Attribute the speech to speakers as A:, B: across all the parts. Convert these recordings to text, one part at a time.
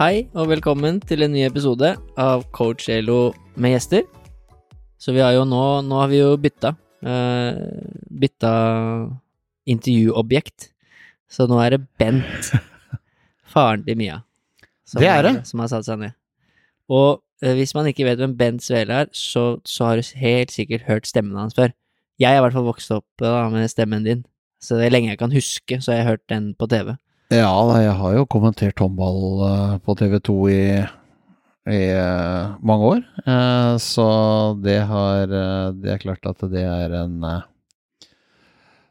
A: Hei, og velkommen til en ny episode av Coach Elo med gjester. Så vi har jo nå Nå har vi jo bytta. Uh, bytta intervjuobjekt. Så nå er det Bent, faren til Mia, som,
B: Det er det.
A: som har satt seg ned. Og uh, hvis man ikke vet hvem Bent Svele er, så, så har du helt sikkert hørt stemmen hans før. Jeg har i hvert fall vokst opp da, med stemmen din, så det er lenge jeg kan huske, så har jeg hørt den på TV.
B: Ja, jeg har jo kommentert håndball eh, på TV 2 i, i eh, mange år. Eh, så det har Det er klart at det er en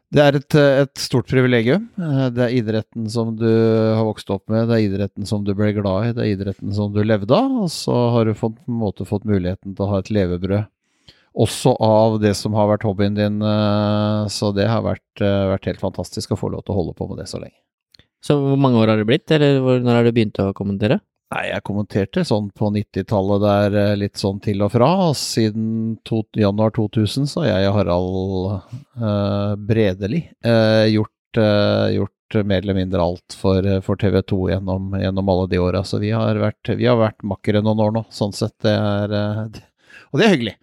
B: Det er et, et stort privilegium. Det er idretten som du har vokst opp med, det er idretten som du ble glad i, det er idretten som du levde av, og så har du fått, på en måte fått muligheten til å ha et levebrød. Også av det som har vært hobbyen din, så det har vært, vært helt fantastisk å få lov til å holde på med det så lenge.
A: Så hvor mange år har det blitt, eller når har du begynt å kommentere?
B: Nei, jeg kommenterte sånn på 90-tallet der eh, litt sånn til og fra. og Siden to, januar 2000 så har jeg og Harald uh, Bredeli uh, gjort, uh, gjort mer eller mindre alt for, eh, for TV 2 gjennom, gjennom alle de åra. Så vi har vært, vi har vært makkere noen år nå, sånn sett. Det er, eh, og det er hyggelig.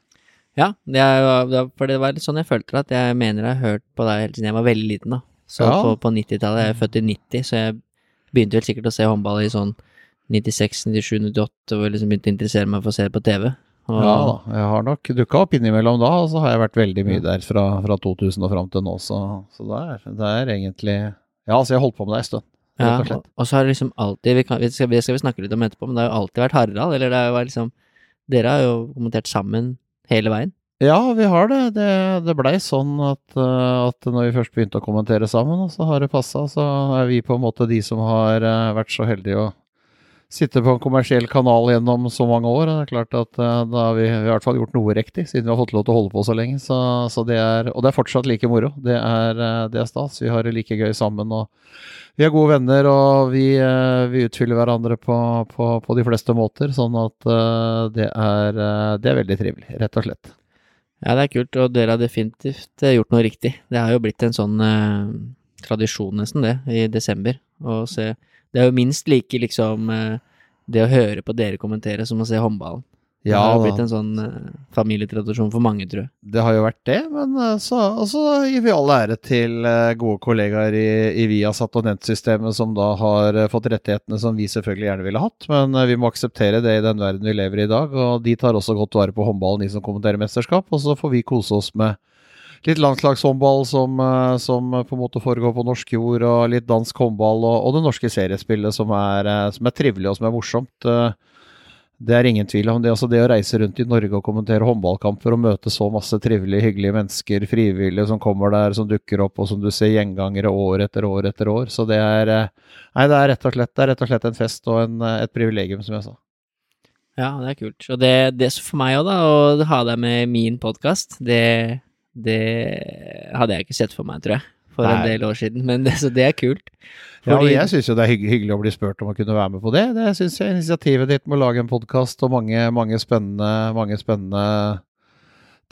A: Ja, det er, det for det var litt sånn jeg følte at jeg mener jeg har hørt på deg helt siden jeg var veldig liten, da. Så
B: Ja.
A: på, på 90-tallet, jeg er født i 90, så jeg begynte vel sikkert å se håndball i sånn 96, 97, 98, og liksom begynte å interessere meg for å se det på TV. Og,
B: Ja da, jeg har nok dukka opp innimellom da, og så har jeg vært veldig mye der fra, fra 2000 og fram til nå, så, så det, er, det er egentlig Ja, altså, jeg holdt på med det en stund,
A: ja,
B: og,
A: og så har det liksom alltid vi kan, vi skal, Det skal vi snakke litt om etterpå, men det har jo alltid vært Harald, eller det har jo vært liksom Dere har jo kommentert sammen hele veien.
B: Ja, vi har det. Det, det blei sånn at, eh, at når vi først begynte å kommentere sammen, og så har det passa, så er vi på en måte de som har eh, vært så heldige å sitte på en kommersiell kanal gjennom så mange år. Det er klart at eh, da har vi, vi i hvert fall gjort noe riktig, siden vi har fått lov til å holde på så lenge. Så, så det er, og det er fortsatt like moro. Det er, det er stas. Vi har det like gøy sammen. og vi er gode venner, og vi, vi utfyller hverandre på, på, på de fleste måter. Sånn at det er, det er veldig trivelig, rett og slett.
A: Ja, det er kult, og dere har definitivt eh, gjort noe riktig. Det har jo blitt en sånn eh, tradisjon nesten, det, i desember. Å se Det er jo minst like liksom eh, det å høre på dere kommentere som å se håndballen. Det
B: Ja,
A: har jo blitt en sånn eh, familietradisjon for mange, tror jeg.
B: Det har jo vært det, men eh, så, og gir vi all ære til eh, gode kollegaer i, i Viasat og Nent-systemet som da har fått rettighetene som vi selvfølgelig gjerne ville hatt, men vi må akseptere det i den verden vi lever i i dag, og de tar også godt vare på håndballen, de som kommenterer mesterskap, og så får vi kose oss med litt landslagshåndball som, som på en måte foregår på norsk jord, og litt dansk håndball, og, og det norske seriespillet som er, som er trivelig og som er morsomt. Det er ingen tvil om det. Altså det å reise rundt i Norge og kommentere håndballkamper og møte så masse trivelige, hyggelige mennesker, frivillige som kommer der, som dukker opp, og som du ser gjengangere år etter år etter år. Så det er eh, Nei, det er rett og slett, rett og slett en fest og en, eh, et privilegium, som jeg sa.
A: Ja, det er kult. Og det, det for meg òg, da, å ha deg med min podkast, det, det hadde jeg ikke sett for meg, tror jeg, for en del år siden. Men det, så det er kult.
B: Ja, og jeg syns jo det er hygg hyggelig å bli spurt om å kunne være med på det. Det syns jeg initiativet ditt med å lage en podkast og mange, mange, spennende, mange spennende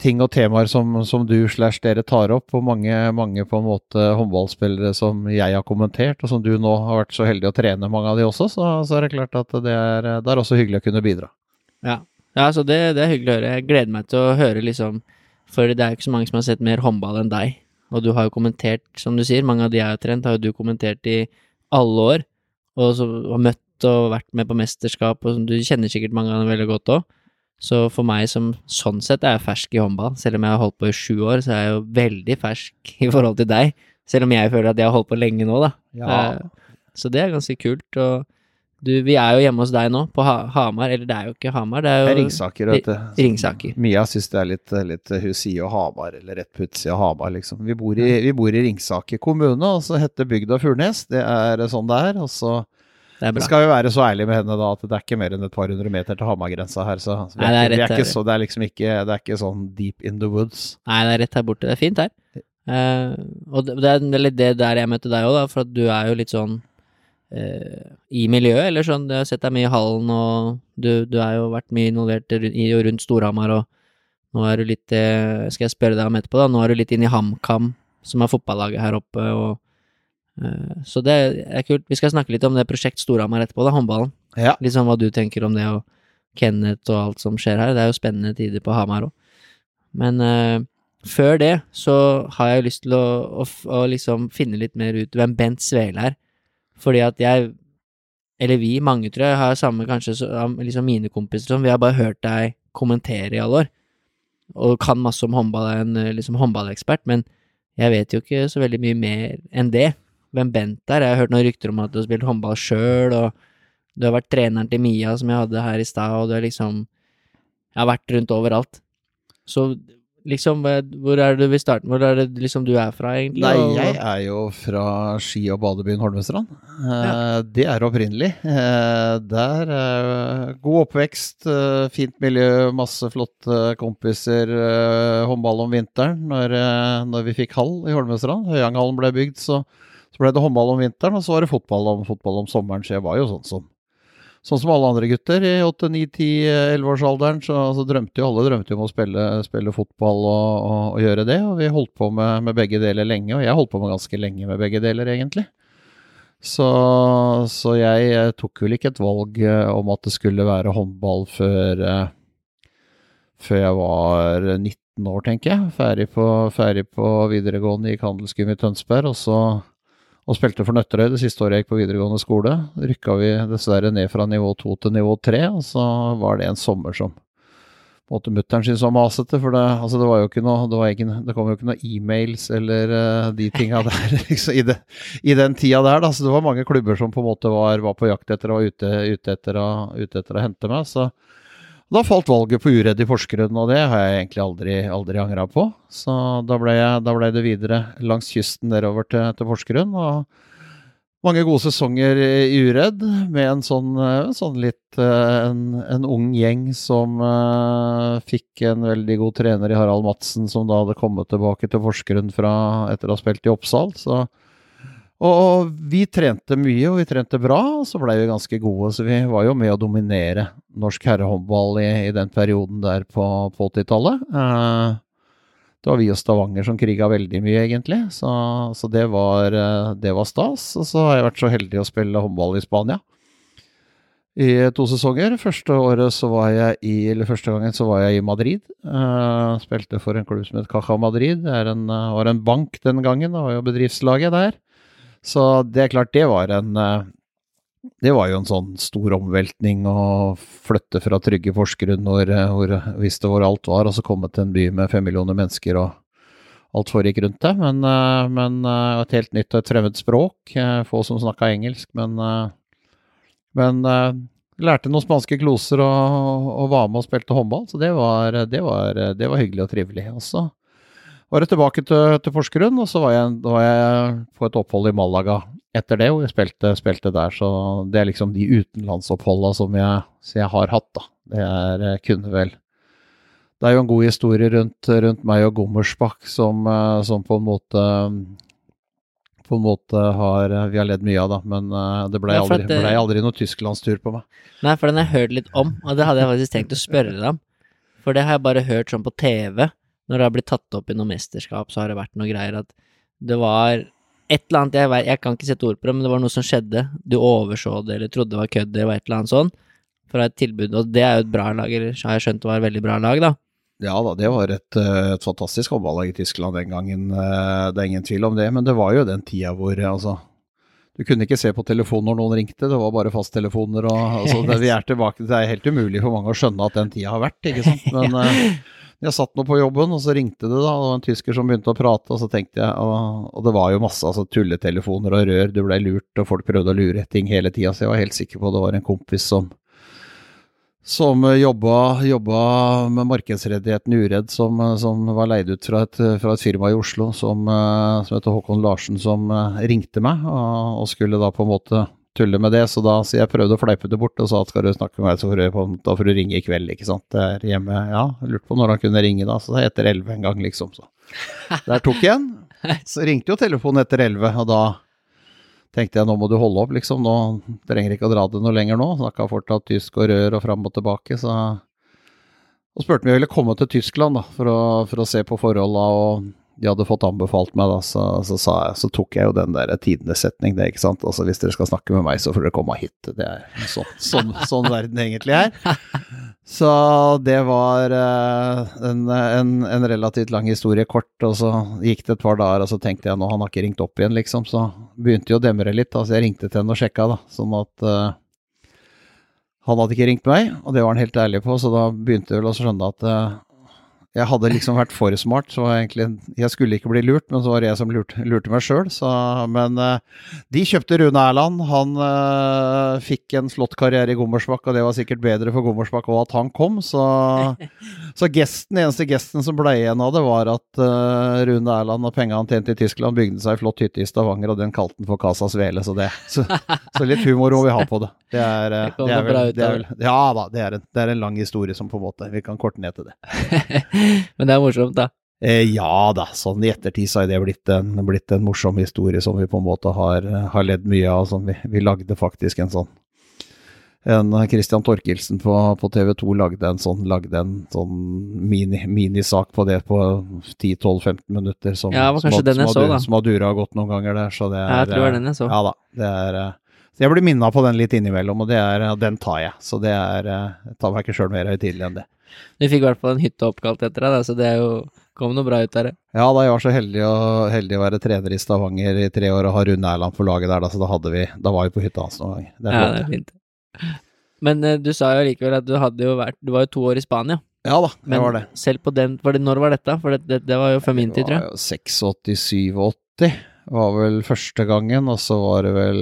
B: ting og temaer som, som du slash dere tar opp, og mange, mange på en måte håndballspillere som jeg har kommentert, og som du nå har vært så heldig å trene mange av de også, så, så er det klart at det er, det er også hyggelig å kunne bidra.
A: Ja, ja så det, det er hyggelig å høre. Jeg gleder meg til å høre, liksom For det er jo ikke så mange som har sett mer håndball enn deg. Og du har jo kommentert, som du sier, mange av de jeg har trent, har jo du kommentert i alle år. Og så har møtt og vært med på mesterskap, og du kjenner sikkert mange av dem veldig godt òg. Så for meg som sånn sett er jeg fersk i håndball. Selv om jeg har holdt på i sju år, så er jeg jo veldig fersk i forhold til deg. Selv om jeg føler at jeg har holdt på lenge nå, da. Ja. Så det er ganske kult. Og du, vi er jo hjemme hos deg nå, på ha Hamar. Eller det er jo ikke Hamar, det er jo
B: Det er Ringsaker, vet du.
A: Ringsaker.
B: Mia syns det er litt, litt Hun sier jo Hamar, eller rett på utsida av Hamar, liksom. Vi bor, i, vi bor i Ringsaker kommune, og så heter bygda Furnes. Det er sånn det er. Og så
A: Det er bra.
B: skal vi være så ærlige med henne da at det er ikke mer enn et par hundre meter til Hamargrensa her, så
A: Nei, det er
B: ikke, er ikke
A: her.
B: så, det er liksom ikke, det er ikke sånn deep in the woods.
A: Nei, det er rett her borte. Det er fint her. Uh, og det, det er litt det der jeg møtte deg òg, for at du er jo litt sånn i miljøet, eller sånn. Jeg har sett deg mye i hallen, og du, du har jo vært mye involvert i og rundt Storhamar, og nå er du litt eh, Skal jeg spørre deg om etterpå, da. Nå er du litt inne i HamKam, som er fotballaget her oppe, og eh, Så det er kult. Vi skal snakke litt om det prosjekt Storhamar etterpå, da, håndballen.
B: Ja.
A: Litt sånn hva du tenker om det, og Kenneth og alt som skjer her. Det er jo spennende tider på Hamar òg. Men eh, før det så har jeg lyst til å, å, å liksom finne litt mer ut hvem Bent Svele er. Fordi at jeg, eller vi, mange tror jeg, har samme kanskje liksom mine kompiser som vi har bare hørt deg kommentere i alle år. Og kan masse om håndball, er en eh, liksom håndballekspert, men jeg vet jo ikke så veldig mye mer enn det. Hvem Bent er. Jeg har hørt noen rykter om at du har spilt håndball sjøl, og du har vært treneren til Mia, som jeg hadde her i stad, og du har liksom Jeg har vært rundt overalt. Så liksom, eh, hvor er det du starter? starte? Hvor er det liksom du er fra, egentlig?
B: Nei, jeg er jo fra ski- og badebyen Holmestrand. Ja. Det er opprinnelig. Eh, Der eh, god oppvekst, eh, fint miljø, masse flotte kompiser. eh, Håndball om vinteren. Når, eh, når vi fikk hall i Holmestrand, Høyanghallen ble bygd, så, så ble det håndball om vinteren, og så var det fotball om, fotball om sommeren. Så jeg var jo sånn som Sånn som alle andre gutter i 8-9-10-11-årsalderen, så, altså, drømte jo alle drømte om å spille, spille fotball og, og, og gjøre det. Og vi holdt på med, med begge deler lenge, og jeg holdt på med ganske lenge med begge deler, egentlig. Så, så jeg tok vel ikke et valg eh, om at det skulle være håndball før, eh, før jeg var 19 år, tenker jeg. Ferdig på, ferdig på videregående i Kandelsgym i Tønsberg, og så og spilte for Nøtterøy det siste året jeg gikk på videregående skole. Rykka vi dessverre ned fra nivå to til nivå tre, og så var det en sommer som på en måte mutter'n syntes var masete, for det, altså det var jo ikke noe Det, ikke, det kom jo ikke noe e-mails eller uh, de tinga der liksom, i, det, i den tida der. Da. Så det var mange klubber som på en måte var, var på jakt etter og var ute, ute etter å hente meg. Så da falt valget på Uredd i Porsgrunn, og det har jeg egentlig aldri, aldri angra på. Så da ble, jeg, da ble det videre langs kysten nedover til, til Porsgrunn. og mange gode sesonger i Uredd, med en sånn, eh, sånn litt eh, en, en ung gjeng som uh, fikk en veldig god trener i Harald Madsen, som da hadde kommet tilbake til Porsgrunn etter å ha spilt i Oppsal. Så, og vi trente mye, og vi trente bra, og så blei vi ganske gode. Så vi var jo med å dominere norsk herrehåndball i, i den perioden der på, på 80-tallet. Eh, det var vi og Stavanger som kriga veldig mye, egentlig. Så, så det, var, eh, det var stas. Og så har jeg vært så heldig å spille håndball i Spania i to sesonger. Første i, første gangen så var jeg i Madrid. Eh, spilte for en klubb som het Caja Madrid. Det en, var en bank den gangen, det var jo bedriftslaget der. Så det er klart, det var en eh, det var jo en sånn stor omveltning å flytte fra trygge Porsgrunn hvor, eh, hvor visste hvor alt var, og så komme til en by med fem millioner mennesker og alt foregikk rundt det. Men, eh, men et helt nytt og et fremmed språk. Få som snakka engelsk, men, men lærte noen spanske kloser og, og var med og spilte håndball, så det var, det var, det var hyggelig og trivelig. Og så var jeg tilbake til, til Porsgrunn, og så var jeg, da var jeg på et opphold i Malaga etter det, hvor jeg spilte, spilte der. Så det er liksom de utenlandsoppholda som jeg, jeg har hatt, da. Det er jeg kunne vel Det er jo en god historie rundt, rundt meg og Gommersbakk som, eh, som på en måte på en måte har vi har ledd mye av, da, men eh, det ble aldri,
A: det-
B: ble aldri noe tysklandstur på meg.
A: Nei, for den har jeg hørt litt om, og det hadde jeg faktisk tenkt å spørre deg om. For det har jeg bare hørt sånn på TV, når det har blitt tatt opp i noe mesterskap, så har det vært noe greier at det var et eller annet, jeg, jeg kan ikke sette ord på det, men det var noe som skjedde. Du overså det, eller trodde det var kødd, eller et eller annet sånn, fra et tilbud, og det er jo et bra lag, eller har jeg skjønt det var et veldig bra lag, da.
B: Ja da, det var et, eh, et fantastisk håndballag i Tyskland den gangen, eh, det er ingen tvil om det. Men det var jo den tida hvor altså Du kunne ikke se på telefonen når noen ringte, det var bare fasttelefoner og altså, det, Vi er tilbake Det er helt umulig for mange å skjønne at den tida har vært, ikke sant. Men, eh, jeg satt nå på jobben, og så ringte det, da. Og en tysker som begynte å prate, og så tenkte jeg Og, og det var jo masse altså, tulletelefoner og rør, du blei lurt, og folk prøvde å lure ting hele tida, så jeg var helt sikker på det var en kompis som som jobba, jobba med markedsrettigheten Uredd, som, som, var leid ut fra et, fra et firma i Oslo som, som, heter Håkon Larsen, som ringte meg og, og skulle da på en måte tulle med det, så da så jeg prøvde å fleipe det bort og sa at skal du snakke med meg, så får du, da får du ringe i kveld, ikke sant. Det er hjemme, ja. Lurte på når han kunne ringe da, så det er etter elleve en gang, liksom. Så der tok jeg en. Så ringte jo telefonen etter elleve, og da tenkte jeg nå må du holde opp, liksom. Nå trenger ikke å dra det noe lenger nå. Snakka fortsatt tysk og rør og fram og tilbake, så Og spurte om jeg ville komme til Tyskland da, for å, for å se på forholda og de hadde fått anbefalt meg, da, så, så, jeg, så tok jeg jo den der tidenes setning, det, ikke sant. Altså hvis dere skal snakke med meg, så får dere komme hit. Det er sånn, sånn, sånn verden egentlig er. Så det var uh, en, en, en, relativt lang historie kort, og så gikk det et par dager, og så tenkte jeg nå, han har ikke ringt opp igjen, liksom. Så begynte jo å demre litt, da, så jeg ringte til henne og sjekka, da, sånn at uh, han hadde ikke ringt meg, og det var han helt ærlig på, så da begynte jeg vel å skjønne at uh, jeg hadde liksom vært for smart, så egentlig Jeg skulle ikke bli lurt, men så var det jeg som lurte, lurte meg sjøl. Men uh, de kjøpte Rune Erland. Han uh, fikk en slått karriere i Gommersbakk, og det var sikkert bedre for Gommersbakk òg at han kom. Så, så gesten, eneste gesten som ble igjen av det, var at uh, Rune Erland og penga han tjente i Tyskland, bygde seg ei flott hytte i Stavanger, og den kalte han for Casa Svele. Så, det, så, så, litt humor må vi ha på det. Det er, det er, vel, det er vel, Ja da, det er, en, det er en lang historie som på en måte Vi kan korte ned til det.
A: Men det er morsomt, da.
B: Eh, ja da, sånn i ettertid så har det blitt en, blitt en, morsom historie som vi på en måte har, har ledd mye av. Som vi, vi, lagde faktisk en sånn en Christian Torkelsen på, på TV 2 lagde en sånn, lagde en sånn mini, minisak på det på 10-12-15 minutter. Som,
A: ja, som, den jeg så.
B: Som har dura godt noen ganger der. Så det er,
A: ja, jeg tror det var den jeg så.
B: Ja da. det er... Så jeg blir minna på den litt innimellom, og det er, den tar jeg. Så det er Jeg tar meg ikke sjøl mer høytidelig enn det.
A: Du fikk i hvert fall en hytte oppkalt etter deg, så det er jo kom noe bra ut av det.
B: Ja, da jeg var så heldig å, heldig å være trener i Stavanger i tre år og ha Rune Erland på laget der, da, så da, vi, da var vi på hytta hans noen ganger.
A: Det er, ja, det er fint. Men uh, du sa jo likevel at du hadde jo vært Du var jo to år i Spania.
B: Ja da, det var det.
A: Selv på den det, Når var dette? For det, det, det var jo før min tid, tror jeg.
B: Det var jo 86-87 var vel første gangen, og så var det vel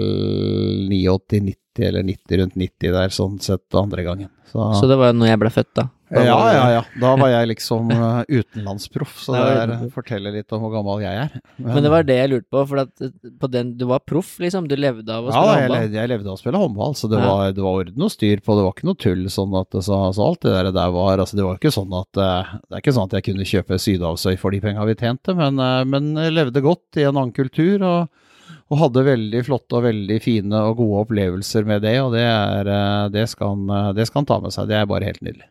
B: 89-90 eller 90 rundt 90 der, sånn sett andre gangen.
A: Så, så det var jo når jeg ble født, da?
B: Ja, ja, ja. Da var jeg liksom uh, utenlandsproff, så det er, forteller litt om hvor gammel jeg er.
A: Men, Men, det var det jeg lurte på, for at eh, på den, du var proff, liksom? Du levde av å spille
B: ja,
A: håndball?
B: Ja, jeg, levde av å spille håndball, så det, ja. var, det, var, orden og styr på, det var ikke noe tull. sånn at så, så alt det der, der var altså Det var ikke sånn at uh, det er ikke sånn at jeg kunne kjøpe Sydhavsøy for de penga vi tjente, men, men levde godt i en annen kultur. og og hadde veldig flotte og veldig fine og gode opplevelser med det, og det, er, det, skal han, det skal han ta med seg. Det er bare helt nydelig.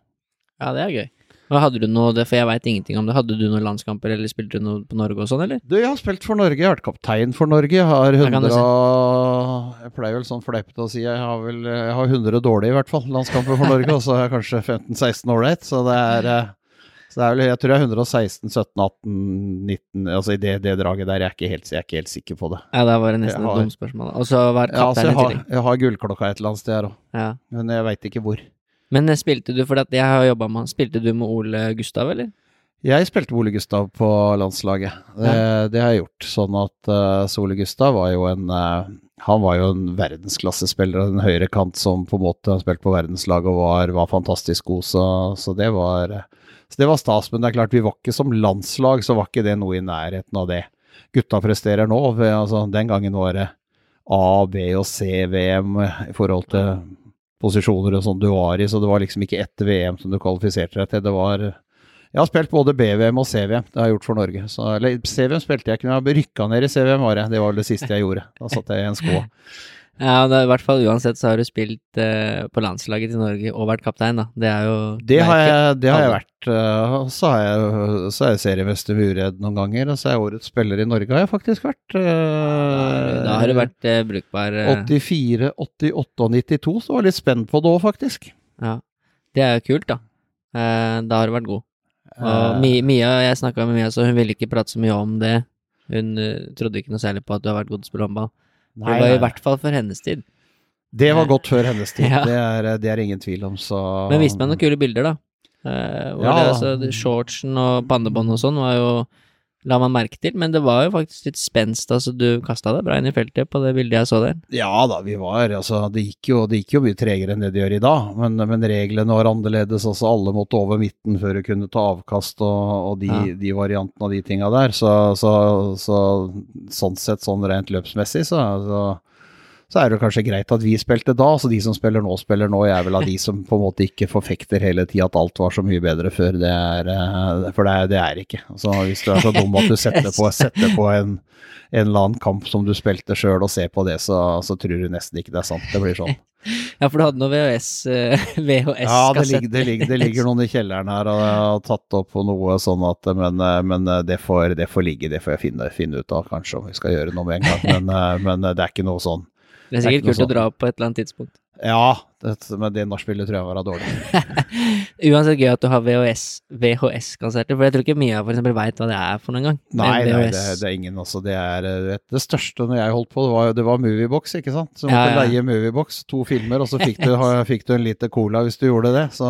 A: Ja, det er gøy. Og hadde du noe, for jeg veit ingenting om det, hadde du noen landskamper, eller spilte du noe på Norge og sånn, eller?
B: Du, jeg har spilt for Norge, jeg har vært kaptein for Norge. Jeg har 100 Jeg pleier vel sånn fleipete å si jeg har vel jeg har 100 dårlige, i hvert fall, landskamper for Norge, og så har jeg kanskje 15-16 ålreit, så det er eh, så det er vel, jeg tror jeg er 116, 17, 18, 19 Altså i det, det draget der. Jeg er, ikke helt, jeg er ikke helt sikker på det.
A: Ja, det var nesten har, et dumt spørsmål. Og så var kaptein ja, altså
B: jeg, har, jeg har gullklokka et eller annet sted her òg,
A: ja.
B: men jeg veit ikke hvor.
A: Men eh, spilte du, for jeg har jobba med Spilte du med Ole Gustav, eller?
B: Jeg spilte med Ole Gustav på landslaget. Det, ja. det har jeg gjort. Sånn at uh, Ole Gustav var jo en uh, Han var jo en verdensklassespiller av den høyre kant som på en måte har spilt på verdenslaget og var, var fantastisk god, så, så, det var så det var stas. Men det er klart, vi var ikke som landslag, så var ikke det noe i nærheten av det gutta presterer nå. Altså, den gangen var det A, B og C-VM i forhold til posisjoner og sånn du var i, så det var liksom ikke ett VM som du kvalifiserte deg til. Det var Jeg har spilt både BVM og CVM, det har jeg gjort for Norge. Så, eller CVM spilte jeg ikke, men jeg rykka ned i CVM, var jeg. Det var det siste jeg gjorde. Da satt jeg i en skå.
A: Ja, det, i hvert fall uansett så har du spilt eh, på landslaget til Norge og vært kaptein, da. Det er jo
B: Det, har jeg, det har jeg, vært. Og så har jeg, så er jeg seriemester med Uredd noen ganger, og så er jeg årets spiller i Norge, har jeg faktisk vært. Eh,
A: da, da, har du vært brukbar.
B: 84, 88 og 92, så var jeg litt spent på det òg, faktisk.
A: Ja, det er jo kult, da. da har du vært god. Og Mia, jeg snakka med Mia, så hun ville ikke prate så mye om det. Hun trodde ikke noe særlig på at du har vært god til å spille håndball. Nei, det var i hvert fall for hennes tid.
B: Det var godt før hennes tid, ja. det, er, det, er, ingen tvil om, så
A: Men vis meg noen kule bilder, da. Eh,
B: Ja.
A: det, altså, shortsen og pannebånd og sånn var jo La man merke til, men det var jo faktisk litt spenst. Altså, du kasta deg bra inn i feltet på det bildet jeg så der.
B: Ja da, vi var altså, det gikk, jo, det gikk jo mye tregere enn det det gjør i dag, men, men reglene var annerledes. altså Alle måtte over midten før du kunne ta avkast og, og de,
A: Ja.
B: de variantene og de tinga der. Så, så, så sånn sett, sånn rent løpsmessig, så, så, så er det kanskje greit at vi spilte da. Så de som spiller nå, spiller nå. Jeg er vel av de som på en måte ikke forfekter hele tida at alt var så mye bedre før. Det er, eh, for det er, det er ikke. Så hvis du er så dum at du setter på, setter på en en eller annen kamp som du spilte sjøl og ser på det, så, så tror du nesten ikke det er sant. Det blir sånn.
A: Ja, for du hadde noe VHS, eh, VHS-kassett.
B: Ja, det ligger, det, ligger, det ligger noen i kjelleren her og jeg har tatt opp på noe sånn at Men, men det, får, det får ligge, det får jeg finne, finne ut av kanskje om vi skal gjøre noe med en gang. Men, men det er ikke noe sånn.
A: Det er
B: det er
A: sikkert
B: ikke noe
A: kult å dra på et eller annet tidspunkt.
B: Ja, det, men det nachspielet tror jeg var dårlig.
A: Uansett gøy at du har VHS, VHS-konserter, for jeg tror ikke Mia for eksempel veit hva det er for noen gang.
B: Nei, nei det, det er ingen altså. Det er eh, vet, det største når jeg holdt på, det var, det var Moviebox, ikke sant. Så du måtte
A: ja.
B: leie Moviebox, to filmer, og så fikk du, fikk du en liter cola hvis du gjorde det. Så,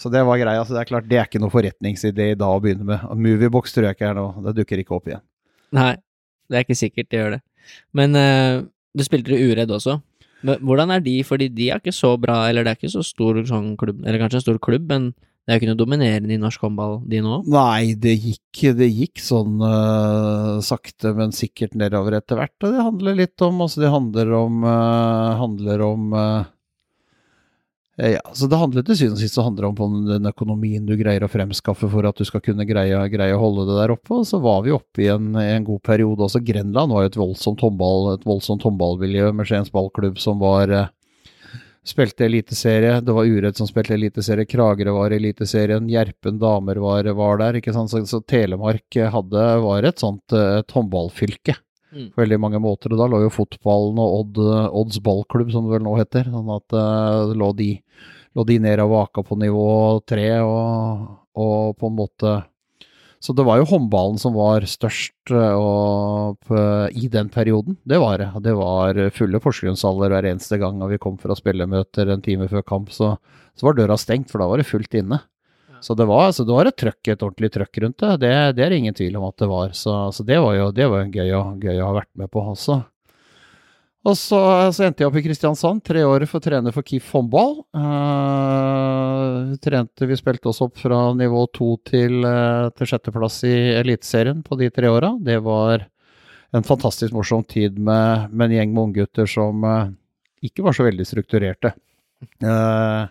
B: så det var greia. Så det er klart, det er ikke noe forretningsidé i dag å begynne med. Moviebox tror jeg ikke er noe, det dukker ikke opp igjen.
A: Nei, det er ikke sikkert det gjør det. Men eh, du spilte i Uredd også. Men hvordan er de, fordi de er ikke så bra, eller det er ikke så stor sånn klubb, eller kanskje en stor klubb, men det er jo ikke noe dominerende i norsk håndball, de nå?
B: Nei, det gikk, det gikk sånn uh, sakte, men sikkert nedover etter hvert. Og det handler litt om Altså, det handler om uh, Handler om øh, ja, så Det handler til syvende og sist om den økonomien du greier å fremskaffe for at du skal kunne greie, greie å holde det der oppe. Og så var vi oppe i en, en god periode. Også Grenland var jo et voldsomt håndball, et voldsomt håndballmiljø med Skiens ballklubb som var eh, Spilte eliteserie, det var Uredd som spilte eliteserie, Kragerø var i eliteserien, Gjerpen damer var, var der. ikke sant? Så, så Telemark hadde, var et sånt eh, et håndballfylke
A: Mm.
B: på veldig mange måter. Og da lå jo fotballen og Odd, Odds ballklubb, som det vel nå heter, sånn at uh, lå, de, lå de ned og vaka på nivå tre, og, og på en måte Så det var jo håndballen som var størst eh, og, på, i den perioden. Det var det. Det var fulle Porsgrunnshaller hver eneste gang vi kom fra spillemøter en time før kamp, så, så var døra stengt, for da var det fullt inne. Så det var, så det var et trøkk, et ordentlig trøkk rundt det. Det, det er det ingen tvil om at det var. Så, så det var jo det var gøy, gøy å ha vært med på også. Og så, så endte jeg opp i Kristiansand, tre år for å trene for KIF håndball. Uh, trente, vi spilte oss opp fra nivå to til, uh, til sjetteplass i Eliteserien på de tre åra. Det var en fantastisk morsom tid med, med en gjeng med unggutter som uh, ikke var så veldig strukturerte. Eh,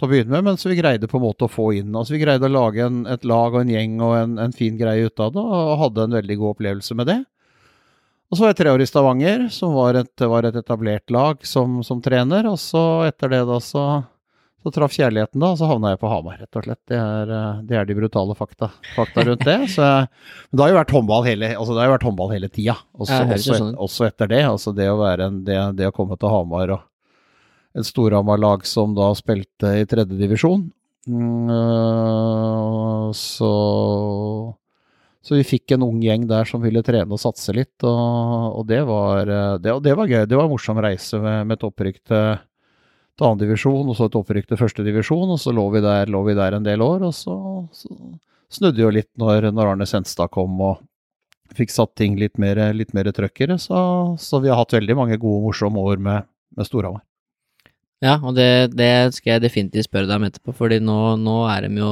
B: til å begynne med, men så vi greide på en måte å få inn altså Vi greide å lage en, et lag og en gjeng og en, en fin greie ut av det, og hadde en veldig god opplevelse med det. Og så var jeg tre år i Stavanger, som var et, var et etablert lag som, som trener. Og så etter det da så, så traff kjærligheten, da, og så havna jeg på Hamar, rett og slett. Det er, eh, det er de brutale fakta, fakta rundt det. Så, men det har jo vært håndball hele, altså det har jo vært håndball hele tida, også, også,
A: jo sånn
B: også etter det. Altså det å, være en, det, det å komme til Hamar og et Storhamar-lag som da spilte i tredjedivisjon. Mm, øh, så så vi fikk en ung gjeng der som ville trene og satse litt, og, og det, var, eh, det, det var gøy. Det var en morsom reise med, med et opprykk til, til andredivisjon, og så et opprykk til førstedivisjon, og så lå vi, der, lå vi der en del år, og så, så snudde jo litt når, når Arne Senstad kom og fikk satt ting litt mer, mer trøkkere, så, så vi har hatt veldig mange gode, morsomme år med, med Storhamar.
A: Ja, og det, det skal jeg definitivt spørre deg om etterpå, fordi nå, nå er de jo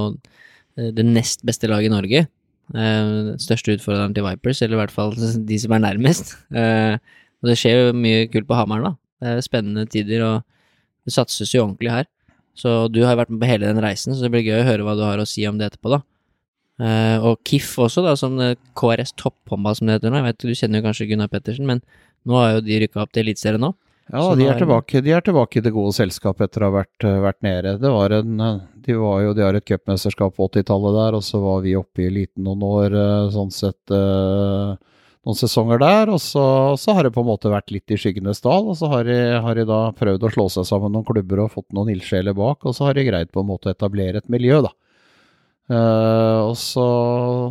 A: eh, det nest beste laget i Norge. Eh, største utfordreren til Vipers, eller i hvert fall de som er nærmest. Eh, og det skjer jo mye kult på Hamar, da. Det er spennende tider, og det satses jo ordentlig her. Så du har vært med på hele den reisen, så det blir gøy å høre hva du har å si om det etterpå, da. Eh, og KIF også, da, som KRS topphåndball, som det heter nå. Jeg vet, Du kjenner jo kanskje Gunnar Pettersen, men nå har jo de rykka opp til Eliteserien nå.
B: Ja, de er, tilbake, de er tilbake i det gode selskapet etter å ha vært, eh, vært nede. Det var en, eh, de, var jo, de har et cupmesterskap på 80-tallet der, og så var vi oppe i eliten noen år, eh, sånn sett noen sesonger der. Og så, så har det på en måte vært litt i skyggenes dal, og så har de, har de da prøvd å slå seg sammen noen klubber og fått noen ildsjeler bak, og så har de greid på en måte å etablere et miljø, da. Uh, og så,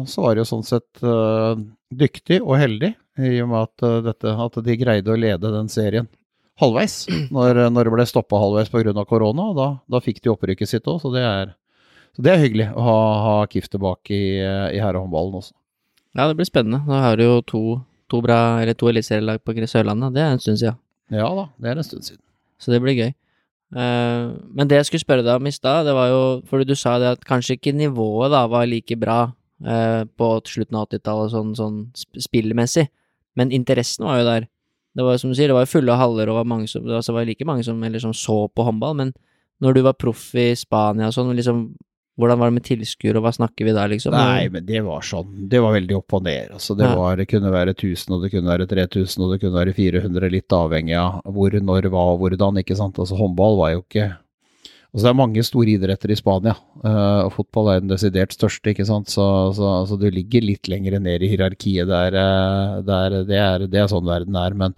B: så var det jo sånn sett uh, dyktig og heldig, i og med at, uh, dette, at de greide å lede den serien halvveis, når, når det ble stoppa halvveis pga. korona. Da, da fikk de opprykket sitt òg, så det så det er hyggelig å ha, ha KIF tilbake i, i herrehåndballen også.
A: Ja, det blir spennende. Da har du jo to, to bra, eller to eliteserielag på Sørlandet. Det er en stund siden.
B: Ja da, det er en stund siden.
A: Så det blir gøy. Uh, men det jeg skulle spørre deg om i stad, det var jo fordi du sa det at kanskje ikke nivået da var like bra uh, på slutten av 80-tallet sånn, sånn spillmessig, men interessen var jo der. Det var som du sier, det var fulle haller og var mange som, det var like mange som, eller, som så på håndball, men når du var proff i Spania og sånn, liksom, hvordan var det med tilskuere, og hva snakker vi da, liksom?
B: Nei, men det var sånn, det var veldig opp og ned. Altså, det, var, det kunne være 1000, og det kunne være 3000, og det kunne være 400, litt avhengig av hvor, når, hva og hvordan, ikke sant. Altså, håndball var jo ikke Altså, det er mange store idretter i Spania, uh, og fotball er den desidert største, ikke sant. Så, så altså, du ligger litt lenger ned i hierarkiet der, uh, der det, er, det er sånn verden er. Men,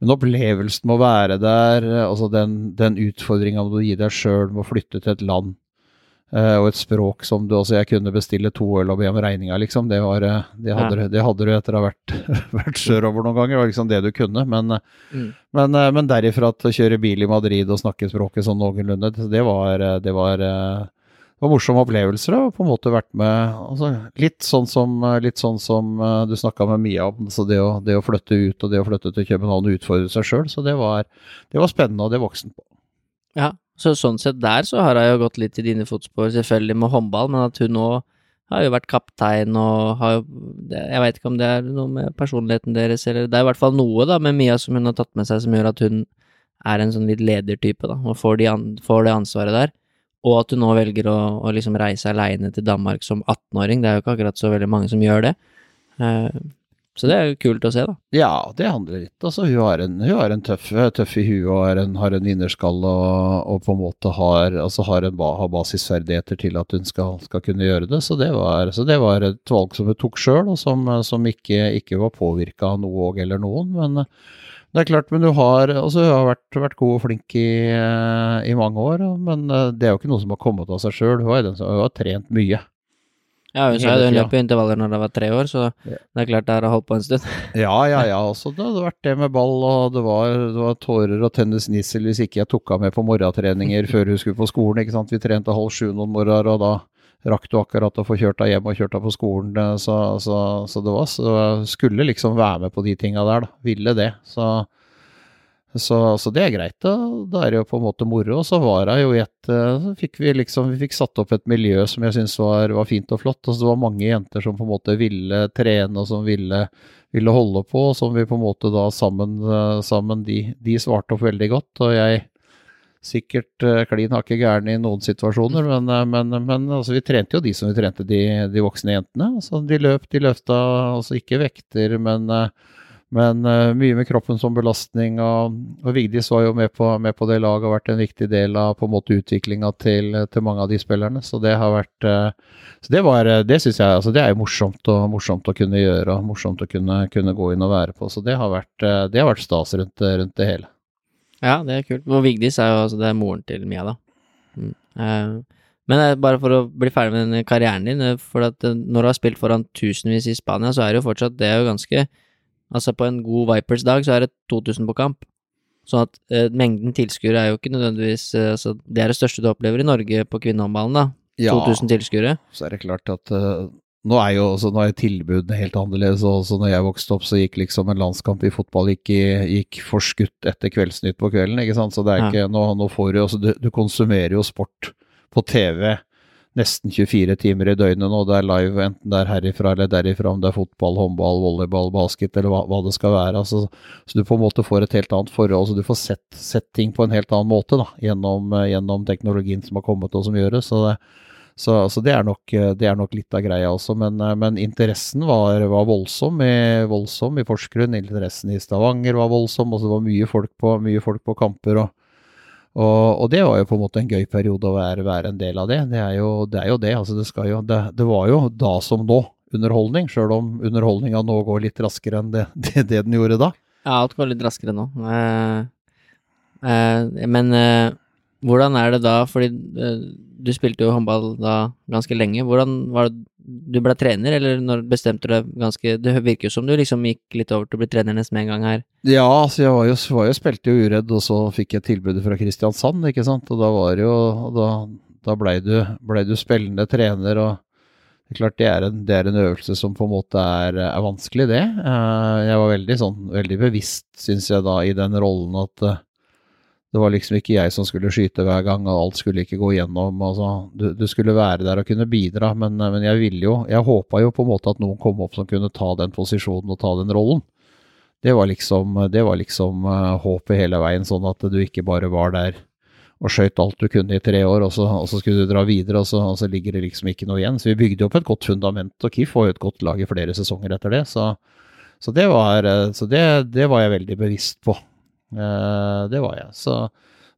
B: men opplevelsen med å være der, altså den, den utfordringa du gi deg sjøl med å flytte til et land og et språk som du også Jeg kunne bestille to øl og be om regninga, liksom. Det, var, eh, det, hadde, det, hadde, du etter å ha vært, vært sørover noen ganger. Det var liksom det du kunne. Men, eh, mm. men, men, derifra til å kjøre bil i Madrid og snakke språket sånn noenlunde, det var, det var, det var morsomme opplevelser. Og på en måte vært med altså, litt, sånn som, litt sånn som du snakka med Mia om. Så det å, det å, flytte ut og det å flytte til København og utfordre seg sjøl. Så det var, det var spennende, og det voksen på.
A: Ja, så sånn sett der så har hun jo gått litt i dine fotspor, selvfølgelig med håndball, men at hun nå har jo vært kaptein og har jo Jeg veit ikke om det er noe med personligheten deres, eller Det er i hvert fall noe da med Mia som hun har tatt med seg som gjør at hun er en sånn litt ledertype, da, og får, de får det ansvaret der. Og at hun nå velger å, å liksom reise aleine til Danmark som 18-åring. Det er jo ikke akkurat så veldig mange som gjør det. Uh, så det er jo kult å se, da.
B: Ja, det handler litt. Altså, hun har en, hun har en tøff, tøff, i huet og har en, har en vinnerskalle og, og, på en måte har, altså har, en, har basisferdigheter til at hun skal, skal, kunne gjøre det. Så det, var, så det var et valg som hun tok sjøl, og som, som, ikke, ikke var påvirka av noe eller noen. Men det er klart, men hun har, altså, hun har vært, vært, god og flink i, i, mange år. Men det er jo ikke noe som har kommet av seg sjøl. Hun, hun har trent mye.
A: Ja, hun sa jo hun løp i intervaller når det var tre år, så ja. det er klart det har holdt på en stund.
B: ja, ja, ja. Også det hadde vært det med ball, og det var, det var tårer og tennisnissel hvis ikke jeg tok av med på morgentreninger før hun skulle på skolen. ikke sant? Vi trente halv sju noen morgener, og da rakk du akkurat å få kjørt deg hjem og kjørt deg på skolen. Så, så, så det var så skulle liksom være med på de tinga der, da. Ville det. Så så, så, det er greit. Da. da er det jo på en måte moro. Og så var hun jo i et eh, Så fikk vi liksom Vi fikk satt opp et miljø som jeg syntes var, var, fint og flott. Og så det var mange jenter som på en måte ville trene, og som ville, ville holde på, og som vi på en måte da sammen, eh, sammen de, de, svarte opp veldig godt. Og jeg sikkert uh, klin hakke gæren i noen situasjoner, men, men, men altså, vi trente jo de som vi trente de, de voksne jentene. Altså, de løp, de løfta, altså ikke vekter, men uh, men uh, mye med kroppen som belastning, og, og Vigdis var jo med på, med på, det laget og vært en viktig del av på en måte utviklinga til, til, mange av de spillerne. Så det har vært uh, så Det, var, det synes jeg altså det er jo morsomt, og, morsomt å kunne gjøre og morsomt å kunne, kunne, gå inn og være på. Så det har vært, uh, det har vært stas rundt, rundt, det hele.
A: Ja, det er kult. Og Vigdis er jo altså, det er moren til Mia, da. Mm. men bare for å bli ferdig med den karrieren din, for at når du har spilt foran tusenvis i Spania, så er det jo fortsatt Det er jo ganske Altså, på en god Vipers-dag så er det 2000 på kamp. Sånn at eh, mengden tilskuere er jo ikke nødvendigvis eh, altså, Det er det største du opplever i Norge på kvinnehåndballen, da. Ja, 2000 tilskuere.
B: Så er det klart at uh, nå er jo også, nå er tilbudene helt annerledes. og Også når jeg vokste opp, så gikk liksom en landskamp i fotball gikk, gikk forskutt etter Kveldsnytt på kvelden. ikke sant? Så det er ikke, ja. nå, nå, får du altså, du, du konsumerer jo sport på TV nesten 24 timer i døgnet nå. Det er live enten det er herifra eller derifra, om det er fotball, håndball, volleyball, basket eller hva, hva det skal være. Altså, så du på en måte får et helt annet forhold. Så du får sett, sett ting på en helt annen måte da, gjennom, gjennom, teknologien som har kommet og som gjøres. Så det, så, så det, er nok, det, er nok, litt av greia også. Men, men interessen var, var voldsom, i, voldsom i Porsgrunn. Interessen i Stavanger var voldsom. og Det var mye folk på, mye folk på kamper. og og, og, det var jo på en måte en gøy periode å være, være en del av det. Det er jo det. Er jo det. Altså det, jo, det, det, var jo da som nå underholdning, sjøl om underholdninga nå går litt raskere enn det, den gjorde da.
A: Ja, alt går litt raskere nå. Eh, eh, men eh, hvordan er det da, fordi eh, du spilte jo håndball da ganske lenge. Hvordan var det du ble trener, eller når bestemte du deg ganske Det virker jo som du liksom gikk litt over til å bli trener nesten med en gang her.
B: Ja, altså jeg var jo, var jo spilte jo uredd, og så fikk jeg tilbudet fra Kristiansand, ikke sant. Og da var jo da, da blei du, ble du spillende trener, og det er klart det er en, det er en øvelse som på en måte er, er vanskelig, det. Eh, jeg var veldig sånn, veldig bevisst, syns jeg da, i den rollen at eh, det var liksom ikke jeg som skulle skyte hver gang, og alt skulle ikke gå gjennom. Altså, du, du, skulle være der og kunne bidra, men, men jeg ville jo Jeg håpa jo på en måte at noen kom opp som kunne ta den posisjonen og ta den rollen. Det var liksom, det var liksom uh, håpet hele veien, sånn at du ikke bare var der og skøyt alt du kunne i tre år, og så, og så skulle du dra videre, og så, og så, ligger det liksom ikke noe igjen. Så vi bygde opp et godt fundament, og KIF var jo et godt lag i flere sesonger etter det. Så, så, det, var, eh, så det, det var jeg veldig bevisst på. Eh, det var jeg. Så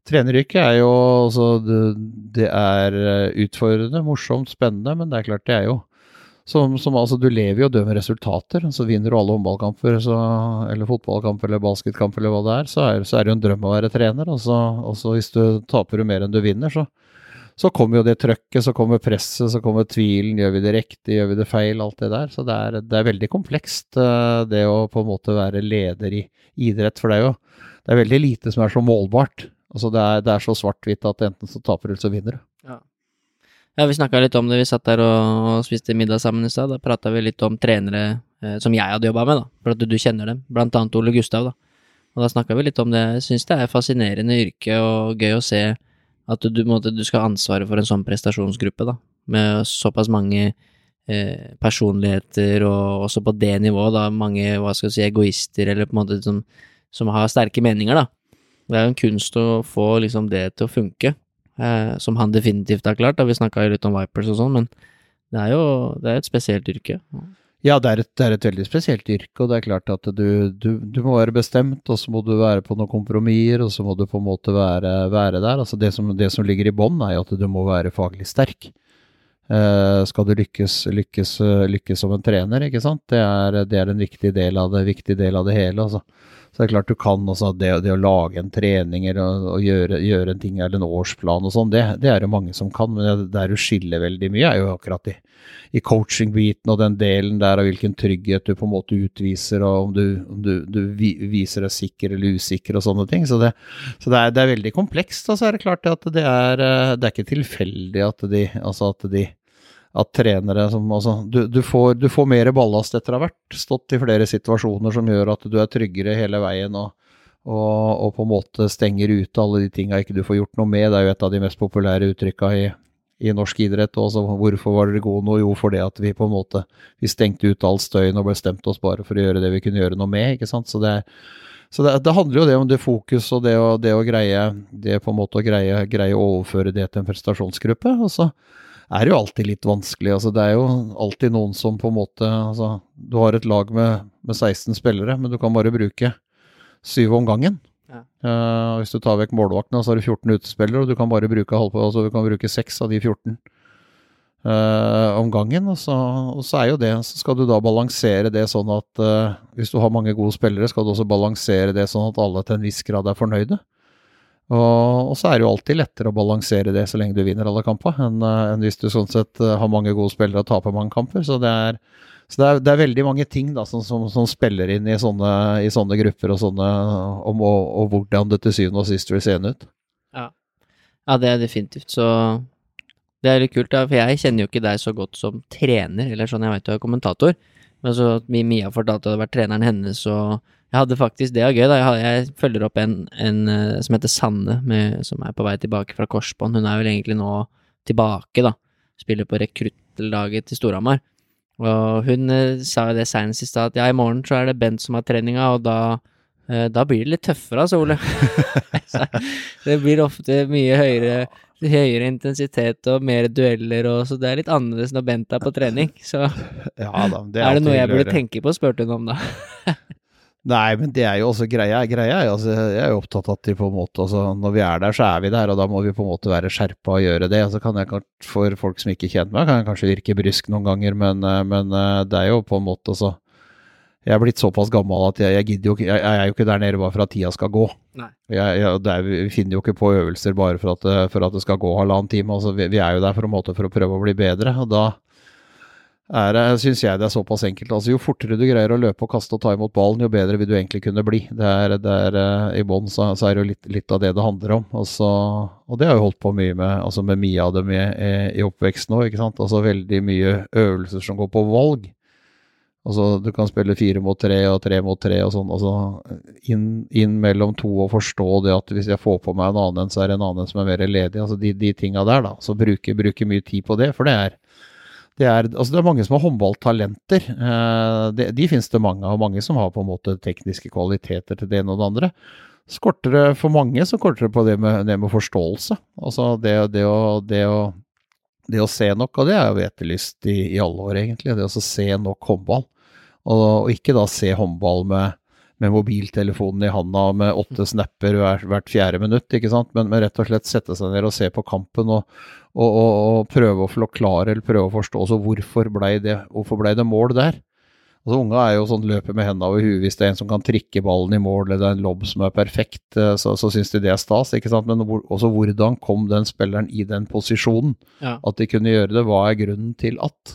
B: treneryrket er jo altså, det, er eh, utfordrende, morsomt, spennende, men det er klart det er jo som, som altså, Du lever jo og dør med resultater. Så vinner du alle håndballkamper så, eller fotballkamper eller basketkamper eller hva det er, så er, så er det jo en drøm å være trener. Og så hvis du taper mer enn du vinner, så, så kommer jo det trøkket, så kommer presset, så kommer tvilen. Gjør vi det riktig, gjør vi det feil? Alt det der. Så det er, det er veldig komplekst, eh, det å på en måte være leder i idrett. For det er jo det er veldig lite som er så målbart. Altså det er, det er så svart-hvitt at enten så taper du, eller så vinner du.
A: Ja. ja, vi snakka litt om det. Vi satt der og spiste middag sammen i stad. Da prata vi litt om trenere eh, som jeg hadde jobba med, da. For at du, du, kjenner dem. Blant annet Ole Gustav, da. Og da snakka vi litt om det. Jeg syns det er fascinerende yrke og gøy å se at du, måtte, du skal ha ansvaret for en sånn prestasjonsgruppe, da. Med såpass mange eh, personligheter, og også på det nivået, da. Mange, hva skal jeg si, egoister, eller på en måte som som har sterke meninger, da. Det er jo en kunst å få liksom det til å funke, eh, som han definitivt har klart. Da. Vi snakka jo litt om Vipers og sånn, men det er jo det er et spesielt yrke.
B: Ja, det er, et, det er, et, veldig spesielt yrke, og det er klart at du, du, du må være bestemt, og så må du være på noen kompromisser, og så må du på en måte være, være der. Altså det, som, det som ligger i bånn, er jo at du må være faglig sterk. Uh, skal du lykkes, lykkes, lykkes, som en trener, ikke sant. Det er, det er en viktig del av det, viktig del av det hele. Altså. Så det er klart du kan også det, det å lage en trening og, å gjøre, gjøre, en ting eller en årsplan og sånn, det, det, er det mange som kan. Men der du skiller veldig mye, er jo akkurat i, i coaching-biten og den delen der av hvilken trygghet du på en måte utviser, og om du, om du, du viser deg sikker eller usikker og sånne ting. Så det, så er, det er, veldig komplekst. Og så er det klart at det er, eh, det er ikke tilfeldig at de, altså at de at trenere som altså, du, du, får, du, får, mer ballast etter å ha vært stått i flere situasjoner som gjør at du er tryggere hele veien og, og, og på en måte stenger ute alle de tinga ikke du får gjort noe med. Det er jo et av de mest populære uttrykka i, i norsk idrett. Også. Hvorfor var dere gode nå? Jo, fordi at vi på en måte vi stengte ut all støyen og bestemte oss bare for å gjøre det vi kunne gjøre noe med. ikke sant? Så det, så det, det handler jo det om det fokus og det å, det å greie det på en måte å greie, greie å overføre det til en prestasjonsgruppe. og så er det jo alltid litt vanskelig. Altså, det er jo alltid noen som på en måte altså, Du har et lag med, med 16 spillere, men du kan bare bruke syv om gangen. Ja. Uh, hvis du tar vekk målvaktene, så har du 14 utespillere, og du kan bare bruke halvpå, altså du kan bruke 6 av de 14 uh, eh, om gangen. Og så, og så, er jo det, så skal du da balansere det sånn at uh, hvis du har mange gode spillere, skal du også balansere det sånn at alle til en viss grad er fornøyde. Og, så er det jo alltid lettere å balansere det så lenge du vinner alle kamper, enn, eh, enn hvis du sånn sett eh, har mange gode spillere og taper mange kamper. Så det er, så det er, det er veldig mange ting da, som, som, som spiller inn i sånne, i sånne, grupper og sånne, om og, og hvordan det til syvende og sist vil se ut.
A: Ja. ja, det er definitivt. Så det er litt kult, da, for jeg kjenner jo ikke deg så godt som trener, eller sånn jeg vet du er kommentator. Men så at Mia fortalte at det hadde vært treneren hennes og jeg hadde faktisk, Det var gøy, da. Jeg, jeg følger opp en, en, eh, som heter Sanne, med, som er på vei tilbake fra korsbånd. Hun er vel egentlig nå tilbake, da. Spiller på rekruttlaget til Storhamar. Og hun eh, sa jo det seinest i stad, at ja, i morgen så er det Bent som har treninga, og da, eh, da blir det litt tøffere, altså, Ole. det blir ofte mye høyere høyere intensitet og mer dueller, og så det er litt annerledes når Bent er på trening. Så ja, da, det er, er, det noe jeg burde tenke på, spurte hun om da.
B: Nei, men det er jo også greia. greia altså, jeg er jo opptatt av at de på en måte, altså, når vi er der, så er vi der, og da må vi på en måte være skjerpa og gjøre det. Altså, kan jeg, for folk som ikke kjenner meg, kan jeg kanskje virke brysk noen ganger, men, eh, men eh, det er jo på en måte altså Jeg er blitt såpass gammel at jeg, jeg gidder jo ikke jeg, jeg, er jo ikke der nede bare for at tida skal gå. Jeg, er, vi finner jo ikke på øvelser bare for at, for at det skal gå halvannen time. Altså, vi, vi, er jo der for måte for å prøve å bli bedre, og da er, syns jeg det er såpass enkelt. Altså, jo fortere du greier å løpe og kaste og ta imot ballen, jo bedre vil du egentlig kunne bli. Det er, det er eh, I bånn så, så, er det jo litt, litt, av det det handler om. Altså, og det har jeg holdt på mye med, altså med mye av dem i, i oppveksten òg. Altså veldig mye øvelser som går på valg. Altså, du kan spille fire mot tre og tre mot tre og sånn. Altså, inn, inn, mellom to og forstå det at hvis jeg får på meg en annen, så er det en annen som er mer ledig. Altså de, de tinga der, da. Så bruke, bruke mye tid på det, for det er det er, altså det er mange som har håndballtalenter. Eh, de, de finnes det mange av. Mange som har på en måte tekniske kvaliteter til det ene og det andre. Skorter det for mange, så korter det på det med, det med forståelse. Altså det, det, å, det, å, det, å, se nok, og det er jo etterlyst i, i alle år, egentlig. Det å se nok håndball. Og, og ikke da se håndball med med mobiltelefonen i handa med åtte snapper hver, hvert fjerde minutt, ikke sant? Men, men, rett og slett sette seg ned og se på kampen og, og, og, og prøve å forklare eller prøve å forstå så hvorfor blei det, ble det mål der. Altså Unga er jo sånn løper med hendene over huet hvis det er en som kan trikke ballen i mål, eller det er en lobb som er perfekt, eh, så, så syns de det er stas. ikke sant? Men også hvordan kom den spilleren i den posisjonen? Ja. At de kunne gjøre det. Hva er grunnen til at?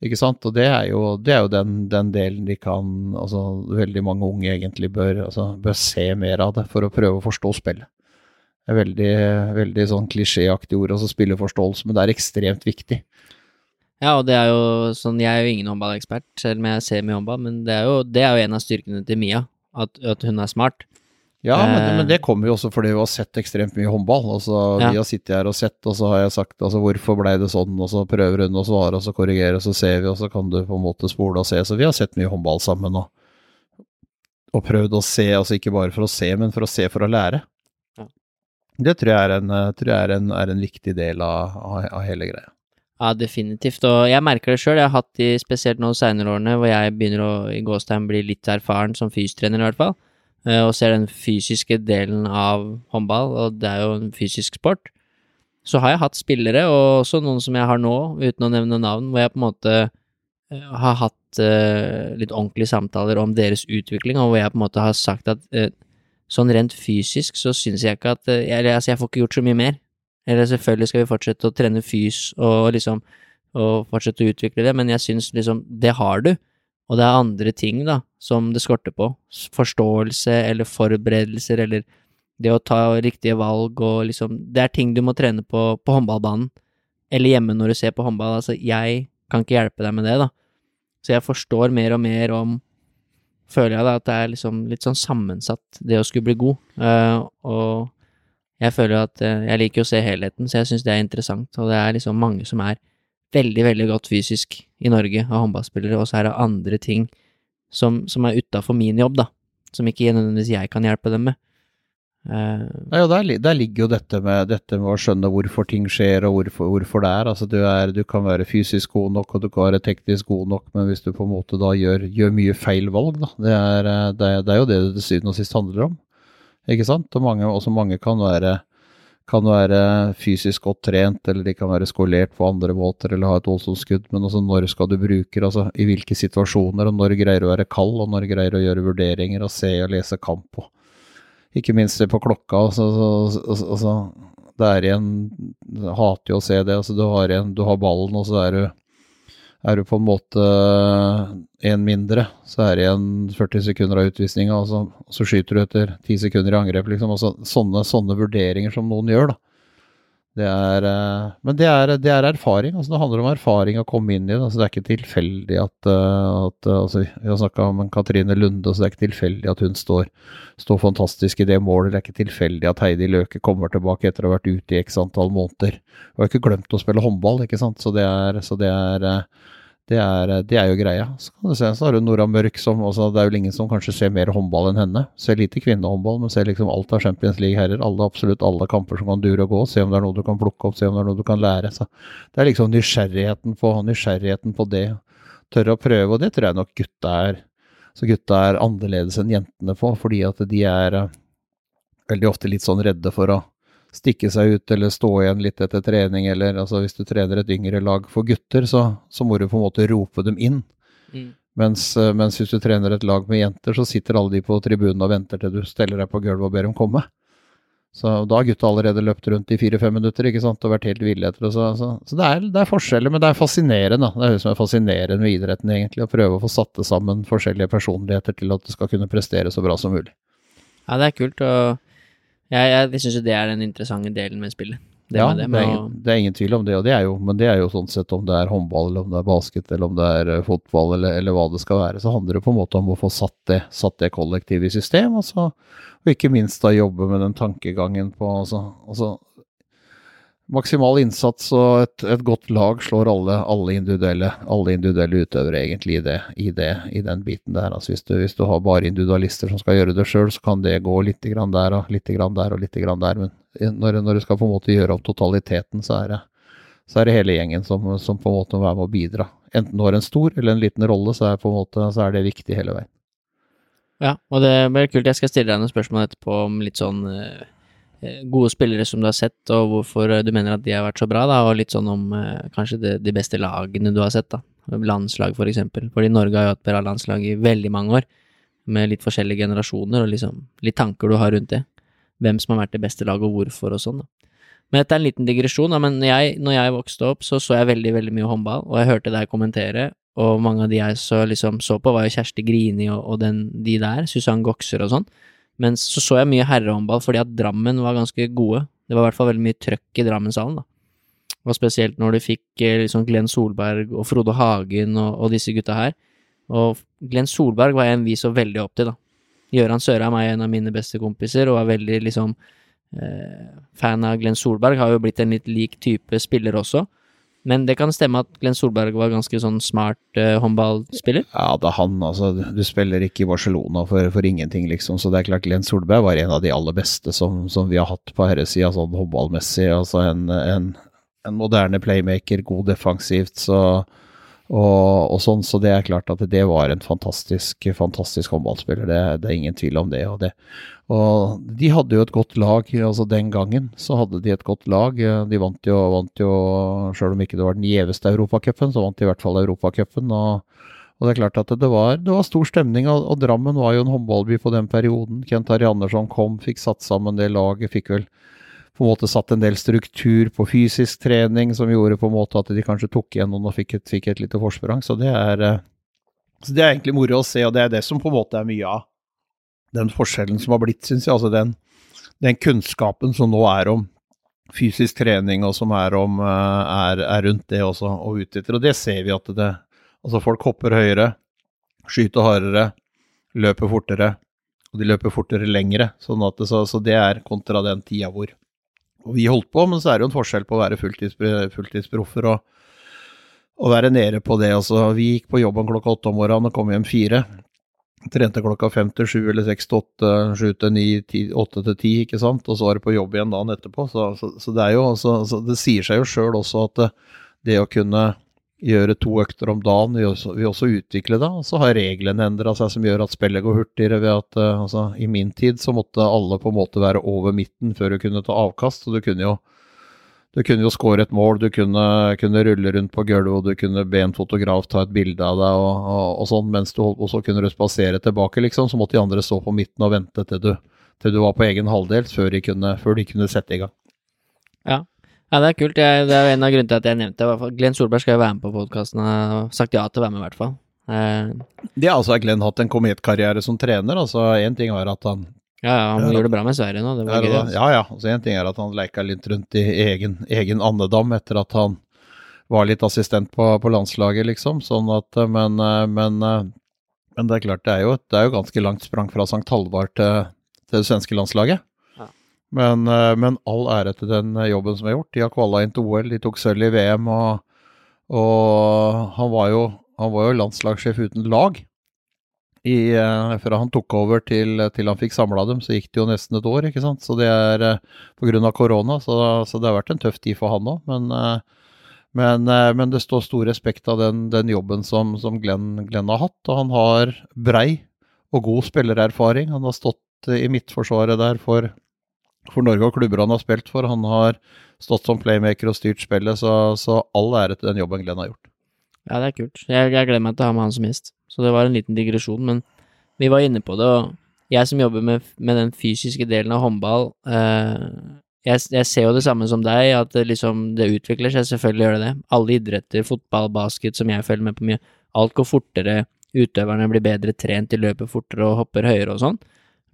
B: Ikke sant? Og det er jo, det er jo den, den, delen de kan altså Veldig mange unge egentlig bør, altså, bør se mer av det for å prøve å forstå spillet. Det er veldig, veldig sånn klisjéaktig ord, altså spilleforståelse, men det er ekstremt viktig.
A: Ja, og det er jo sånn Jeg er jo ingen håndballekspert, selv om jeg ser mye håndball, men det er jo, det er jo en av styrkene til Mia, at, at hun er smart.
B: Ja, men det, men det, kommer jo også fordi vi har sett ekstremt mye håndball. Altså, ja. Vi har sittet her og sett, og så har jeg sagt altså, hvorfor ble det sånn, og så prøver hun å svare, og så korrigere, og så ser vi, og så kan du på en måte spole og se. Så vi har sett mye håndball sammen og, og prøvd å se, altså ikke bare for å se, men for å se for å lære. Ja. Det tror jeg, er en, tror jeg er, en, er en, viktig del av, av, hele greia.
A: Ja, definitivt, og jeg merker det sjøl. Jeg har hatt de spesielt nå seinere årene hvor jeg begynner å i Gåstein bli litt erfaren som fystrener, i hvert fall Eh, og ser den fysiske delen av håndball, og det er jo en fysisk sport, så har jeg hatt spillere, og også noen som jeg har nå, uten å nevne navn, hvor jeg på en måte eh, har hatt uh, litt ordentlige samtaler om deres utvikling, og hvor jeg på en måte har sagt at uh, sånn rent fysisk så syns jeg ikke at uh, jeg, altså, jeg får ikke gjort så mye mer. Eller selvfølgelig skal vi fortsette å trene fys og liksom og fortsette å utvikle det, men jeg syns liksom det har du. Og det er andre ting, da, som det skorter på. Forståelse eller forberedelser eller det å ta riktige valg og liksom Det er ting du må trene på på håndballbanen. Eller hjemme når du ser på håndball. Altså, jeg kan ikke hjelpe deg med det, da. Så jeg forstår mer og mer om Føler jeg da at det er liksom litt sånn sammensatt, det å skulle bli god. Uh, og jeg føler at uh, jeg liker å se helheten, så jeg syns det er interessant. Og det er liksom mange som er veldig, veldig godt fysisk i Norge av håndballspillere, og så er det andre ting som, som er utafor min jobb, da, som ikke nødvendigvis jeg kan hjelpe dem med.
B: Uh, ja, der, der, ligger jo dette med, dette med, å skjønne hvorfor ting skjer og hvorfor, hvorfor det er. Altså, du, er. du, kan være fysisk god nok og du kan være teknisk god nok, men hvis du på en måte da gjør, gjør mye feil valg, da, det er, eh, det, det er jo det det til syvende og sist handler om. Ikke sant? Og mange, også mange kan være kan være fysisk godt trent, eller de kan være skolert på andre måter, eller ha et voldsomt skudd, men altså når skal du bruke det, altså i hvilke situasjoner, og når greier du å være kald, og når greier du å gjøre vurderinger og se og lese kamp, og ikke minst se på klokka, altså, altså, altså det er igjen Hater jo å se det, altså du har, igjen, du har ballen, og så er du er du på en måte én mindre, så er det igjen 40 sekunder av utvisninga, og, og, så skyter du etter 10 sekunder i angrep. Liksom. Altså, sånne, sånne, vurderinger som noen gjør, da. Det er, eh, men det er, det er erfaring. altså Det handler om erfaring å komme inn i det. altså Det er ikke tilfeldig at, eh, at eh, altså Vi har snakka om Katrine Lunde, så det er ikke tilfeldig at hun står, står fantastisk i det målet. Det er ikke tilfeldig at Heidi Løke kommer tilbake etter å ha vært ute i x antall måneder. Hun har ikke glemt å spille håndball, ikke sant. Så det er, så det er det er, det er, jo greia. Så kan du se, så har du Nora Mørk som også, Det er jo ingen som kanskje ser mer håndball enn henne. Ser lite kvinnehåndball, men ser liksom alt av Champions League-herrer. Alle, absolutt alle kamper som kan dure og gå. Se om det er noe du kan plukke opp, se om det er noe du kan lære. Så det er liksom nysgjerrigheten på, nysgjerrigheten på det. Tørre å prøve, og det tror jeg nok gutta er. Så gutta er annerledes enn jentene på, fordi at de er uh, veldig ofte litt sånn redde for å stikke seg ut eller stå igjen litt etter trening, eller altså hvis du trener et yngre lag for gutter, så, så må du på en måte rope dem inn. Mm. Mens, eh, mens, hvis du trener et lag med jenter, så sitter alle de på tribunen og venter til du steller deg på gulvet og ber dem komme. Så da har gutta allerede løpt rundt i fire-fem minutter ikke sant, og vært helt ville etter det. Så, så, så det, er, det, er, forskjeller, men det er fascinerende. Det er det som er fascinerende med idretten, egentlig. Å prøve å få satt sammen forskjellige personligheter til at du skal kunne prestere så bra som mulig.
A: Ja, det er kult, og jeg, jeg syns jo det er den interessante delen med spillet.
B: Det ja, det, det, er ingen, det, er ingen, tvil om det, og det er jo, men det er jo sånn sett om det er håndball, eller om det er basket, eller om det er eh, fotball, eller, eller hva det skal være, så handler det på en måte om å få satt det, satt det kollektivet i system, og, og ikke minst da jobbe med den tankegangen på altså, altså maksimal innsats og et, et, godt lag slår alle, alle, individuelle, alle individuelle utøvere egentlig i, det, i, det, i den biten der. Altså hvis, du, hvis du har bare individualister som skal gjøre det sjøl, så kan det gå litt der og litt der og litt der. Men når, når du skal på en måte gjøre opp totaliteten, så er det, så er det hele gjengen som, som, på en måte må være med å bidra. Enten du har en stor eller en liten rolle, så er, måte, så er det viktig hele veien.
A: Ja, og det blir kult. Jeg skal stille deg noen spørsmål etterpå om litt sånn Eh, gode spillere som du har sett, og hvorfor eh, du mener at de har vært så bra, da, og litt sånn om eh, kanskje de, de, beste lagene du har sett, da. Landslag, for eksempel. Fordi Norge har jo hatt bra landslag i veldig mange år, med litt forskjellige generasjoner, og liksom litt tanker du har rundt det. Hvem som har vært det beste laget, og hvorfor, og sånn, da. Men dette er en liten digresjon, da, men jeg, når jeg vokste opp, så så jeg veldig, veldig mye håndball, og jeg hørte deg kommentere, og mange av de jeg så, liksom, så på, var jo Kjersti Grini og, og den, de der, Susann Gokser og sånn. Men så så jeg mye herrehåndball fordi at Drammen var ganske gode. Det var i hvert fall veldig mye trøkk i Drammenshallen, da. Og spesielt når du fikk eh, liksom Glenn Solberg og Frode Hagen og, og, disse gutta her. Og Glenn Solberg var en vi så veldig opp til, da. Gøran Sørheim er en av mine beste kompiser og er veldig liksom eh, fan av Glenn Solberg. Har jo blitt en litt lik type spiller også. Men det kan stemme at Glenn Solberg var ganske sånn smart uh, håndballspiller?
B: Ja, det er han. Altså, du spiller ikke i Barcelona for, for, ingenting, liksom. Så det er klart Glenn Solberg var en av de aller beste som, som vi har hatt på herresida, sånn håndballmessig. Altså en, en, en, moderne playmaker, god defensivt, så og, og, sånn, så det er klart at det var en fantastisk, fantastisk håndballspiller. Det, det, er ingen tvil om det. Og, det. og de hadde jo et godt lag. altså Den gangen så hadde de et godt lag. De vant jo, vant jo selv om ikke det var den gjeveste europacupen, så vant de i hvert fall europacupen. Og, og det er klart at det var, det var stor stemning, og, og, Drammen var jo en håndballby på den perioden. Kent Harry Andersson kom, fikk satt sammen det laget, fikk vel på en måte satt en del struktur på fysisk trening som gjorde på en måte at de kanskje tok igjen noen og fikk et, fikk et lite forsprang. Så det, er, eh, så det er egentlig moro å se, og det er det som på en måte er mye av den forskjellen som har blitt, syns jeg. Altså den, den, kunnskapen som nå er om fysisk trening, og som er, om, eh, er, er rundt det også, og utnytter. Og det ser vi at det Altså, folk hopper høyere, skyter hardere, løper fortere, og de løper fortere lengre. Sånn at det, så, så det er kontra den tida hvor og vi holdt på, men så er det jo en forskjell på å være fulltidsproffer og, og være nede på det. Altså, vi gikk på jobben klokka åtte om morgenen og kom hjem fire. Trente klokka fem til sju eller seks til åtte, sju til ni, åtte til ti, ikke sant. Og så var det på jobb igjen dagen etterpå. Så, så, så det jo altså, Det sier seg jo sjøl også at det, det å kunne gjøre to økter om dagen, vil også, vil også utvikle det. Og så har reglene endra seg som gjør at spillet går hurtigere. ved at uh, altså, I min tid så måtte alle på en måte være over midten før du kunne ta avkast. og du kunne jo du kunne jo score et mål, du kunne, kunne rulle rundt på gulvet, og du kunne be en fotograf ta et bilde av deg, og, og, og sånn, mens du holdt, og så kunne du spasere tilbake, liksom. Så måtte de andre stå på midten og vente til du, til du var på egen halvdel, før før de kunne sette i gang.
A: Ja, det er kult. Jeg, det er en av grunnene til at jeg nevnte det. Glenn Solberg skal jo være med på podkasten. Har sagt ja til å være med, i hvert fall.
B: Eh. Det har altså Glenn hatt en kometkarriere som trener. altså Én ting var at han
A: Ja, ja, han gjorde det bra med Sverige nå. Det var
B: ja, gøy. Ja, ja. Så en ting er at han leika litt rundt i egen, egen andedam etter at han var litt assistent på, på landslaget, liksom. Sånn at Men, men, men det er klart, det er jo, det er jo ganske langt sprang fra St. Halvard til, til det svenske landslaget. Men, eh, men, all ære til den eh, jobben som er gjort. De har kvala inn til OL, de tok sølv i VM, og, og han, var jo, han, var jo, landslagssjef uten lag. I, eh, fra han tok over til, til han fikk samla dem, så gikk det jo nesten et år, ikke sant. Så det er pga. korona, så, så, det har vært en tøff tid for han òg. Men, men, men, det står stor respekt av den, den jobben som, som Glenn, Glenn, har hatt. Og han har brei og god spillererfaring. Han har stått i midtforsvaret der for for Norge og klubber han har spilt for. Han har stått som playmaker og styrt spillet, så, så all ære til den jobben Glenn har gjort.
A: Ja, det er kult. Jeg, jeg gleder meg til å ha med han som gjest. Så det var en liten digresjon, men vi var inne på det, og jeg som jobber med, med den fysiske delen av håndball, eh, jeg, jeg, ser jo det samme som deg, at det liksom det utvikler seg, selvfølgelig gjør det det. Alle idretter, fotball, basket, som jeg følger med på mye, alt går fortere, utøverne blir bedre trent, de løper fortere og hopper høyere og sånn.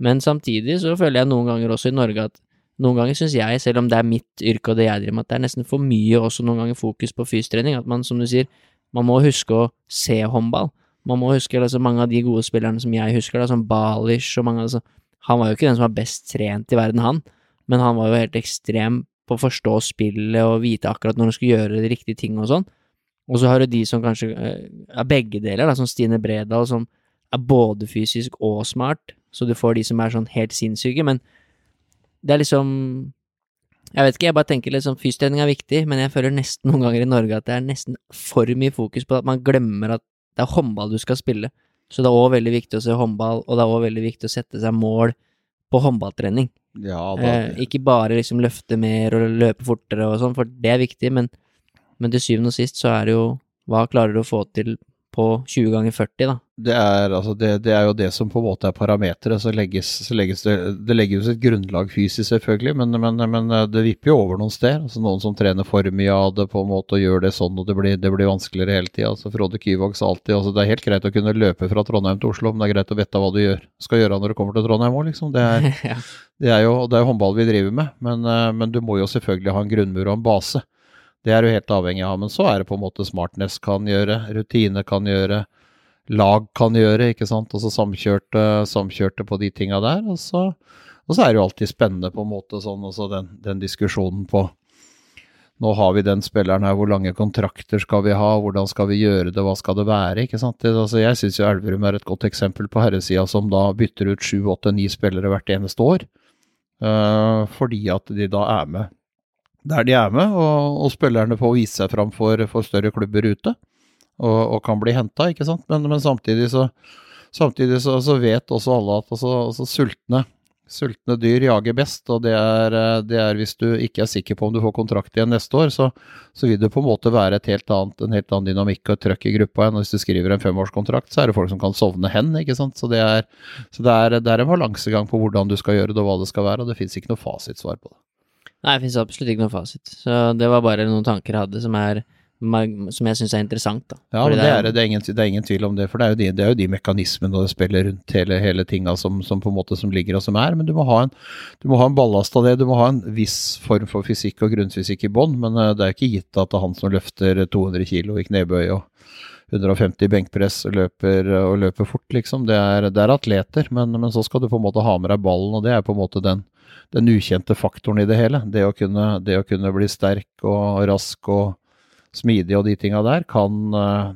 A: Men samtidig så føler jeg noen ganger også i Norge at noen ganger syns jeg, selv om det er mitt yrke og det jeg driver med, at det er nesten for mye også noen ganger fokus på fystrening. At man, som du sier, man må huske å se håndball. Man må huske altså, mange av de gode spillerne som jeg husker, da, som Balish og mange altså, Han var jo ikke den som var best trent i verden, han, men han var jo helt ekstrem på å forstå spillet og vite akkurat når han skulle gjøre de riktige ting og sånn. Og så har du de som kanskje eh, er begge deler, da, som Stine Bredal, som er både fysisk og smart, så du får de som er sånn helt sinnssyke, men det er liksom Jeg vet ikke, jeg bare tenker liksom fysiotrening er viktig, men jeg føler nesten noen ganger i Norge at det er nesten for mye fokus på at man glemmer at det er håndball du skal spille. Så det er òg veldig viktig å se håndball, og det er òg veldig viktig å sette seg mål på håndballtrening.
B: Ja,
A: eh, ikke bare liksom løfte mer og løpe fortere og sånn, for det er viktig, men, men til syvende og sist så er det jo hva klarer du å få til på 20 ganger 40, da.
B: Det er, altså det, det er, jo det som på en måte er parameteret. Så, legges, så legges det, det legges et grunnlag fysisk, selvfølgelig, men, men, men, eh, det vipper jo over noen steder. Altså noen som trener for mye av det på en måte og gjør det sånn, og det blir, det blir vanskeligere hele tida. Altså Frode Kyvåg sa alltid altså det er helt greit å kunne løpe fra Trondheim til Oslo, men det er greit å vite hva du gjør, skal gjøre når du kommer til Trondheim òg, liksom. Det er,
A: ja.
B: det er jo det er håndball vi driver med, men, eh, men du må jo selvfølgelig ha en grunnmur og en base. Det er du helt avhengig av. Men så er det på en måte smartness kan gjøre, rutine kan gjøre, lag kan gjøre, ikke sant. Og så samkjørte, samkjørte på de tinga der. Og så, og så, er det jo alltid spennende på en måte sånn også den, den, diskusjonen på nå har vi den spilleren her, hvor lange kontrakter skal vi ha, hvordan skal vi gjøre det, hva skal det være? ikke sant? Det, altså, jeg syns jo Elverum er et godt eksempel på herresida som da bytter ut sju, åtte, ni spillere hvert eneste år. Uh, fordi at de da er med der de er med, og, og spillerne får vise seg fram for, for større klubber ute. Og, og kan bli henta, ikke sant. Men, men, samtidig, så, samtidig så, så, vet også alle at også, også sultne, sultne dyr jager best. Og det er, det er, hvis du ikke er sikker på om du får kontrakt igjen neste år, så, så vil det på en måte være et helt annet, en helt annen dynamikk og trøkk i gruppa enn hvis du skriver en femårskontrakt, så er det folk som kan sovne hen, ikke sant. Så det er, så det er, det er en balansegang på hvordan du skal gjøre det og hva det skal være, og det fins ikke noe fasitsvar på det.
A: Nei, det finnes absolutt ikke noen fasit. Så det var bare noen tanker jeg hadde som, er, som jeg syns er interessant. Da.
B: Ja, men det er, det, er ingen, det er, ingen, tvil om det, for det er jo de, det er jo de mekanismene og det spiller rundt hele, hele tinga som, som, på en måte som ligger og som er. Men du må ha en, du må ha en ballast av det. Du må ha en viss form for fysikk og grunnfysikk i bånn, men eh, det er ikke gitt at det er han som løfter 200 kilo i knebøy og 150 benkpress og løper, og løper fort, liksom. Det er, det er atleter, men, men, så skal du på en måte ha med deg ballen, og det er på en måte den den ukjente faktoren i det hele. Det å kunne, det å kunne bli sterk og rask og smidig og de tinga der, kan eh,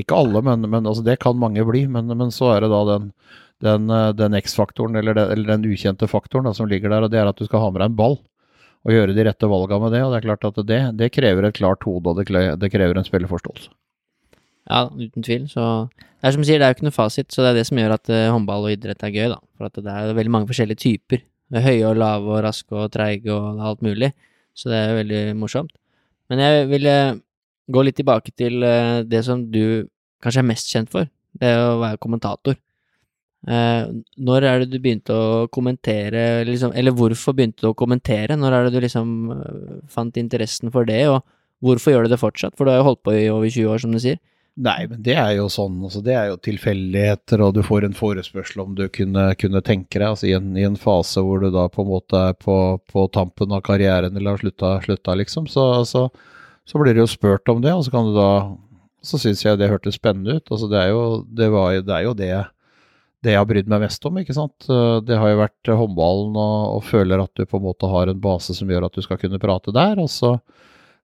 B: Ikke alle, men, men altså det kan mange bli. Men, men, så er det da den, den, eh, den X-faktoren, eller, eller, den ukjente faktoren da, som ligger der, og det er at du skal ha med deg en ball. Og gjøre de rette valgene med det. Og det er klart at det, det krever et klart hode, og det krever en spillerforståelse.
A: Ja, uten tvil. Så det er som du sier, det er jo ikke noe fasit, så det er det som gjør at uh, håndball og idrett er gøy, da. For at det er veldig mange forskjellige typer høye og lave og raske og treige og alt mulig. Så det er veldig morsomt. Men jeg ville gå litt tilbake til eh, det som du kanskje er mest kjent for, det å være kommentator. Eh, når er det du begynte å kommentere, liksom, eller hvorfor begynte du å kommentere? Når er det du liksom eh, fant interessen for det, og hvorfor gjør du det fortsatt? For du har jo holdt på i over 20 år, som du sier.
B: Nei, men det er jo sånn. Altså, det er jo tilfeldigheter, og du får en forespørsel om du kunne, kunne tenke deg, altså i en, i en, fase hvor du da på en måte er på, på tampen av karrieren eller har slutta, liksom, så, så, så, blir det jo spurt om det, og så kan du da Så syns jeg det hørtes spennende ut. Altså, det er jo det, var, det, er jo det, det jeg har brydd meg mest om, ikke sant. Det har jo vært håndballen, og, og føler at du på en måte har en base som gjør at du skal kunne prate der. og så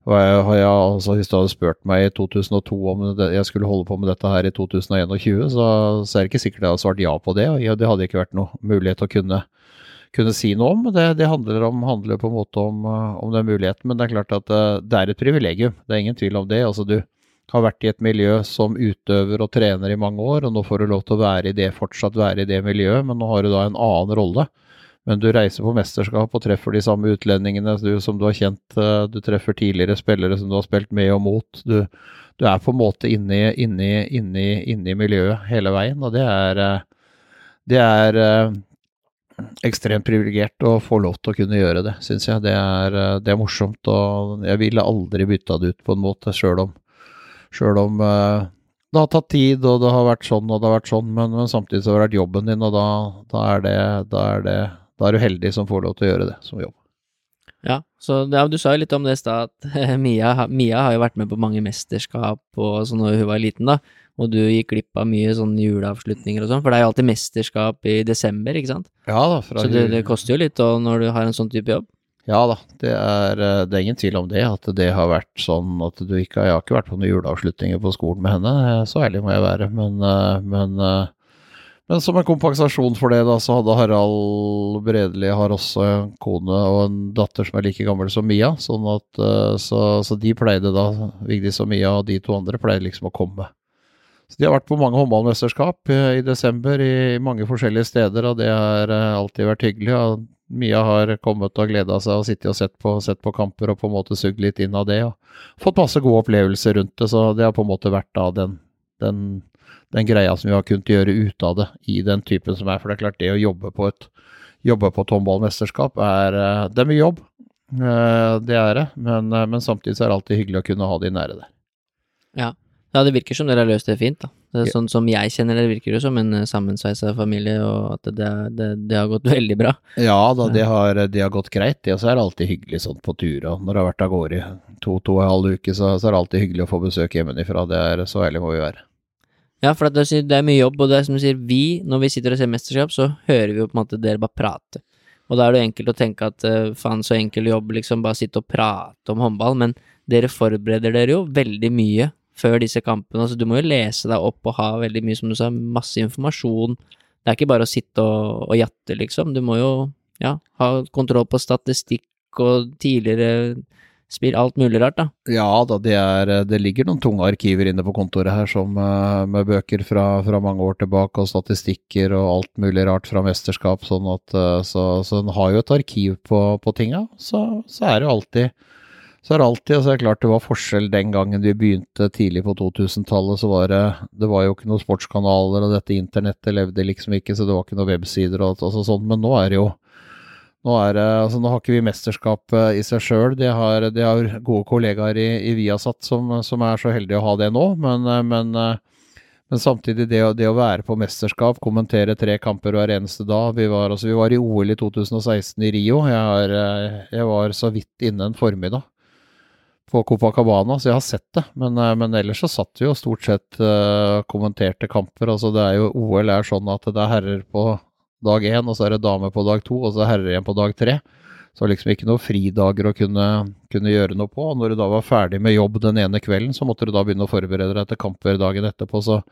B: og jeg, jeg, altså, hvis du hadde spurt meg i 2002 om det, jeg skulle holde på med dette her i 2021, så, så er det ikke sikkert jeg hadde svart ja på det. og Det hadde ikke vært noe mulighet å kunne, kunne si noe om. Det, det handler, om, handler, på en måte om, om, den muligheten. Men det er klart at eh, det er et privilegium. Det er ingen tvil om det. altså Du har vært i et miljø som utøver og trener i mange år, og nå får du lov til å være i det, fortsatt være i det miljøet, men nå har du da en annen rolle. Men du reiser på mesterskap og treffer de samme utlendingene du, som du har kjent. Eh, du treffer tidligere spillere som du har spilt med og mot. Du, du er på en måte inne, i miljøet hele veien, og det er, eh, det er, eh, ekstremt privilegert å få lov til å kunne gjøre det, syns jeg. Det er, det er, morsomt, og jeg ville aldri bytta det ut på en måte, sjøl om, selv om det har tatt tid, og det har vært sånn og det har vært sånn, men, men samtidig så har det vært jobben din, og da, da, er det, da, er det, da er du heldig som får lov til å gjøre det som jobb.
A: Ja, så ja, du sa jo litt om det i stad, at Mia, Mia, har jo vært med på mange mesterskap og sånn da hun var liten, da og du gikk glipp av mye sånn juleavslutninger og sånn, for det er jo alltid mesterskap i desember, ikke sant?
B: Ja da.
A: Så det, det, koster jo litt da, når du har en sånn type jobb?
B: Ja da, det er, eh, det er, ingen tvil om det, at det har vært sånn at du ikke Jeg har ikke vært på noen juleavslutninger på skolen med henne, så ærlig må jeg være, men, eh, men, eh, men som en kompensasjon for det, da, så hadde Harald Bredeli har også en kone og en datter som er like gammel som Mia, sånn at så, så de pleide da, Vigdis og Mia og de to andre pleide liksom å komme så De har vært på mange håndballmesterskap eh, i desember i mange forskjellige steder, og det har eh, alltid vært hyggelig. og Mia har kommet og gleda seg og sittet og sett på, sett på, kamper og på en måte sugd litt inn av det. og Fått masse gode opplevelser rundt det, så det har på en måte vært da den, den, den greia som vi har kunnet gjøre ut av det i den typen som er. For det er klart, det å jobbe på et, jobbe på et håndballmesterskap er, eh, det er mye jobb. Det er det, men, men samtidig så er det alltid hyggelig å kunne ha de nære der.
A: Ja, ja, det virker som dere har løst det fint, da. Det er sånn som jeg kjenner det, virker det som en eh, sammensveisa familie, og at det, det, det, har gått veldig bra.
B: Ja da, det har, det har gått greit, det. Er alltid hyggelig sånn på tur, og når det har vært av gårde i to, to og en halv uke, så, så, er det alltid hyggelig å få besøk hjemmefra. Det er så ærlig må vi være.
A: Ja, for det, er mye jobb, og det er som du sier, vi, når vi sitter og ser mesterskap, så hører vi jo på en måte dere bare prate. Og da er det enkelt å tenke at uh, faen, så enkel jobb, liksom, bare sitte og prate om håndball, men dere forbereder dere jo veldig mye før disse kampene. Altså, du må jo lese deg opp og ha veldig mye, som du sa, masse informasjon. Det er ikke bare å sitte og, og jatte, liksom. Du må jo ja, ha kontroll på statistikk og tidligere spill, alt mulig rart, da.
B: Ja da, det, er, det ligger noen tunge arkiver inne på kontoret her som, eh, med bøker fra, fra, mange år tilbake, og statistikker og alt mulig rart fra mesterskap, sånn at eh, Så, så en har jo et arkiv på, på tinga. Så, så er det jo alltid så er det alltid altså det er klart det var forskjell den gangen vi begynte tidlig på 2000-tallet. så var det, det var jo ikke noen sportskanaler, og dette internettet levde liksom ikke, så det var ikke noen websider og altså sånn. Men nå er det jo nå, er altså nå har ikke vi mesterskap i seg sjøl. De, de, har gode kollegaer i, i Viasat som, som, er så heldige å ha det nå. Men, men, men samtidig, det, det, å være på mesterskap, kommentere tre kamper hver eneste dag Vi var, altså, vi var i OL i 2016 i Rio. Jeg, har, jeg var så vidt inne en formiddag på Copacabana, så jeg har sett det. Men, eh, men ellers så satt vi jo stort sett uh, kommenterte kamper. Altså det er jo OL er sånn at det er herrer på dag én, og så er det dame på dag to, og så er herrer igjen på dag tre. Så liksom ikke noen fridager å kunne, kunne, gjøre noe på. Og når du da var ferdig med jobb den ene kvelden, så måtte du da begynne å forberede deg til kamper dagen etterpå. Så,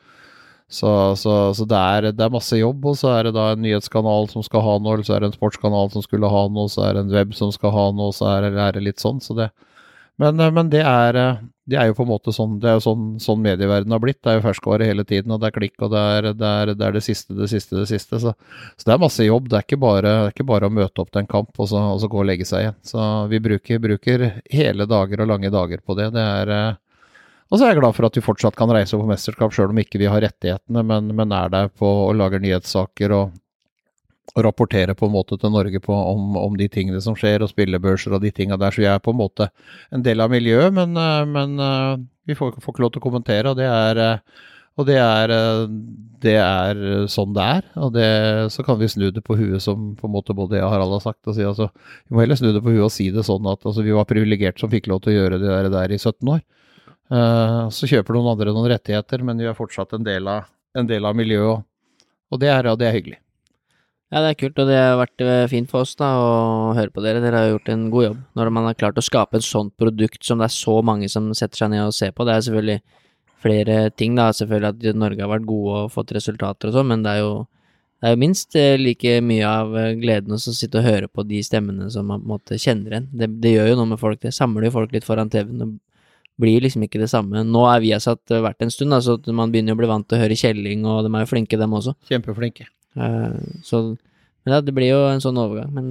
B: så, så, så det, er, det, er, masse jobb, og så er det da en nyhetskanal som skal ha noe, eller så er det en sportskanal som skulle ha noe, så er det en web som skal ha noe, så er det, er det litt sånn. Så det, men, eh, men det, er, eh, det, er, jo på en måte sånn det er jo sånn, sånn medieverdenen har blitt. Det er jo ferskvare hele tiden, og det er klikk, og det er det, er, det, er det siste, det siste, det siste. Så, så, det er masse jobb. Det er ikke bare, ikke bare å møte opp til en kamp og så, og så, gå og legge seg igjen. Så vi bruker, bruker, hele dager og lange dager på det. Det er eh, og så er jeg glad for at vi fortsatt kan reise på mesterskap, sjøl om ikke vi har rettighetene, men, men er der på og lager nyhetssaker og, og rapportere på en måte til Norge på, om, om, de tingene som skjer, og spillebørser og de tinga der. Så jeg er på en måte en del av miljøet, men, eh, men eh, vi får, får, ikke lov til å kommentere. Og det er, eh, og det er, det er sånn det er. Og det, så kan vi snu det på huet, som på en måte både jeg og Harald har sagt. Si, altså, vi må heller snu det på huet og si det sånn at altså, vi var privilegert som fikk lov til å gjøre det der, der i 17 år. Så kjøper noen andre noen rettigheter, men vi er fortsatt en del av, en del av miljøet, og, det, er, og det er hyggelig.
A: Ja, det er kult, og det har vært eh, fint for oss da å høre på dere. Dere har gjort en god jobb når man har klart å skape et sånt produkt som det er så mange som setter seg ned og ser på. Det er selvfølgelig flere ting, da. Selvfølgelig at Norge har vært gode og fått resultater og sånn, men det er jo det er jo minst eh, like mye av eh, gleden å sitte og høre på de stemmene som man på en måte kjenner igjen. Det, det, gjør jo noe med folk, det samler jo folk litt foran TV-en. Blir liksom ikke det samme. Nå er Viasat vært en stund, da, så man begynner å bli vant til å høre Kjelling, og de er jo flinke, dem også.
B: Kjempeflinke.
A: Uh, så men ja, det blir jo en sånn overgang, men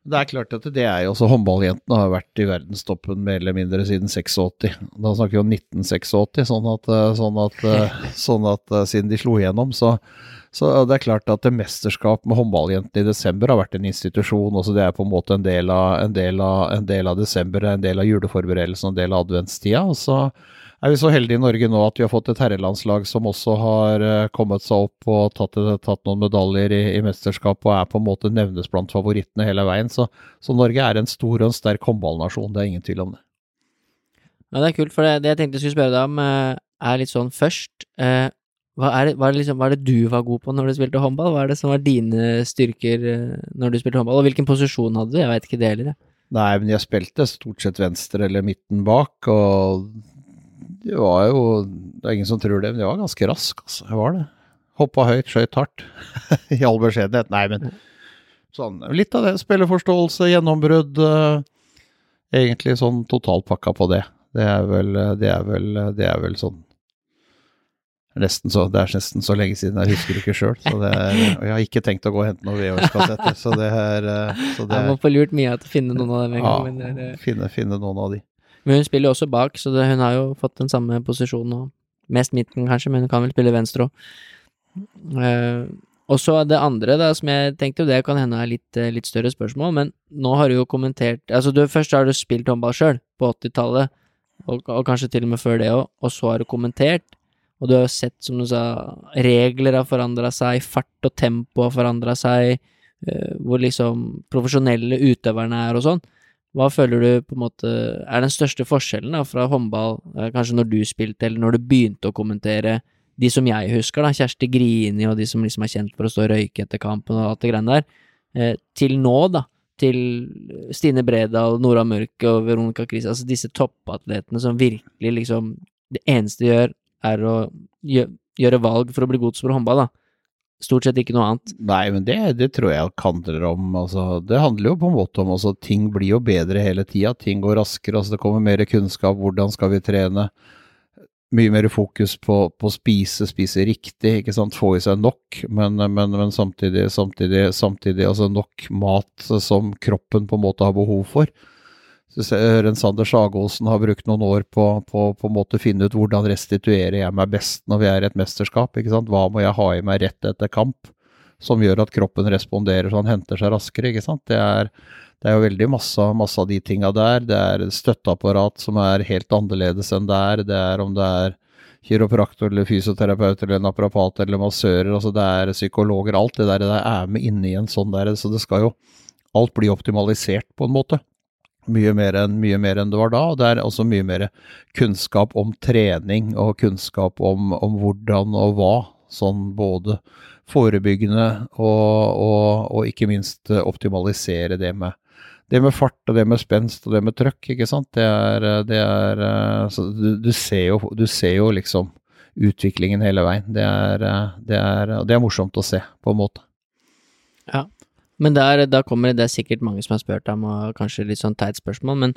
B: Det er klart at det er jo også Håndballjentene har vært i verdenstoppen mer eller mindre siden 86. Da snakker vi om 1986, sånn at, eh, sånn at, eh, sånn at eh, siden de slo igjennom. Så, så det er klart at mesterskap med håndballjentene i desember har vært en institusjon. også Det er på en måte en del av, en del av, en del av desember, en del av juleforberedelsen, en del av adventstida. og så er vi så heldige i Norge nå at vi har fått et herrelandslag som også har uh, kommet seg opp og tatt, tatt noen medaljer i, i mesterskap og er på en måte nevnes blant favorittene hele veien. Så, så Norge er en stor og en sterk håndballnasjon, det er ingen tvil om det.
A: Ja, det er kult, for det, det jeg tenkte jeg skulle spørre deg om, uh, er litt sånn først. Eh, hva, er hva, er liksom, hva er det du var god på når du spilte håndball? Hva er det som var dine styrker når du spilte håndball, og hvilken posisjon hadde du? Jeg veit ikke det heller, jeg.
B: Nei, men jeg spilte stort sett venstre eller midten bak, og det var jo Det er ingen som tror det, men jeg var ganske rask, altså. Jeg var det. Hoppa høyt, skøyt hardt. I all beskjedenhet. Nei, men sånn Litt av det. Spilleforståelse, gjennombrudd. Uh, egentlig sånn totalpakka på det. Det er vel Det er vel, det er vel sånn Nesten så, det er nesten så lenge siden, jeg husker ikke sjøl. Og jeg har ikke tenkt å gå og hente noen VHS-kassetter, så det er eh, så det
A: Jeg må få lurt mye av å finne noen av dem en
B: ja,
A: gang. Men det er,
B: finne, finne noen av de.
A: Men hun spiller jo også bak, så det, hun har jo fått den samme posisjonen og Mest midten, kanskje, men hun kan vel spille venstre òg. Uh, og så det andre, da, som jeg tenkte, det kan hende er litt, eh, litt større spørsmål, men nå har du jo kommentert Altså, du, først har du spilt håndball sjøl, på 80-tallet, og, og, kanskje til og med før det òg, og så har du kommentert, og du har jo sett, som du sa, regler har forandra seg, fart og tempo har forandra seg, uh, hvor liksom profesjonelle utøverne er og sånn. Hva føler du på en måte er den største forskjellen da, fra håndball, eh, kanskje når du spilte, eller når du begynte å kommentere, de som jeg husker, da, Kjersti Grini og de som liksom er kjent for å stå og røyke etter kampen og alt det greiene der, eh, til nå, da, til Stine Bredal, Nora Mørk og Veronica Chris, altså disse toppatletene som virkelig liksom Det eneste de gjør, er å gjøre valg for å bli god som håndball, da. Stort sett ikke noe annet.
B: Nei, men det, det tror jeg handler om altså, Det handler jo på en måte om altså, Ting blir jo bedre hele tida. Ting går raskere. altså Det kommer mer kunnskap. Hvordan skal vi trene? Mye mer fokus på, å spise, spise riktig, ikke sant. Få i seg nok, men, men, men samtidig, samtidig, samtidig altså nok mat som kroppen på en måte har behov for. Så en Sander Sagosen har brukt noen år på, på, på en måte finne ut hvordan restituerer jeg meg best når vi er i et mesterskap. ikke sant? Hva må jeg ha i meg rett etter kamp som gjør at kroppen responderer så han henter seg raskere? ikke sant? Det er, det er jo veldig masse, masse av de tinga der. Det er støtteapparat som er helt annerledes enn der. Det er om det er kiropraktor eller fysioterapeut eller naprapat eller massører, altså det er psykologer. Alt det der, det der er med inni en sånn der, så det skal jo alt bli optimalisert på en måte. Mye mer, enn, mye mer enn det var da. og Det er også mye mer kunnskap om trening og kunnskap om, om hvordan og hva. Sånn både forebyggende og, og, og, ikke minst optimalisere det med, det med fart og det med spenst og det med trøkk. ikke sant? Det er, det er du, du, ser jo, du ser jo liksom utviklingen hele veien. Det er, det er, det er morsomt å se, på en måte.
A: Ja, men der, da kommer det er sikkert mange som har spurt deg om kanskje litt sånn teit spørsmål, men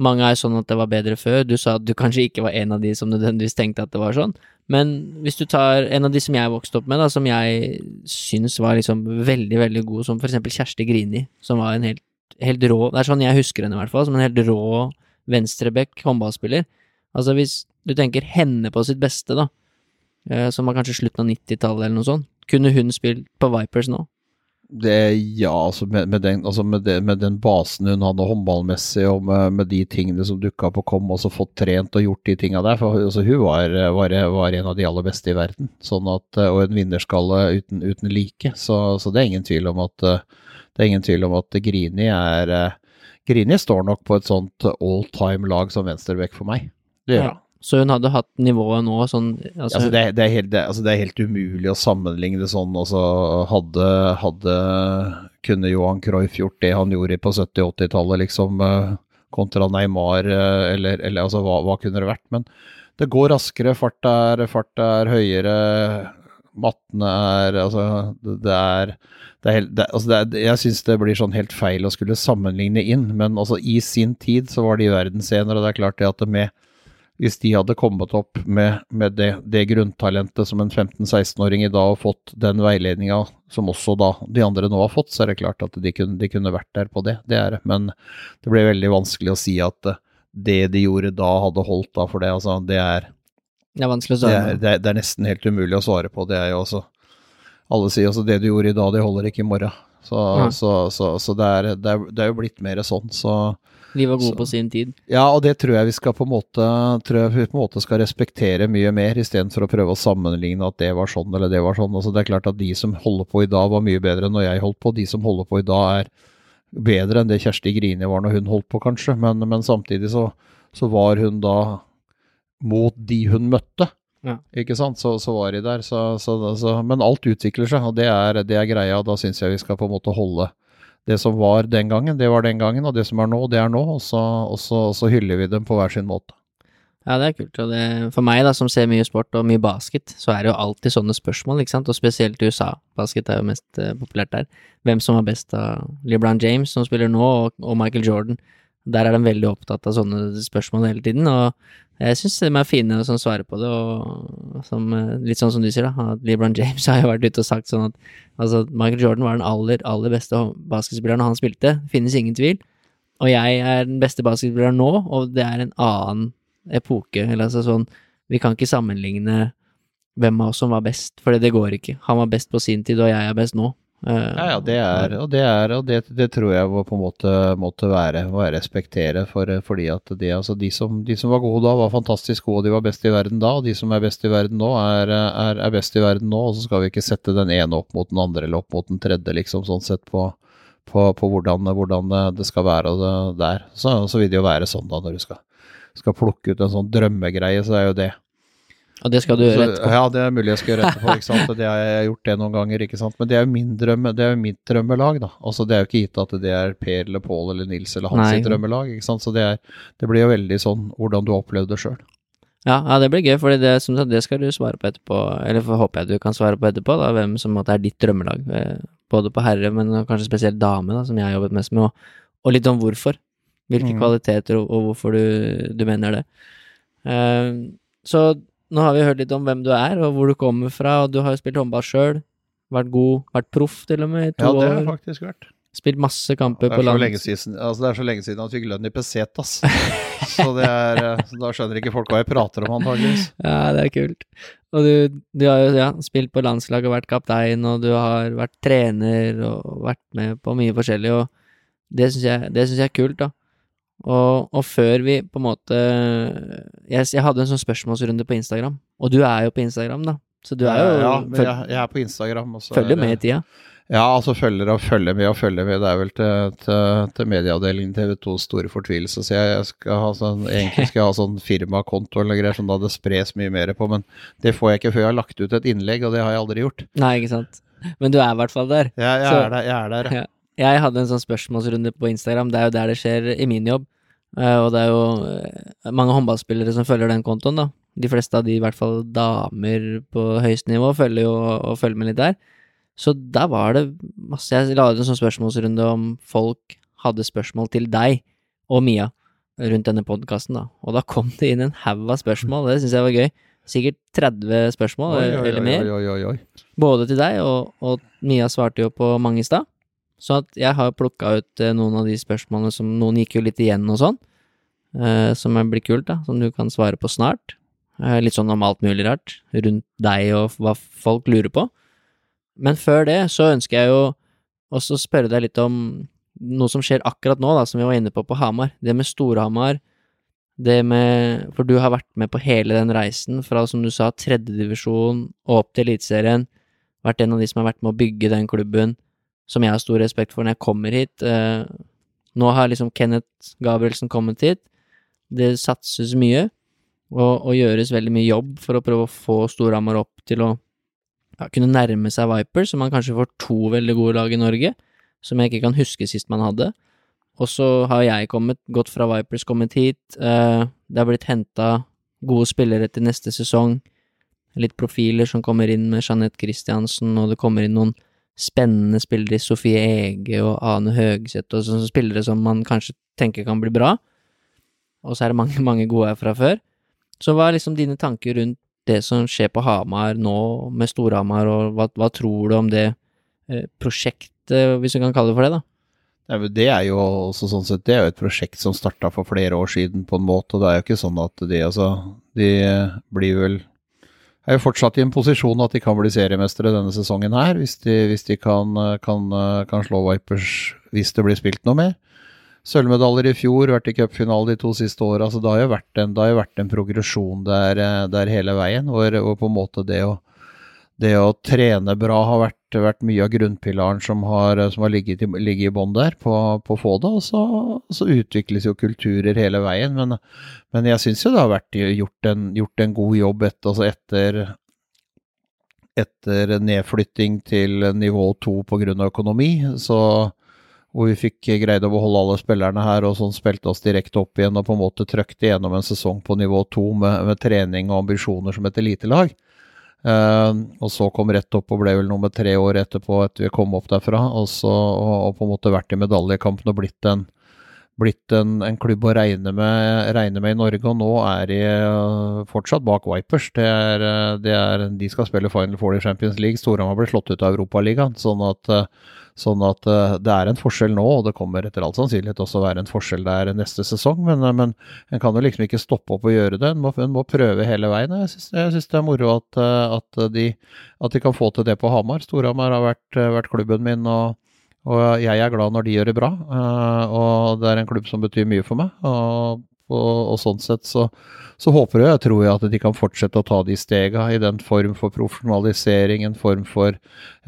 A: mange er sånn at det var bedre før. Du sa at du kanskje ikke var en av de som nødvendigvis tenkte at det var sånn. Men hvis du tar en av de som jeg vokste opp med, da, som jeg syns var liksom veldig, veldig god, som for eksempel Kjersti Grini, som var en helt, helt rå Det er sånn jeg husker henne i hvert fall, som en helt rå venstreback håndballspiller. Altså hvis du tenker henne på sitt beste, da, eh, som var kanskje slutten av 90-tallet eller noe sånt, kunne hun spilt på Vipers nå?
B: Det, ja, altså med, med, den, altså med, det, med, den, basen hun hadde håndballmessig, og med, de tingene som dukka opp og kom, og så fått trent og gjort de tinga der. For altså, hun var, var, var, en av de aller beste i verden, sånn at, og en vinnerskalle uten, uten like. Så, så, det er ingen tvil om at det er ingen tvil om at Grini er Grini står nok på et sånt all time lag som venstreback for meg. Det gjør
A: han. Ja. Så hun hadde hatt nivået nå sånn
B: altså, altså det, det, er helt, det, altså det, er helt, umulig å sammenligne det sånn. Altså, hadde, hadde Kunne Johan Cruyff gjort det han gjorde på 70-80-tallet, liksom, eh, kontra Neymar, eh, eller, eller altså, hva, hva, kunne det vært? Men det går raskere, fart er, fart er høyere, mattene er Altså, det er det er, helt, det, altså det er, jeg syns det blir sånn helt feil å skulle sammenligne inn, men altså i sin tid så var de verdensener, og det er klart det at med hvis de hadde kommet opp med, med det, det, grunntalentet som en 15-16-åring i dag har fått, den veiledninga som også da de andre nå har fått, så er det klart at de kunne, de kunne vært der på det. Det er det. Men det blir veldig vanskelig å si at eh, det de gjorde da, hadde holdt da for det. Altså, det er
A: Det er vanskelig å svare
B: på. Det, det, er nesten helt umulig å svare på. Det er jo også Alle sier altså det du gjorde i dag, det holder ikke i morgen. Så, ja. så, så, så det, er, det, er, det er jo blitt mer sånn. Så
A: de var gode så, på sin tid.
B: Ja, og det tror jeg vi skal på en måte vi på en måte skal respektere mye mer, istedenfor å prøve å sammenligne at det var sånn eller det var sånn. Altså Det er klart at de som holder på i dag, var mye bedre enn når jeg holdt på. De som holder på i dag, er bedre enn det Kjersti Grini var når hun holdt på, kanskje. Men, men samtidig så, så, var hun da mot de hun møtte. Ja. Ikke sant? Så, så, var de der. Så, men alt utvikler seg, og det er, det er greia. Da syns jeg vi skal på en måte holde det som var den gangen, det var den gangen, og det som er nå, det er nå. Og så, og så, og så hyller vi dem på hver sin måte.
A: Ja, det er kult. Og det, for meg, da, som ser mye sport og mye basket, så er det jo alltid sånne spørsmål, ikke sant, og spesielt i USA. Basket er jo mest uh, populært der. Hvem som var best av LeBron James, som spiller nå, og, og Michael Jordan. Der er de veldig opptatt av sånne spørsmål hele tiden, og jeg syns de er fine som svarer på det, og som, eh, litt sånn som du sier, da, at LeBron James har jo vært ute og sagt sånn at altså, Michael Jordan var den aller, aller beste basketspilleren han spilte, finnes ingen tvil, og jeg er den beste basketspilleren nå, og det er en annen epoke, eller altså sånn, vi kan ikke sammenligne hvem av oss som var best, for det går ikke. Han var best på sin tid, og jeg er best nå.
B: Uh, ja, ja, det er, og det, er, og det, det tror jeg må på en måte måtte være å respektere, for, fordi at det, altså de, som, de som var gode da, var fantastisk gode, de var best i verden da, og de som er best i verden nå, er, er, er, best i verden nå, og så skal vi ikke sette den ene opp mot den andre eller opp mot den tredje, liksom, sånn sett på, på, på hvordan, hvordan, det skal være og det der. Så, så vil det jo være sånn da, når du skal, skal plukke ut en sånn drømmegreie, så er jo det
A: og det skal du gjøre etterpå?
B: Ja, det er mulig jeg skal gjøre etterpå. ikke sant? Det har jeg gjort det noen ganger, ikke sant. Men det er jo min drømme, det er jo mitt drømmelag, da. Altså Det er jo ikke gitt at det er Per eller Pål eller Nils eller hans sitt drømmelag, ikke sant. Så det, er, det, blir jo veldig sånn hvordan du opplevde det sjøl.
A: Ja, ja, det blir gøy, for det, det, skal du svare på etterpå. Eller for, håper jeg du kan svare på etterpå, da, hvem som måtte er ditt drømmelag. Eh, både på herre, men kanskje spesielt dame, da, som jeg har jobbet mest med, og, og litt om hvorfor. Hvilke mm. kvaliteter, og, og hvorfor du, du, mener det. Uh, så nå har vi hørt litt om hvem du er, og hvor du kommer fra, og du har jo spilt håndball sjøl. Vært god, vært proff til og med i to år.
B: Ja, det har jeg faktisk vært.
A: Spilt masse kamper på land.
B: Siden, altså det er så lenge siden han fikk lønn i pesetas. så, det er, eh, så da skjønner ikke folk hva jeg prater om, antageligvis.
A: Ja, det er kult. Og du, du har jo ja, spilt på landslag og vært kaptein, og du har vært trener og vært med på mye forskjellig, og det syns jeg, jeg, er kult, da. Og, og, før vi på en måte jeg, jeg, hadde en sånn spørsmålsrunde på Instagram, og du er jo på Instagram, da. Så du er jo
B: Ja, men jeg, jeg er på Instagram.
A: følger med i tida?
B: Ja, altså følger og følger med og følger med. Det er vel til, til, til medieavdelingen TV 2s store fortvilelse. Så jeg, skal ha sånn, egentlig skal jeg ha sånn firmakonto eller greier som da det spres mye mer på, men det får jeg ikke før jeg har lagt ut et innlegg, og det har jeg aldri gjort.
A: Nei, ikke sant. Men du er i hvert fall der.
B: Ja, jeg, så, er, der, jeg er der. Ja.
A: Jeg hadde en sånn spørsmålsrunde på Instagram, det er jo der det skjer i min jobb. Eh, og det er jo eh, mange håndballspillere som følger den kontoen, da. De fleste av de, i hvert fall damer på høyest nivå, følger jo og følger med litt der. Så der var det masse Jeg la ut en sånn spørsmålsrunde om folk hadde spørsmål til deg og Mia rundt denne podkasten, da. Og da kom det inn en haug av spørsmål, det syns jeg var gøy. Sikkert 30 spørsmål, oi, oi, eller mer.
B: Oi,
A: Både til deg, og, og Mia svarte jo på mange i stad. Så jeg har plukka ut eh, noen av de spørsmålene som Noen gikk jo litt igjen og sånn, eh, som blir kult, da, som du kan svare på snart. Eh, litt sånn om alt mulig rart rundt deg og hva folk lurer på. Men før det så ønsker jeg jo også spørre deg litt om noe som skjer akkurat nå, da, som vi var inne på på Hamar. Det med Storhamar. Det med For du har vært med på hele den reisen, fra som du sa, tredjedivisjon og opp til Eliteserien. Vært en av de som har vært med å bygge den klubben som jeg har stor respekt for når jeg kommer hit. Eh, nå har liksom Kenneth Gabrielsen kommet hit. Det satses mye, og, og, gjøres veldig mye jobb for å prøve å få Storhamar opp til å ja, kunne nærme seg Vipers, så man kanskje får to veldig gode lag i Norge, som jeg ikke kan huske sist man hadde. Og så har jeg kommet, gått fra Vipers, kommet hit. Eh, det har blitt henta gode spillere til neste sesong. Litt profiler som kommer inn med Jeanette Christiansen, og det kommer inn noen spennende spillere i Sofie Ege og Ane Høgseth og sånne spillere som man kanskje tenker kan bli bra. Og så er det mange, mange gode her fra før. Så hva er liksom dine tanker rundt det som skjer på Hamar nå, med Storhamar, og hva, hva, tror du om det eh, prosjektet, hvis vi kan kalle det for det, da?
B: Det er jo også sånn sett, det er jo et prosjekt som starta for flere år siden, på en måte. og Det er jo ikke sånn at de altså De blir vel er jo fortsatt i en posisjon at de kan bli seriemestere denne sesongen her, hvis de, hvis de kan, kan, kan, slå Vipers hvis det blir spilt noe mer. Sølvmedaljer i fjor, vært i cupfinale de to siste åra. Altså det har jo vært en, jo vært en progresjon der, der, hele veien, hvor, hvor på en måte det å det å trene bra har vært, vært mye av grunnpilaren som har, som har ligget, i, ligget i bånn der, på, på, å få det. Og så, så, utvikles jo kulturer hele veien. Men, men jeg syns jo det har vært gjort en, gjort en god jobb etter, altså etter, etter nedflytting til nivå to pga. økonomi. Så, hvor vi fikk greid å beholde alle spillerne her og sånn spilte oss direkte opp igjen og på en måte trøkte gjennom en sesong på nivå to med, med trening og ambisjoner som et elitelag. Uh, og så kom rett opp og ble vel nummer tre år etterpå etter vi kom opp derfra. Og, så, og, og på en måte vært i medaljekampen og blitt en, blitt en, en klubb å regne med, regne med, i Norge. Og nå er de uh, fortsatt bak Vipers. Det er, uh, det er, de skal spille Final Four i Champions League. Storhamar ble slått ut av Europaligaen. Sånn at Sånn at uh, det er en forskjell nå, og det kommer etter all sannsynlighet også være en forskjell der neste sesong. Men, uh, men en kan jo liksom ikke stoppe opp og gjøre det. En må, en må prøve hele veien. Jeg syns det er moro at, uh, at, de, at, de, kan få til det på Hamar. Storhamar har vært, vært, klubben min, og, og, jeg er glad når de gjør det bra. og det er en klubb som betyr mye for meg. og og, og, sånn sett så, så håper jeg, jeg tror jeg at de kan fortsette å ta de stega i den form for profesjonalisering, en form for,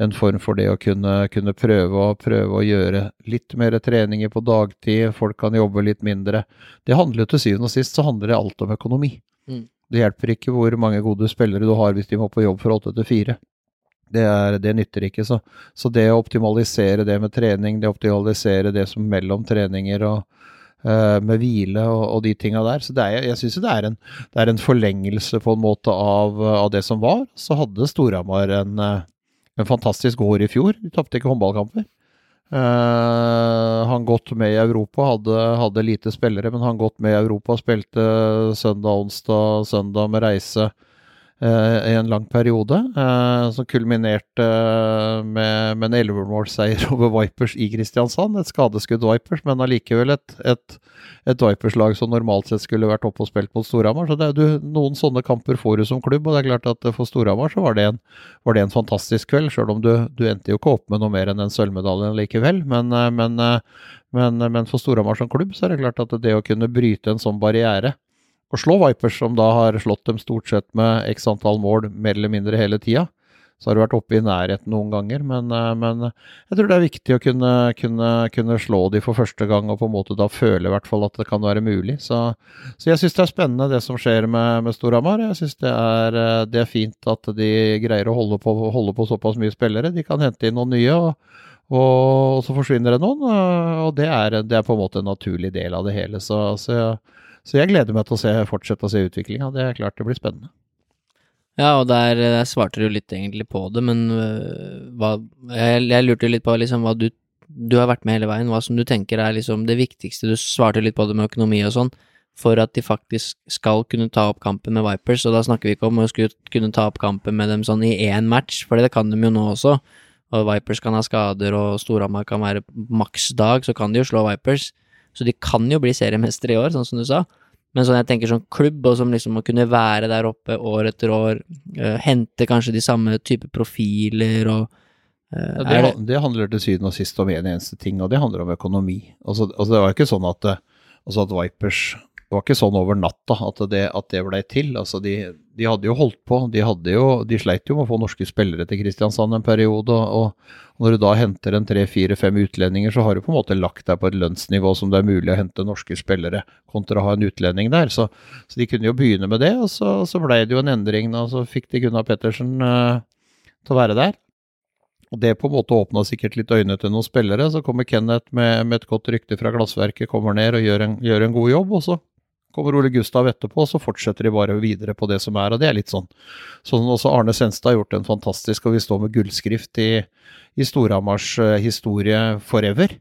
B: en form for det å kunne, kunne prøve, å, prøve, å, gjøre litt mer treninger på dagtid, folk kan jobbe litt mindre. Det handler jo til syvende og sist så handler det alt om økonomi. Mm. Det hjelper ikke hvor mange gode spillere du har hvis de må på jobb fra åtte til fire. Det, er, det, nytter ikke. Så, så, det å optimalisere det med trening, det å optimalisere det som mellom treninger og, med hvile og, og, de tinga der. Så er, jeg syns det, er en, det er en forlengelse på en måte av, av det som var. Så hadde Storhamar en, eh, en fantastisk år i fjor. De tapte ikke håndballkamper. Uh, han gått med i Europa, hadde, hadde, lite spillere, men han gått med i Europa. Spilte søndag, onsdag, søndag med reise. Eh, i en lang periode, eh, som kulminerte med, med en ellevemålsseier over Vipers i Kristiansand. Et skadeskudd Vipers, men allikevel et, et, et Vipers-lag som normalt sett skulle vært oppe og spilt mot Storhamar. Så det, du, noen sånne kamper får du som klubb, og det er klart at for Storhamar så var det en, var det en fantastisk kveld. Sjøl om du, du, endte jo ikke opp med noe mer enn en sølvmedalje likevel. Men, eh, men, men, men for Storhamar som klubb så er det klart at det å kunne bryte en sånn barriere å slå Vipers, som da har slått dem stort sett med x antall mål mer eller mindre hele tida. Så har du vært oppe i nærheten noen ganger, men, eh, men, jeg tror det er viktig å kunne, kunne, kunne, slå de for første gang, og på en måte da føle i hvert fall at det kan være mulig. Så, så jeg syns det er spennende det som skjer med, med Storhamar. Jeg syns det, eh, det, er fint at de greier å holde på, holde på, såpass mye spillere. De kan hente inn noen nye. og, og så forsvinner det noen, eh, og det er, det er, på en måte en naturlig del av det hele. Så, så jeg, så jeg gleder meg til å se, fortsette å se utviklinga. Det er klart det blir spennende.
A: Ja, og der, der svarte du litt egentlig på det, men uh, hva jeg, jeg, lurte litt på liksom hva du Du har vært med hele veien, hva som du tenker er liksom det viktigste. Du svarte litt på det med økonomi og sånn, for at de faktisk skal kunne ta opp kampen med Vipers, og da snakker vi ikke om å skulle kunne ta opp kampen med dem sånn i én match, for det kan de jo nå også. Og Vipers kan ha skader, og Storhamar kan være maksdag, så kan de jo slå Vipers. Så de kan jo bli seriemestere i år, sånn som du sa. Men sånn jeg tenker sånn klubb, og som liksom å kunne være der oppe år etter år, uh, hente kanskje de samme type profiler og
B: uh, ja, det, det, det, handler til syvende og sist om én en eneste ting, og det handler om økonomi. Altså, altså det var ikke sånn at, eh, altså at Vipers det var ikke sånn over natta at det, at det blei til. Altså de, de, hadde jo holdt på. De, jo, de sleit jo med å få norske spillere til Kristiansand en periode. Og, og når du da henter en tre, fire, fem utlendinger, så har du på en måte lagt deg på et lønnsnivå som det er mulig å hente norske spillere, kontra å ha en utlending der. Så, så de kunne jo begynne med det, og så, så blei det jo en endring. Da, så fikk de Gunnar Pettersen uh, til å være der. Og Det på en måte åpna sikkert litt øyne til noen spillere. Så kommer Kenneth med, med et godt rykte fra glassverket, kommer ned og gjør en, gjør en god jobb. Og så kommer Ole Gustav etterpå, og så fortsetter de bare videre på det som er. Og det er litt sånn sånn også Arne Senstad har gjort en fantastisk, og vi står med gullskrift i, i Storhamars uh, historie forever.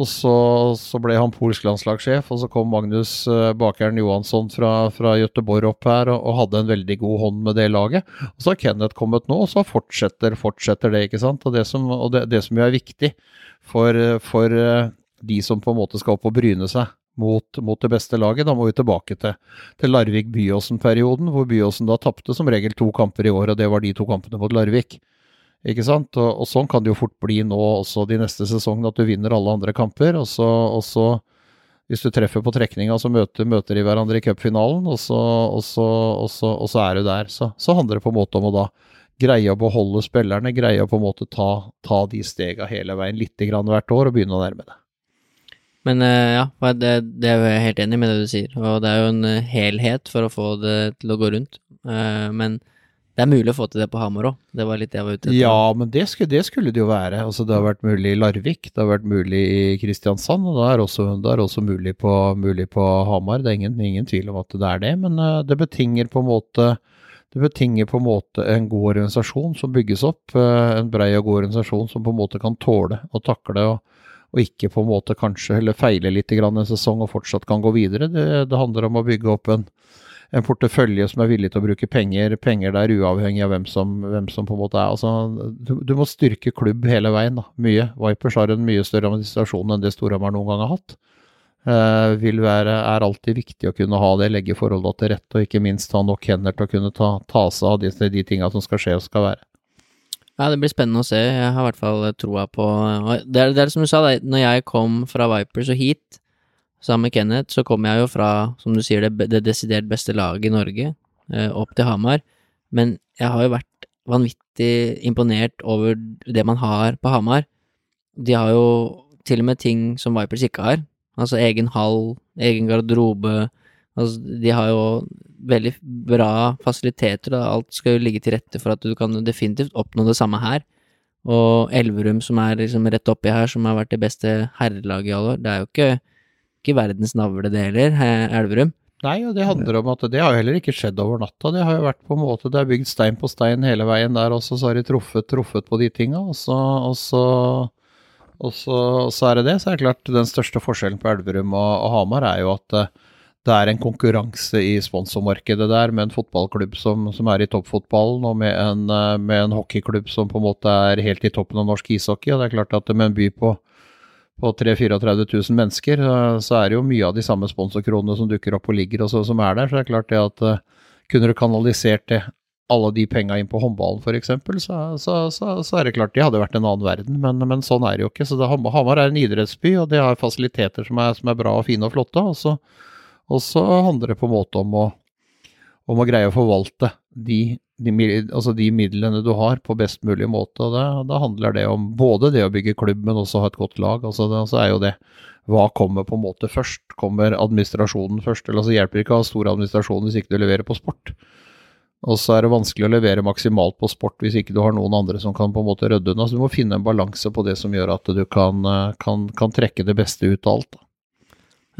B: Og så, så ble han polsk landslagssjef, og så kom Magnus uh, Bakeren Johansson fra, fra Gøteborg opp her og, og, hadde en veldig god hånd med det laget. Og så har Kenneth kommet nå, og så fortsetter, fortsetter det, ikke sant. Og det som, og det, det som jo er viktig for, for uh, de som på en måte skal opp og bryne seg mot, mot det beste laget, da må vi tilbake til, til Larvik-Byåsen-perioden, hvor Byåsen da tapte som regel to kamper i år, og det var de to kampene mot Larvik. Ikke sant? Og, og, sånn kan det jo fort bli nå også de neste sesongene, at du vinner alle andre kamper. Og så, og så hvis du treffer på trekninga, så møter, møter de hverandre i cupfinalen, og, og, og, så er du der. Så, så, handler det på en måte om å da greie å beholde spillerne, greie å på en måte ta, ta de stega hele veien litt grann hvert år og begynne å nærme det.
A: Men uh, ja, det, det, er jeg helt enig med det du sier, og det er jo en uh, helhet for å få det til å gå rundt. Uh, men det er mulig å få til det på Hamar òg, det var litt det jeg var ute etter.
B: Ja, men det skulle, det skulle, det jo være. Altså, det har vært mulig i Larvik, det har vært mulig i Kristiansand, og det er også, det er også mulig, på, mulig, på, Hamar. Det er ingen, ingen, tvil om at det er det, men det betinger på en måte det betinger på en måte en god organisasjon som bygges opp, en brei og god organisasjon som på en måte kan tåle og takle og, og ikke på en måte kanskje eller feile litt i en sesong og fortsatt kan gå videre. Det, det handler om å bygge opp en, en portefølje som er villig til å bruke penger, penger der uavhengig av hvem som, hvem som på en måte er. Altså, du, du, må styrke klubb hele veien. da, Mye. Vipers har en mye større administrasjon enn det Storhamar noen gang har hatt. Uh, vil være, er alltid viktig å kunne ha det, legge forholdene til rette, og ikke minst ha nok hender til å kunne ta, ta seg av de, de tinga som skal skje og skal være.
A: Ja, det blir spennende å se. Jeg har i hvert fall troa på Det er, det er som du sa, det, når jeg kom fra Vipers og hit, Sammen med Kenneth så kom jeg jo fra, som du sier, det, det desidert beste laget i Norge, eh, opp til Hamar. Men jeg har jo vært vanvittig imponert over det man har på Hamar. De har jo til og med ting som Vipers ikke har. Altså egen hall, egen garderobe. Altså, de har jo veldig bra fasiliteter, og alt skal jo ligge til rette for at du kan definitivt oppnå det samme her. Og Elverum, som er liksom rett oppi her, som har vært det beste herrelaget i alle år, det er jo ikke ikke verdens navle, det heller, Elverum.
B: Nei, og det handler om at det har jo heller ikke skjedd over natta. Det har jo vært på en måte, det er bygd stein på stein hele veien der også, så har de truffet, truffet på de tinga. Og så, og, så, og, så, så, er det det. Så er det klart den største forskjellen på Elverum og, og Hamar er jo at eh, det er en konkurranse i sponsormarkedet der med en fotballklubb som, som er i toppfotballen, og med en, eh, med en hockeyklubb som på en måte er helt i toppen av norsk ishockey. Og det er klart at med en by på på 34 000 mennesker, så er det jo mye av de samme sponsorkronene som dukker opp og ligger og så, som er der. Så det er klart det at uh, kunne du kanalisert det, alle de penga inn på håndballen f.eks., så, så, så, så er det klart det hadde vært en annen verden. Men, men sånn er det jo ikke. Så det, Hamar er en idrettsby, og det har fasiliteter som er, som er bra og fine og flotte. Og så, og så handler det på en måte om å, om å greie å forvalte de de, altså de midlene du har, på best mulig måte. og Da handler det om både det å bygge klubb, men også ha et godt lag. altså det, altså er jo det hva kommer på en måte først? Kommer administrasjonen først? eller altså hjelper ikke å ha stor administrasjon hvis ikke du leverer på sport. Og så er det vanskelig å levere maksimalt på sport hvis ikke du har noen andre som kan på en måte rydde unna. Så du må finne en balanse på det som gjør at du kan, kan, kan trekke det beste ut av alt. da.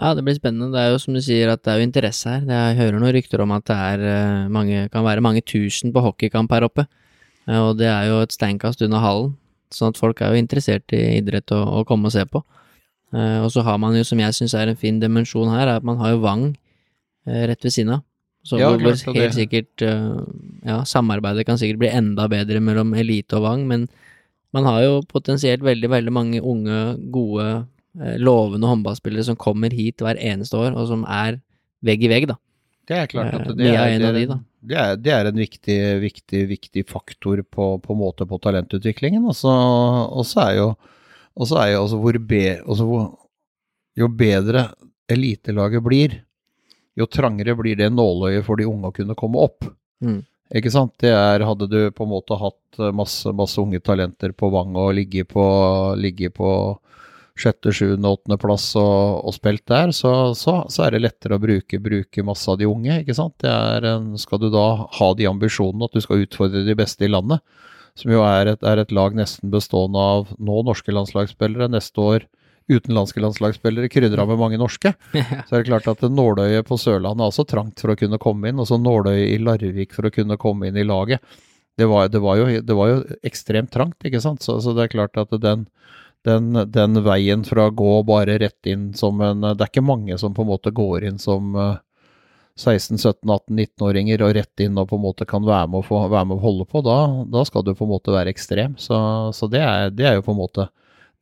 A: Ja, det blir spennende. Det er jo som du sier at det er jo interesse her. Jeg hører noen rykter om at det er eh, mange, kan være mange tusen på hockeykamp her oppe. Eh, og det er jo et steinkast unna hallen, sånn at folk er jo interessert i idrett og, og komme og se på. Eh, og så har man jo, som jeg syns er en fin dimensjon her, at man har jo Vang rett ved siden av. Så ja, hvor helt sikkert Ja, samarbeidet kan sikkert bli enda bedre mellom elite og Vang, men man har jo potensielt veldig, veldig mange unge, gode lovende håndballspillere som kommer hit hver eneste år, og som er vegg i vegg, da.
B: Det er klart at eh, det, er, en, er, det er, det er en viktig, viktig, viktig faktor på, på måte på talentutviklingen. Og så er jo, også er jo altså hvor, be, også hvor Jo bedre elitelaget blir, jo trangere blir det nåløyet for de unge å kunne komme opp. Mm. Ikke sant? Det er, hadde du på en måte hatt masse, masse unge talenter på Vang og ligge på, ligge på sjette, sjuende, åttende plass og, og spilt der, så, så, så, er det lettere å bruke, bruke, masse av de unge. ikke sant? En, skal du da ha de ambisjonene at du skal utfordre de beste i landet, som jo er et, er et lag nesten bestående av nå norske landslagsspillere, neste år utenlandske landslagsspillere krydra med mange norske, så er det klart at nåløyet på Sørlandet er også trangt for å kunne komme inn. og så nåløyet i Larvik for å kunne komme inn i laget. Det var, det var, jo, det var jo, ekstremt trangt, ikke sant. Så, så, det er klart at den, den, den veien fra å gå bare rett inn som en Det er ikke mange som på en måte går inn som eh, 16-17-18-19-åringer og rett inn og på en måte kan være med å, få, være med og holde på. Da, da skal du på en måte være ekstrem. Så, så det, er, det, er, jo på en måte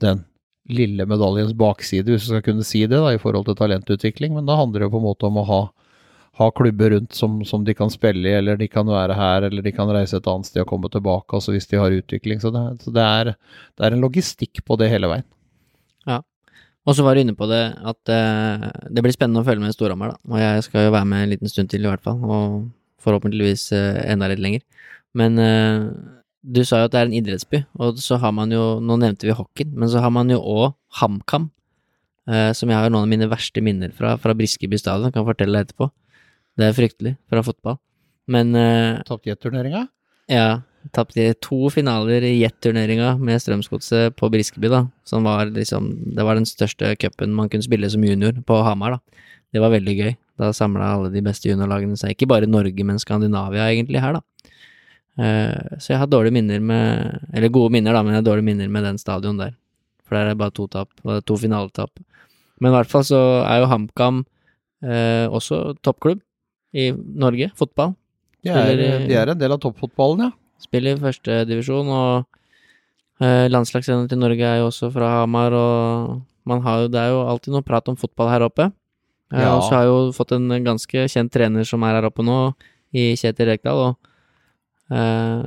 B: den lille medaljens bakside, hvis du skal kunne si det, da, i forhold til talentutvikling. Men da handler det jo på en måte om å ha, ha klubber rundt som, som, de kan spille i, eller de kan være her, eller de kan reise et annet sted og komme tilbake, altså hvis de har utvikling. Så det, så det, er, det er en logistikk på det hele veien.
A: Ja. Og så var du inne på det at eh, det blir spennende å følge med Storhamar, da. Og jeg skal jo være med en liten stund til, i hvert fall. Og forhåpentligvis eh, enda litt lenger. Men eh, du sa jo at det er en idrettsby, og så har man jo Nå nevnte vi hockeyen, men så har man jo òg HamKam, som jeg har noen av mine verste minner fra, fra Briskeby stadion. Kan fortelle deg etterpå. Det er fryktelig fra fotball. Men uh,
B: Tapt jetturneringa?
A: Ja, tapte to finaler i jetturneringa med Strømsgodset på Briskeby, da. Som var liksom Det var den største cupen man kunne spille som junior på Hamar, da. Det var veldig gøy. Da samla alle de beste juniorlagene seg, ikke bare Norge, men Skandinavia egentlig her, da. Uh, så jeg har dårlige minner med Eller gode minner, da, men jeg har dårlige minner med den stadion der. For der er det bare to tap, to finaletap. Men i hvert fall så er jo HamKam uh, også toppklubb i Norge, fotball.
B: De er, de er en del av toppfotballen, ja.
A: Spiller i førstedivisjon, og eh, landslagstreneren til Norge er jo også fra Hamar, og man har det er jo alltid noe prat om fotball her oppe. Eh, ja. Og så har jeg jo fått en ganske kjent trener som er her oppe nå, i Kjetil Rekdal, og eh,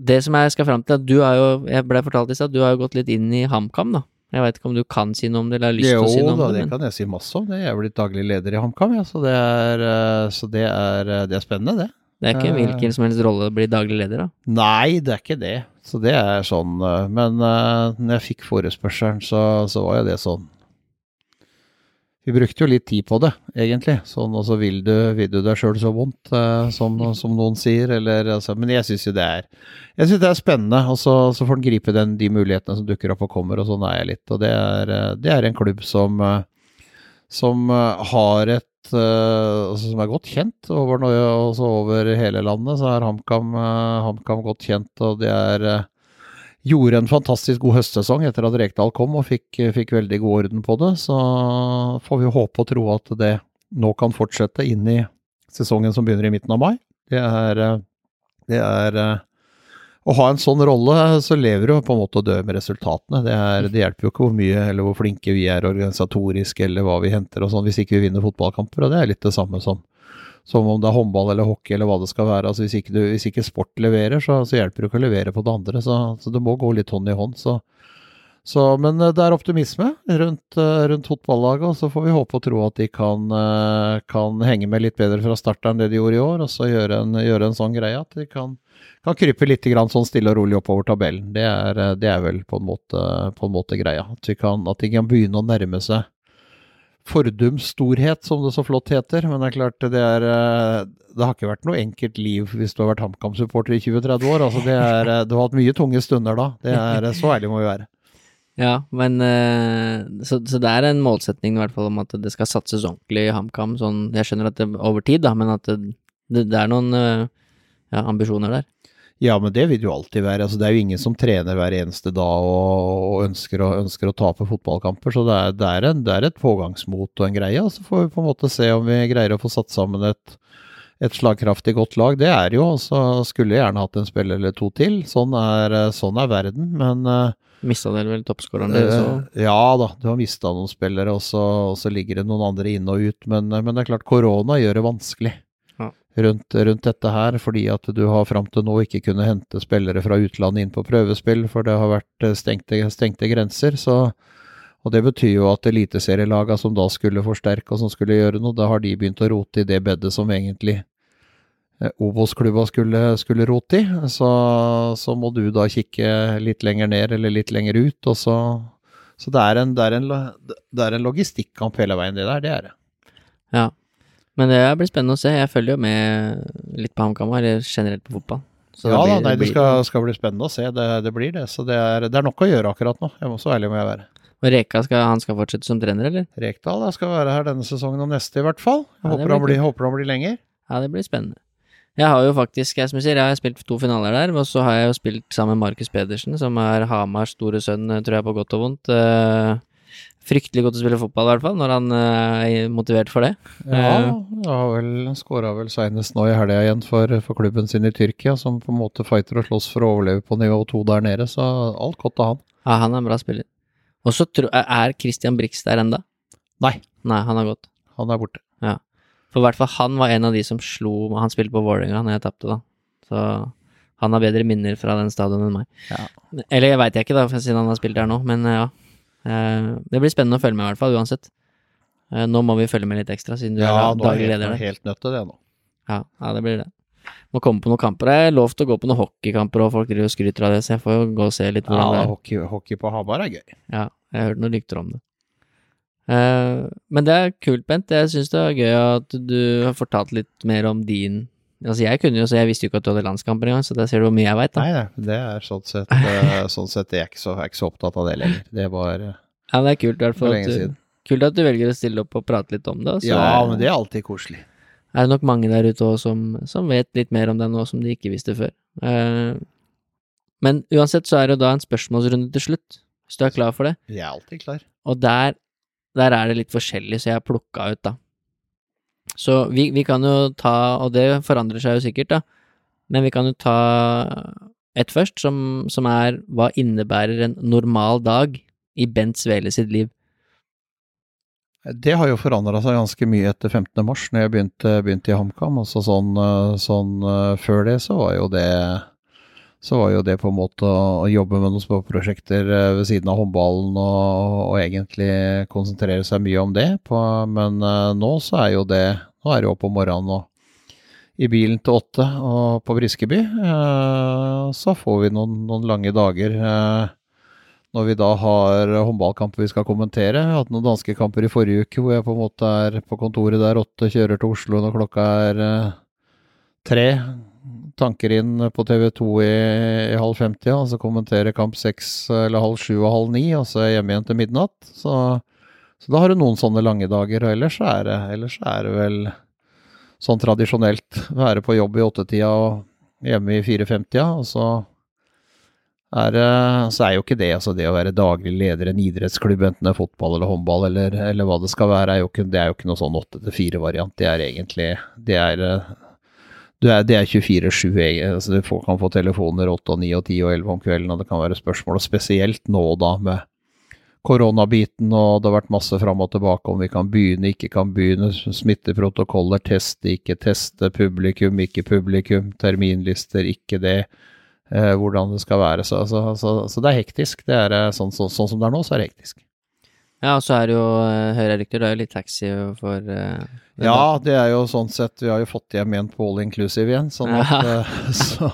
A: det som jeg skal fram til, at du har jo, jeg ble fortalt i stad, du har jo gått litt inn i HamKam, da. Jeg veit ikke om du kan si noe om det, eller har lyst til å si noe om
B: det? Jo da, det kan jeg si masse om. Jeg er blitt daglig leder i HamKam, ja, så, det er, eh, så det, er, det er spennende, det.
A: Det er ikke hvilken som helst rolle å bli daglig leder, da?
B: Nei, det er ikke det. Så det er sånn eh, Men når jeg fikk forespørselen, så, så, var jo det sånn Vi brukte jo litt tid på det, egentlig. Sånn, og så vil du, vil du deg sjøl så vondt, eh, som, som, noen sier. Eller, altså, men jeg syns jo det er Jeg synes det er spennende, og så, så får en gripe den, de mulighetene som dukker opp og kommer, og sånn er jeg litt. Og det er, det er en klubb som, som har et Altså, som er godt kjent over, også over hele landet. Så er HamKam, HamKam godt kjent, og det er Gjorde en fantastisk god høstsesong etter at Rekdal kom og fikk, fikk, veldig god orden på det. Så får vi håpe og tro at det nå kan fortsette inn i sesongen som begynner i midten av mai. Det er, det er å ha en sånn rolle, så lever du på en måte og dør med resultatene. Det, er, det, hjelper jo ikke hvor mye eller hvor flinke vi er organisatorisk eller hva vi henter og sånn, hvis ikke vi vinner fotballkamper. Og det er litt det samme som, som om det er håndball eller hockey eller hva det skal være. Altså Hvis ikke, du, hvis ikke sport leverer, så, så, hjelper det ikke å levere på det andre. Så, så det må gå litt hånd i hånd. Så, så, men eh, det er optimisme rundt, eh, rundt fotballaget, og så får vi håpe og tro at de kan, eh, kan, henge med litt bedre fra start enn det de gjorde i år, og så gjøre en, gjøre en sånn greie at de kan kan krype litt sånn stille og rolig oppover tabellen. Det er, det er vel på en, måte, på en måte greia. At kan, at de kan begynne å nærme seg fordums storhet, som det så flott heter. Men det er klart, det er eh, Det har ikke vært noe enkelt liv hvis du har vært HamKam-supporter i 20-30 år. Altså det er, eh, du har hatt mye tunge stunder da. Det er, Så ærlig må vi være.
A: Ja, men så, så, det er en målsetning i hvert fall om at det skal satses ordentlig i HamKam. Sånn, jeg skjønner at det over tid, da, men at det, det er noen ja, ambisjoner der.
B: Ja, men det vil det jo alltid være. Altså, det er jo ingen som trener hver eneste dag og, og ønsker, å, ønsker, å, tape fotballkamper. Så det er, det, er en, det er, et pågangsmot og en greie. Så får vi på en måte se om vi greier å få satt sammen et, et slagkraftig godt lag. Det er jo. Så skulle jeg gjerne hatt en spiller eller to til. Sånn er, sånn er verden. Men uh,
A: Mista dere vel toppskåreren deres òg?
B: Uh, ja da, du har mista noen spillere, og så, og så, ligger det noen andre inn og ut. Men, men det er klart, korona gjør det vanskelig rundt, rundt, dette her, fordi at du har fram til nå ikke kunnet hente spillere fra utlandet inn på prøvespill, for det har vært eh, stengte, stengte grenser. så og Det betyr jo at eliteserielagene som da skulle forsterke og som skulle gjøre noe, da har de begynt å rote i det bedet som egentlig eh, Obos-klubba skulle, skulle, rote i. Så, så, må du da kikke litt lenger ned eller litt lenger ut. og så, så det, er en, det, er en, det er en logistikkamp hele veien, det der. Det er det.
A: Ja, men det blir spennende å se. Jeg følger jo med litt på HamKam, eller generelt på fotball.
B: Så ja det, blir, da, nei, det, skal, skal, bli spennende å se. Det, det blir det. Så det er, det er, nok å gjøre akkurat nå. Jeg må så ærlig må jeg være.
A: Og Reka skal, han skal fortsette som trener, eller?
B: Rekdal skal være her denne sesongen og neste, i hvert fall. Ja, håper, han blir, håper, han blir, lenger.
A: Ja, det blir spennende. Jeg har jo faktisk, jeg, som jeg sier, jeg har spilt to finaler der, og så har jeg jo spilt sammen med Markus Pedersen, som er Hamars store sønn, eh, tror jeg, på godt og vondt. Eh, fryktelig godt å spille fotball, i hvert fall, når han eh, er motivert for det.
B: Ja, han har vel skåra vel senest nå i helga igjen for, for klubben sin i Tyrkia, som på en måte fighter og slåss for å overleve på nivå to der nede, så alt godt av han.
A: Ja, han er en bra spiller. Og så er Christian Brix der enda?
B: Nei,
A: Nei, han har gått.
B: han er borte. Ja.
A: For i hvert fall han var en av de som slo Han spilte på Vålerenga når jeg tapte, da. Så han har bedre minner fra den stadion enn meg.
B: Ja.
A: Eller jeg veit jeg ikke, da, siden han har spilt der nå, men eh, ja. Eh, Det blir spennende å følge med, i hvert fall, uansett. Eh, Nå må vi følge med litt ekstra, siden du
B: Ja,
A: er daglig leder
B: helt,
A: der.
B: helt nødt til det nå.
A: Ja, ja, det blir det. Må komme på noen kamper. Jeg er lov til å gå på noen hockeykamper, og folk driver og skryter av det, så jeg får jo gå og se litt hvordan det
B: Ja,
A: er.
B: hockey, hockey på Hamar er gøy.
A: Ja, jeg har hørt noen rykter om det. Eh, men det er kult, Bent. Jeg syns det er gøy at du har fortalt litt mer om din Altså, jeg kunne jo, så jeg visste jo ikke at du hadde landskamper engang, så der ser du hvor mye jeg veit, da.
B: Nei, det er sånn sett, eh, sånn sett jeg, er ikke så, jeg er ikke så opptatt av det lenger. Det var
A: Ja, det er kult, i hvert fall. At du, kult at du velger å stille opp og prate litt om det. Og så
B: Ja, men det er alltid koselig.
A: er det nok mange der ute også som, som vet litt mer om deg nå som de ikke visste før. Eh, men uansett så er det jo da en spørsmålsrunde til slutt, hvis du er klar for det.
B: Jeg er alltid klar.
A: Og der, der er det litt forskjellig, så jeg har plukka ut, da. Så vi, vi kan jo ta, og det forandrer seg jo sikkert, da, men vi kan jo ta et først, som, som er hva innebærer en normal dag i Bent Svele sitt liv?
B: Det har jo forandra seg ganske mye etter 15. mars, når jeg begynte, begynte i HamKam. Altså sånn, sånn før det, så var jo det så var jo det på en måte å, jobbe med noen små eh, ved siden av håndballen og, og egentlig konsentrere seg mye om det. På, men eh, nå så er jo det Nå er det opp om morgenen og i bilen til åtte og på Briskeby. Eh, så får vi noen, noen lange dager. Når vi da har håndballkamper vi skal kommentere. Jeg hatt noen danske kamper i forrige uke hvor jeg på en måte er på kontoret der åtte, kjører til Oslo når klokka er tre. Tanker inn på TV 2 i, i halv femtida, og så kommentere kamp seks eller halv sju og halv ni, og så hjemme igjen til midnatt. Så, så da har du noen sånne lange dager, og ellers er det, ellers er det vel sånn tradisjonelt være på jobb i åttetida og hjemme i fire-femtida, og så er, så er jo ikke det altså det å være daglig leder i en idrettsklubb, enten det er fotball eller håndball eller, eller hva det skal være, er ikke, det er jo ikke noe sånn åtte til fire-variant. Det er egentlig Det er, er, det er 24-7. egen- Altså får, kan få telefoner 8 og 9 og 10 og 11 om kvelden, og det kan være spørsmål. Og spesielt nå da med koronabiten, og det har vært masse fram og tilbake om vi kan begynne, ikke kan begynne, smitteprotokoller, teste, ikke teste, publikum, ikke publikum, terminlister, ikke det eh, hvordan det skal være. Så, så, så, så det er hektisk. Det er, eh, sånn, så, sånn som det er nå, så er det hektisk.
A: Ja, og så er det jo, eh, hører jeg rykter, det er jo litt taxi for uh,
B: Ja, det er jo sånn sett Vi har jo fått hjem igjen på all inclusive igjen, sånn at eh, så,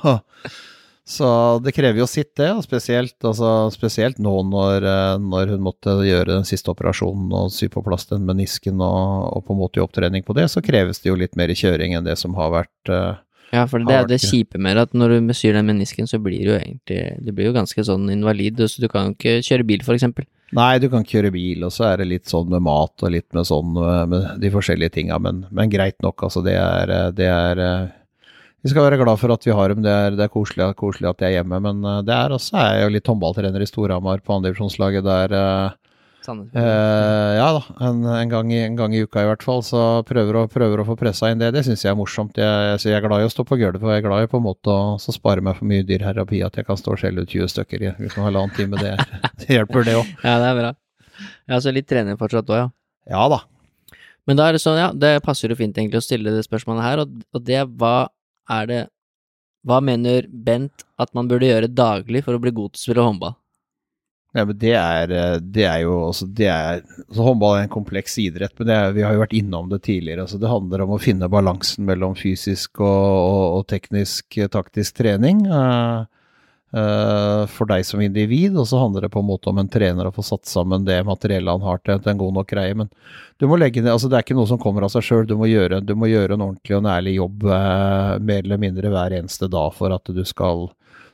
B: så det krever jo sitt, det. Og spesielt, altså, spesielt nå når, når hun måtte gjøre den siste operasjonen og sy på plass den menisken og, og på en måte i opptrening på det, så kreves det jo litt mer kjøring enn det som har vært uh,
A: Ja, for det er det kjipe med at når du syr den menisken, så blir du egentlig Du blir jo ganske sånn invalid, så du kan jo ikke kjøre bil, for eksempel.
B: Nei, du kan kjøre bil, og så er det litt sånn med mat og litt med sånn eh, med de forskjellige tinga, men, men greit nok, altså. Det er, eh, det er eh, Vi skal være glad for at vi har dem, det er, det er koselig, koselig at de er hjemme, men det er også er jeg jo litt håndballtrener i Storhamar på andredivisjonslaget der. Eh, ja da, en, en, gang i, en gang i uka i hvert fall, så prøver å, prøver å få pressa inn det. Det syns jeg er morsomt. Jeg, jeg er glad i å stå på gulvet, og jeg er glad i på en måte å spare meg for mye dyr terapi at jeg kan stå og skjelle ut 20 stykker i en halvannen time. Det, det hjelper, det òg.
A: Ja, det er bra. Ja, så litt trening fortsatt òg, ja.
B: Ja da.
A: Men da er det sånn, ja, det passer jo fint egentlig å stille det spørsmålet her, og, og det hva er det Hva mener Bent at man burde gjøre daglig for å bli god til å spille håndball?
B: Ja, men det er, eh, det er jo også det er, altså Håndball er en kompleks idrett, men er, vi har jo vært innom det tidligere. altså Det handler om å finne balansen mellom fysisk og, og, og teknisk, eh, taktisk trening. uh, uh, for deg som individ, og så handler det på en måte om en trener å få satt sammen det materiellet han har til, til en god nok greie. Men du må legge ned, altså det er ikke noe som kommer av seg sjøl. Du, må gjøre- du må gjøre en ordentlig og en ærlig jobb uh, mer eller mindre hver eneste dag for at du skal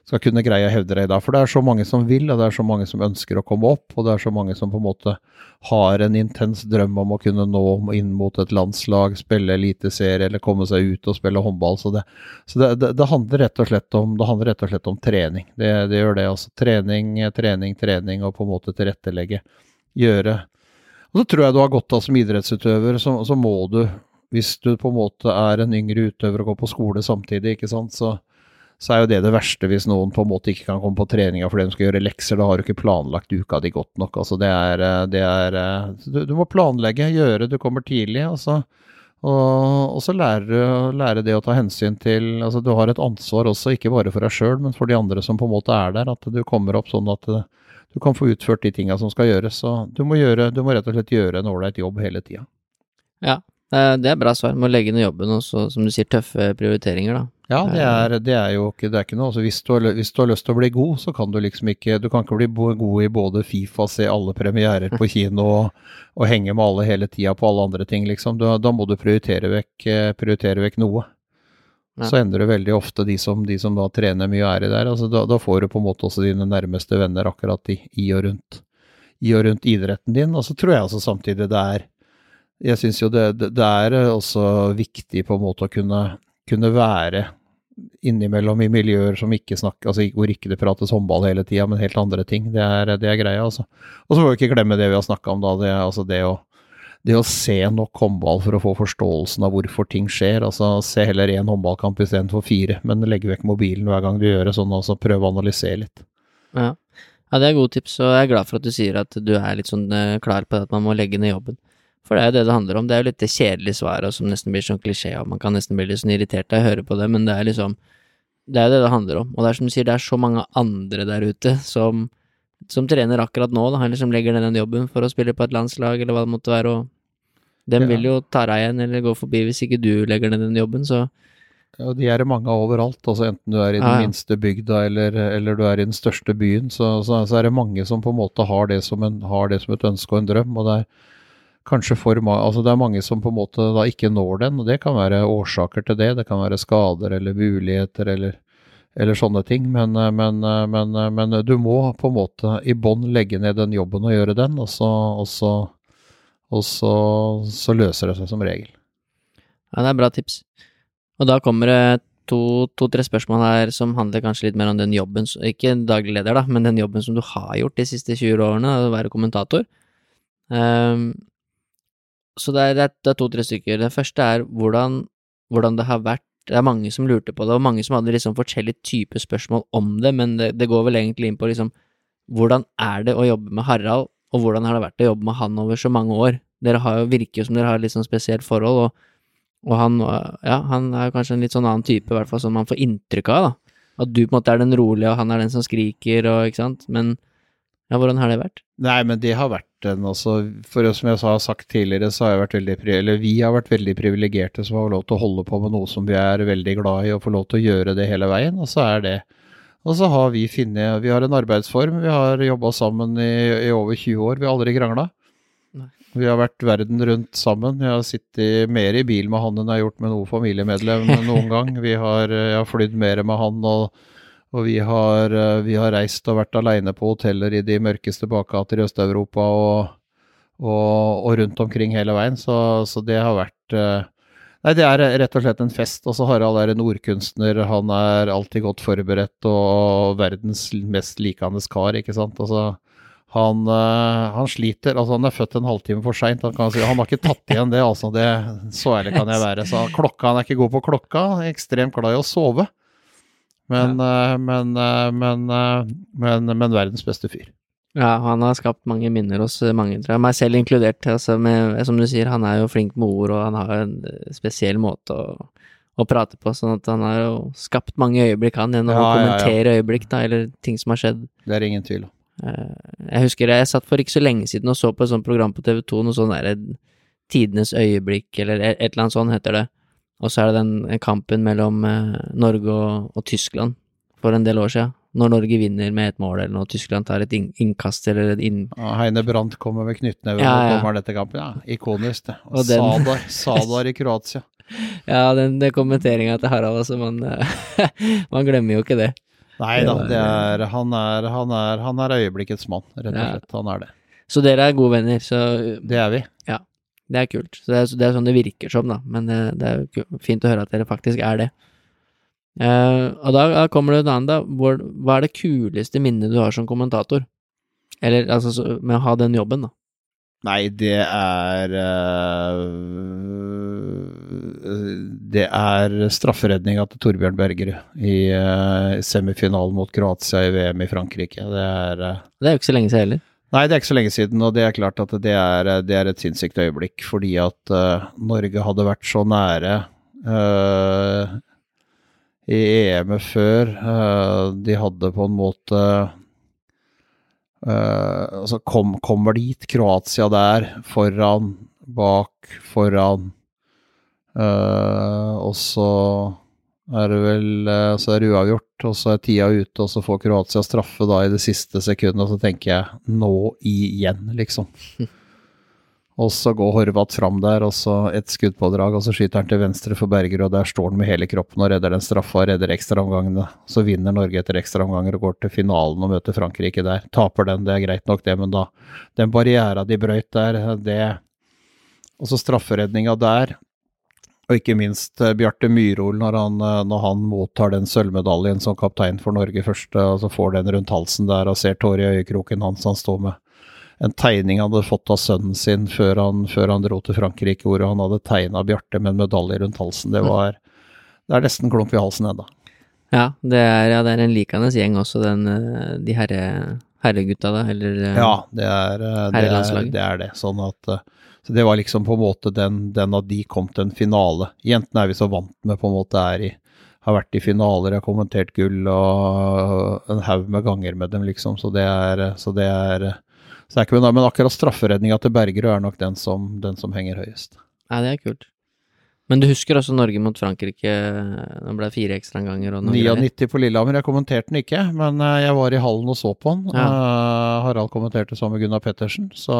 B: skal kunne greie å hevde deg da. For det er så mange som vil, og det er så mange som ønsker å komme opp, og det er så mange som på en måte har en intens drøm om å kunne nå inn mot et landslag, spille eliteserie eller komme seg ut og spille håndball. Så det, så det, det, det handler, rett og slett om, handler rett og slett om trening. Det gjør det. altså Trening, trening, trening, og på en måte tilrettelegge. Gjøre. Og så tror jeg du har godt av som idrettsutøver, så, så må du, hvis du på en måte er en yngre utøver og går på skole samtidig, ikke sant, så så er jo det det verste hvis noen på en måte ikke kan komme på treninga fordi de skal gjøre lekser. Da har du ikke planlagt uka di godt nok. Altså det er, eh, det er eh, du, du, må planlegge, gjøre, du kommer tidlig. Altså, og, og så lærer du lære det å ta hensyn til altså Du har et ansvar også, ikke bare for deg sjøl, men for de andre som på en måte er der. At du kommer opp sånn at eh, du kan få utført de tinga som skal gjøres. Så du må, gjøre, du må rett og slett gjøre en ålreit jobb hele tida.
A: Ja, det er bra svar. Må legge ned jobben og så, som du sier, tøffe prioriteringer, da.
B: Ja, det er, det er, jo ikke, det er ikke noe. Altså, hvis, du har, hvis, du har, lyst til å bli god, så kan du liksom ikke Du kan ikke bli god i både Fifa, se alle premierer på kino og, og henge med alle hele tida på alle andre ting, liksom. Da, da må du prioritere vekk, eh, prioritere vekk noe. Ja. Så ender det veldig ofte de som, de som da trener mye og er i der. Altså, da, da, får du på en måte også dine nærmeste venner akkurat i, i, og, rundt, i og rundt idretten din. Og så tror jeg også samtidig det er Jeg syns jo det, det, er også viktig på en måte å kunne, kunne være innimellom i miljøer som ikke snakker, altså hvor ikke det prates håndball hele tida, men helt andre ting. Det er, det er greia, altså. Og så må vi ikke glemme det vi har snakka om, da. Det, altså det, å, det å se nok håndball for å få forståelsen av hvorfor ting skjer. Altså se heller én håndballkamp istedenfor fire, men legge vekk mobilen hver gang du gjør det, sånn og så prøve å analysere litt.
A: Ja. ja, det er gode tips, og jeg er glad for at du sier at du er litt sånn eh, klar på at man må legge ned jobben. For det er jo det det handler om. Det er jo litt det kjedelige svaret som nesten blir sånn klisjé, og man kan nesten bli litt sånn irritert av å høre på det, men det er liksom Det er jo det det handler om. Og det er som du sier, det er så mange andre der ute som, som trener akkurat nå, da, eller som legger ned den jobben for å spille på et landslag, eller hva det måtte være, og dem ja. vil jo ta deg igjen eller gå forbi hvis ikke du legger ned den jobben, så
B: ja, De er det mange overalt. altså Enten du er i den ja, ja. minste bygda eller, eller, du er i den største byen, så, så, så, er det mange som på en måte har det som, en, har det som et ønske og en drøm. og det er kanskje for altså Det er mange som på en måte da ikke når den, og det kan være årsaker til det. Det kan være skader eller muligheter eller, eller sånne ting. Men, men, men, men, du må på en måte i bånn legge ned den jobben og gjøre den, og så, og så, og så, så løser det seg som regel.
A: Ja, det er bra tips. Og da kommer det to-tre to, spørsmål her som handler kanskje litt mer om den jobben, ikke daglig leder, da, men den jobben som du har gjort de siste 20 årene, å være kommentator. Um, så det er, er to-tre stykker. Det første er hvordan, hvordan, det har vært Det er mange som lurte på det, og mange som hadde liksom forskjellige typer spørsmål om det, men det, det, går vel egentlig inn på liksom Hvordan er det å jobbe med Harald, og hvordan har det vært å jobbe med han over så mange år? Dere har jo, virker jo som dere har litt sånn spesielt forhold, og, og han, ja, han er kanskje en litt sånn annen type, i hvert fall som man får inntrykk av, da. At du på en måte er den rolige, og han er den som skriker, og ikke sant, men ja, hvordan har det vært?
B: Nei, men det har vært en også For som jeg har sagt tidligere, så har jeg vært veldig eller vi har vært veldig privilegerte som har lov til å holde på med noe som vi er veldig glad i, og få lov til å gjøre det hele veien. Og så er det Og så har vi funnet Vi har en arbeidsform. Vi har jobba sammen i, i, over 20 år. Vi har aldri krangla. Vi har vært verden rundt sammen. Jeg har sittet mer i bil med han enn jeg har gjort med noe familiemedlem noen gang. Vi har, jeg har flydd mer med han. og og vi har, eh, vi har, reist og vært aleine på hoteller i de mørkeste bakgater i Øst-Europa og, og, og, rundt omkring hele veien, så, så, det har vært eh, Nei, det er rett og slett en fest. Og så Harald er en ordkunstner, han er alltid godt forberedt og verdens mest likende kar, ikke sant. Altså, han, eh, han, sliter. altså Han er født en halvtime for seint. Han, si, han har ikke tatt igjen det, altså. Det, så ærlig kan jeg være. Så klokka, Han er ikke god på klokka. Ekstremt glad i å sove. Men, ja. Eh, men, eh, men, eh, men, men, verdens beste fyr.
A: Ja, han har skapt mange minner hos mange, tror jeg, meg selv inkludert. Altså med, som du sier, han er jo flink med ord, og han har en spesiell måte å, å prate på, sånn at han har jo skapt mange øyeblikk, han, gjennom ja, å kommentere ja, øyeblikk, da, eller ting som har skjedd.
B: Det er ingen tvil om.
A: Jeg husker jeg satt for ikke så lenge siden og så på et sånt program på TV2, noe sånn derre Tidenes øyeblikk, eller et eller annet sånt heter det. Og så er det den kampen mellom eh, Norge og, og, Tyskland for en del år siden. Når Norge vinner med et mål, eller når Tyskland tar et innkast eller et inn...
B: Ja, Heine Brandt kommer med knyttneve ja, ja. og kommer dette kampen. Ja, ikonisk, det. Og, og den... Sadar, Sadar i Kroatia.
A: ja, den, den kommenteringa til Harald, altså, man, man glemmer jo ikke det.
B: Nei da, det er, han, er, han, er, han er øyeblikkets mann, rett og
A: Ja.
B: slett. Han er det.
A: Så dere er gode venner, så
B: Det er vi.
A: Det er kult. Så det er, det er sånn det virker som, da. Men det, det er jo fint å høre at dere faktisk er det. Uh, og da da kommer det en annen, da. Hvor, hva er det kuleste minnet du har som kommentator? Eller altså så- med å ha den jobben, da.
B: Nei, det er uh, Det er strafferedninga til Torbjørn Bergerud i uh, semifinalen mot Kroatia i VM i Frankrike. Det er
A: Det er jo ikke så lenge siden heller.
B: Nei, det er ikke så lenge siden, og det er klart at det er, det er et sinnssykt øyeblikk, fordi at uh, Norge hadde vært så nære uh, i EM-et før. Uh, de hadde på en måte Altså, kom, kommer dit, Kroatia der, foran, bak, foran. og så er det vel øh, Så er det uavgjort, og så er tida ute, og så får Kroatia straffe da i det siste sekundet, og så tenker jeg nå igjen, liksom. Og så går Horvat fram der, og så et skuddpådrag, og så skyter han til venstre for Berger, og der står han med hele kroppen og redder den straffa, og redder ekstraomgangene. Så vinner Norge etter ekstraomganger og går til finalen og møter Frankrike der. Taper den, det er greit nok det, men da Den barriera de brøyt der, det Og så strafferedninga der. Og ikke minst eh, Bjarte Myrhol når han, eh, når han mottar den sølvmedaljen som kaptein for Norge først, og så får den rundt halsen der og ser tårer i øyekroken hans, han står med en tegning han hadde fått av sønnen sin før han, før han dro til Frankrike, hvor han hadde tegna Bjarte med en medalje rundt halsen. Det var Det er nesten klump i halsen ennå.
A: Ja, det er, ja, det er en likende gjeng også, den, eh, de herre, herregutta, da, eller
B: Ja, det er det. Er, det, er det. Sånn at Så det var liksom på en måte den, den av de kom til en finale. Jentene er vi så vant med, på en måte er i har vært i finaler, har kommentert gull og en haug med ganger med dem, liksom. Så det er Så det er, så det er ikke Men akkurat strafferedninga til Bergerud er nok den som, den som henger høyest.
A: Ja, det er kult. Men du husker også Norge mot Frankrike? det ble fire ekstraomganger og noe greier.
B: 99 på Lillehammer. Jeg kommenterte den ikke, men eh, jeg var i hallen og så på den.
A: Ja.
B: Eh, Harald kommenterte sammen med Gunnar Pettersen. Så,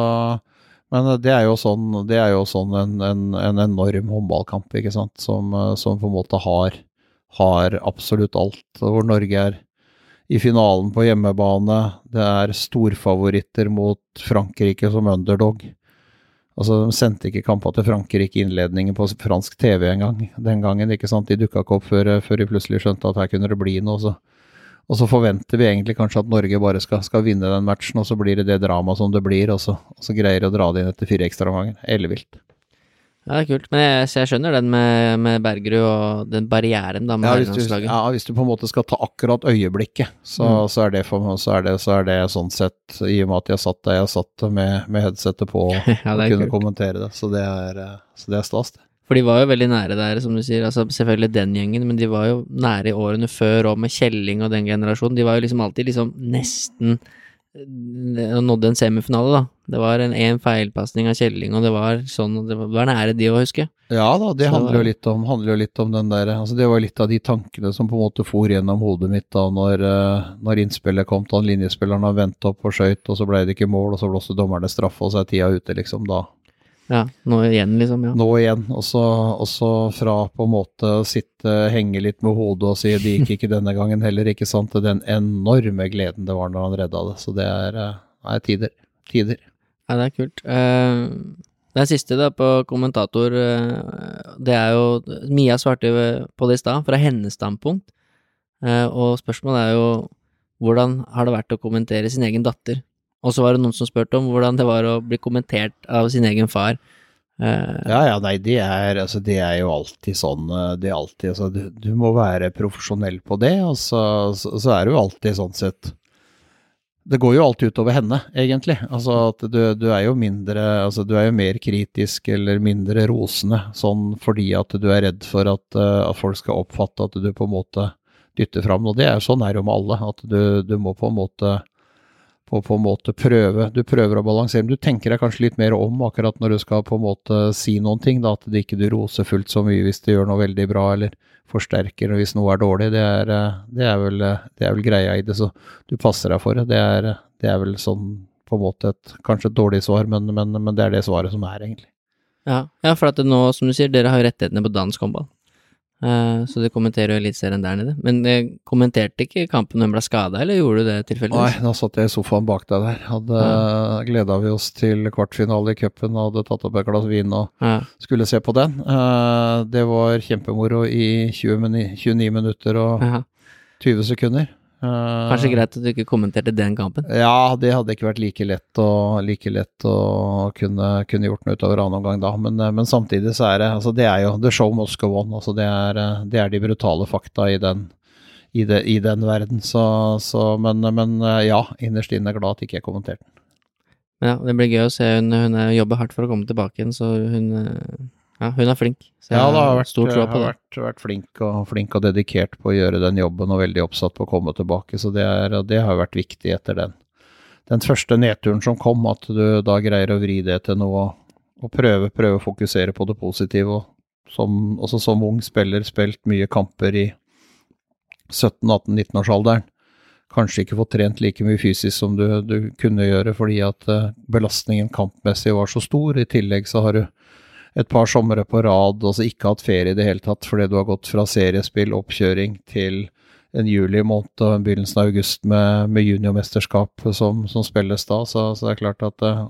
B: men eh, det er jo sånn, er jo sånn en, en, en enorm håndballkamp, ikke sant, som, eh, som på en måte har, har absolutt alt. Hvor Norge er i finalen på hjemmebane. Det er storfavoritter mot Frankrike som underdog. Altså, De sendte ikke kamper til Frankrike i innledningen på fransk TV engang den gangen. ikke sant? De dukka ikke opp før, før de plutselig skjønte at her kunne det bli noe. Så. Og så forventer vi egentlig kanskje at Norge bare skal, skal vinne den matchen, og så blir det det dramaet som det blir, og så, og så greier de å dra det inn etter fire ekstraomganger. Ellevilt.
A: Ja, det er kult. Men jeg, jeg skjønner den med, med Bergerud og den barrieren da med
B: Ja, hvis du, ja, hvis du på en måte skal ta akkurat øyeblikket, så,
A: Mm.
B: så, er, det for, så, er, det, så er det sånn sett, i og med at jeg satt der jeg satt med, med headsetet på og
A: Ja,
B: kunne
A: kult.
B: kommentere det. Så det er, så det er stas, det.
A: For de var jo veldig nære der, som du sier. Altså, selvfølgelig den gjengen, men de var jo nære i årene før og med Kjelling og den generasjonen. De var jo liksom alltid liksom nesten eh, nådde en semifinale, da. Det var en én feilpasning av Kjelling, og det var sånn Det var- nære de å huske.
B: Ja da, det handler jo litt om, handler jo litt om den der altså Det var litt av de tankene som på en måte for gjennom hodet mitt da når, eh, når innspillet kom til han linjespilleren han ventet opp og skøyt, og så ble det ikke mål, og så blåste dommerne straffe, og så er tida ute, liksom. Da
A: Ja, nå igjen, liksom. Ja.
B: nå igjen. Og så, fra på en måte sitte, henge litt med hodet og si det gikk ikke denne gangen heller, ikke sant. Den enorme gleden det var når han redda det. Så det er eh, Nei, tider. Tider.
A: Ja, det er kult. Eh, den siste da på kommentator, eh, det er jo Mia svarte på det i stad, fra hennes standpunkt. Eh, og spørsmålet er jo hvordan har det vært å kommentere sin egen datter? Og så var det noen som spurte om hvordan det var å bli kommentert av sin egen far. Uh,
B: Ja, ja, nei, det er, altså, de er jo alltid sånn De Det er alltid, altså, du, du må være profesjonell på det, og så, så, så er det jo alltid sånn sett Det går jo alltid utover henne, egentlig. Altså at du, du er jo mindre Altså du er jo mer kritisk eller mindre rosende sånn fordi at du er redd for at, eh, at folk skal oppfatte at du på en måte dytter fram. Og det er sånn er jo med alle, at du, du må på en måte på, på en måte prøve, du prøver å balansere, men du tenker deg kanskje litt mer om akkurat når du skal på en måte si noen ting, da, at det ikke du roser fullt så mye hvis det gjør noe veldig bra, eller forsterker hvis noe er dårlig. Det er, eh, det er, vel, eh, det er vel greia i det, så du passer deg for det. Det er, eh, det er vel sånn på en måte et, kanskje et dårlig svar, men, men, men det er det svaret som er, egentlig.
A: ja. ja, for at nå, som du sier, dere har rettighetene på dansk håndball. Eh, så du kommenterer jo Eliteserien der nede. Men jeg kommenterte ikke kampen når hun ble skada, eller gjorde du det
B: Nei,
A: nå
B: da satt jeg i sofaen bak deg der. Hadde gleda vi oss til kvartfinale i cupen og hadde tatt opp et glass vin og
A: Ja.
B: skulle se på den. Eh, det var kjempemoro i 20 29 minutter og
A: Ja.
B: 20 sekunder. Eh,
A: Kanskje greit at du ikke kommenterte den kampen.
B: Ja, det hadde ikke vært like lett å, like lett å kunne, kunne gjort noe utover annen omgang da, men, eh, men samtidig så er det altså det er jo The show must go on. Altså det, er, eh, det er de brutale fakta i den, i det, i den verden. Så, så men, men ja, innerst inne glad at ikke jeg kommenterte den.
A: Ja, det blir gøy å se. Hun, hun jobber hardt for å komme tilbake igjen, så hun Ja, hun er flink. Så
B: Ja, det har vært,
A: stor tro på
B: har
A: det.
B: vært, vært flink, og, flink og dedikert på å gjøre den jobben, og veldig oppsatt på å komme tilbake. Så det, er, det har vært viktig etter den, den første nedturen som kom, at du da greier å vri det til noe og, og prøve, prøve å fokusere på det positive. Og som, også som ung spiller, spilt mye kamper i 17-18-19-årsalderen. Kanskje ikke fått trent like mye fysisk som du, du kunne gjøre, fordi at eh, belastningen kampmessig var så stor. I tillegg så har du et par somre på rad, altså ikke hatt ferie i det hele tatt fordi du har gått fra seriespill, oppkjøring, til en juli måned og begynnelsen av august med, med juniormesterskap som, som spilles da. Så, så det er klart at uh,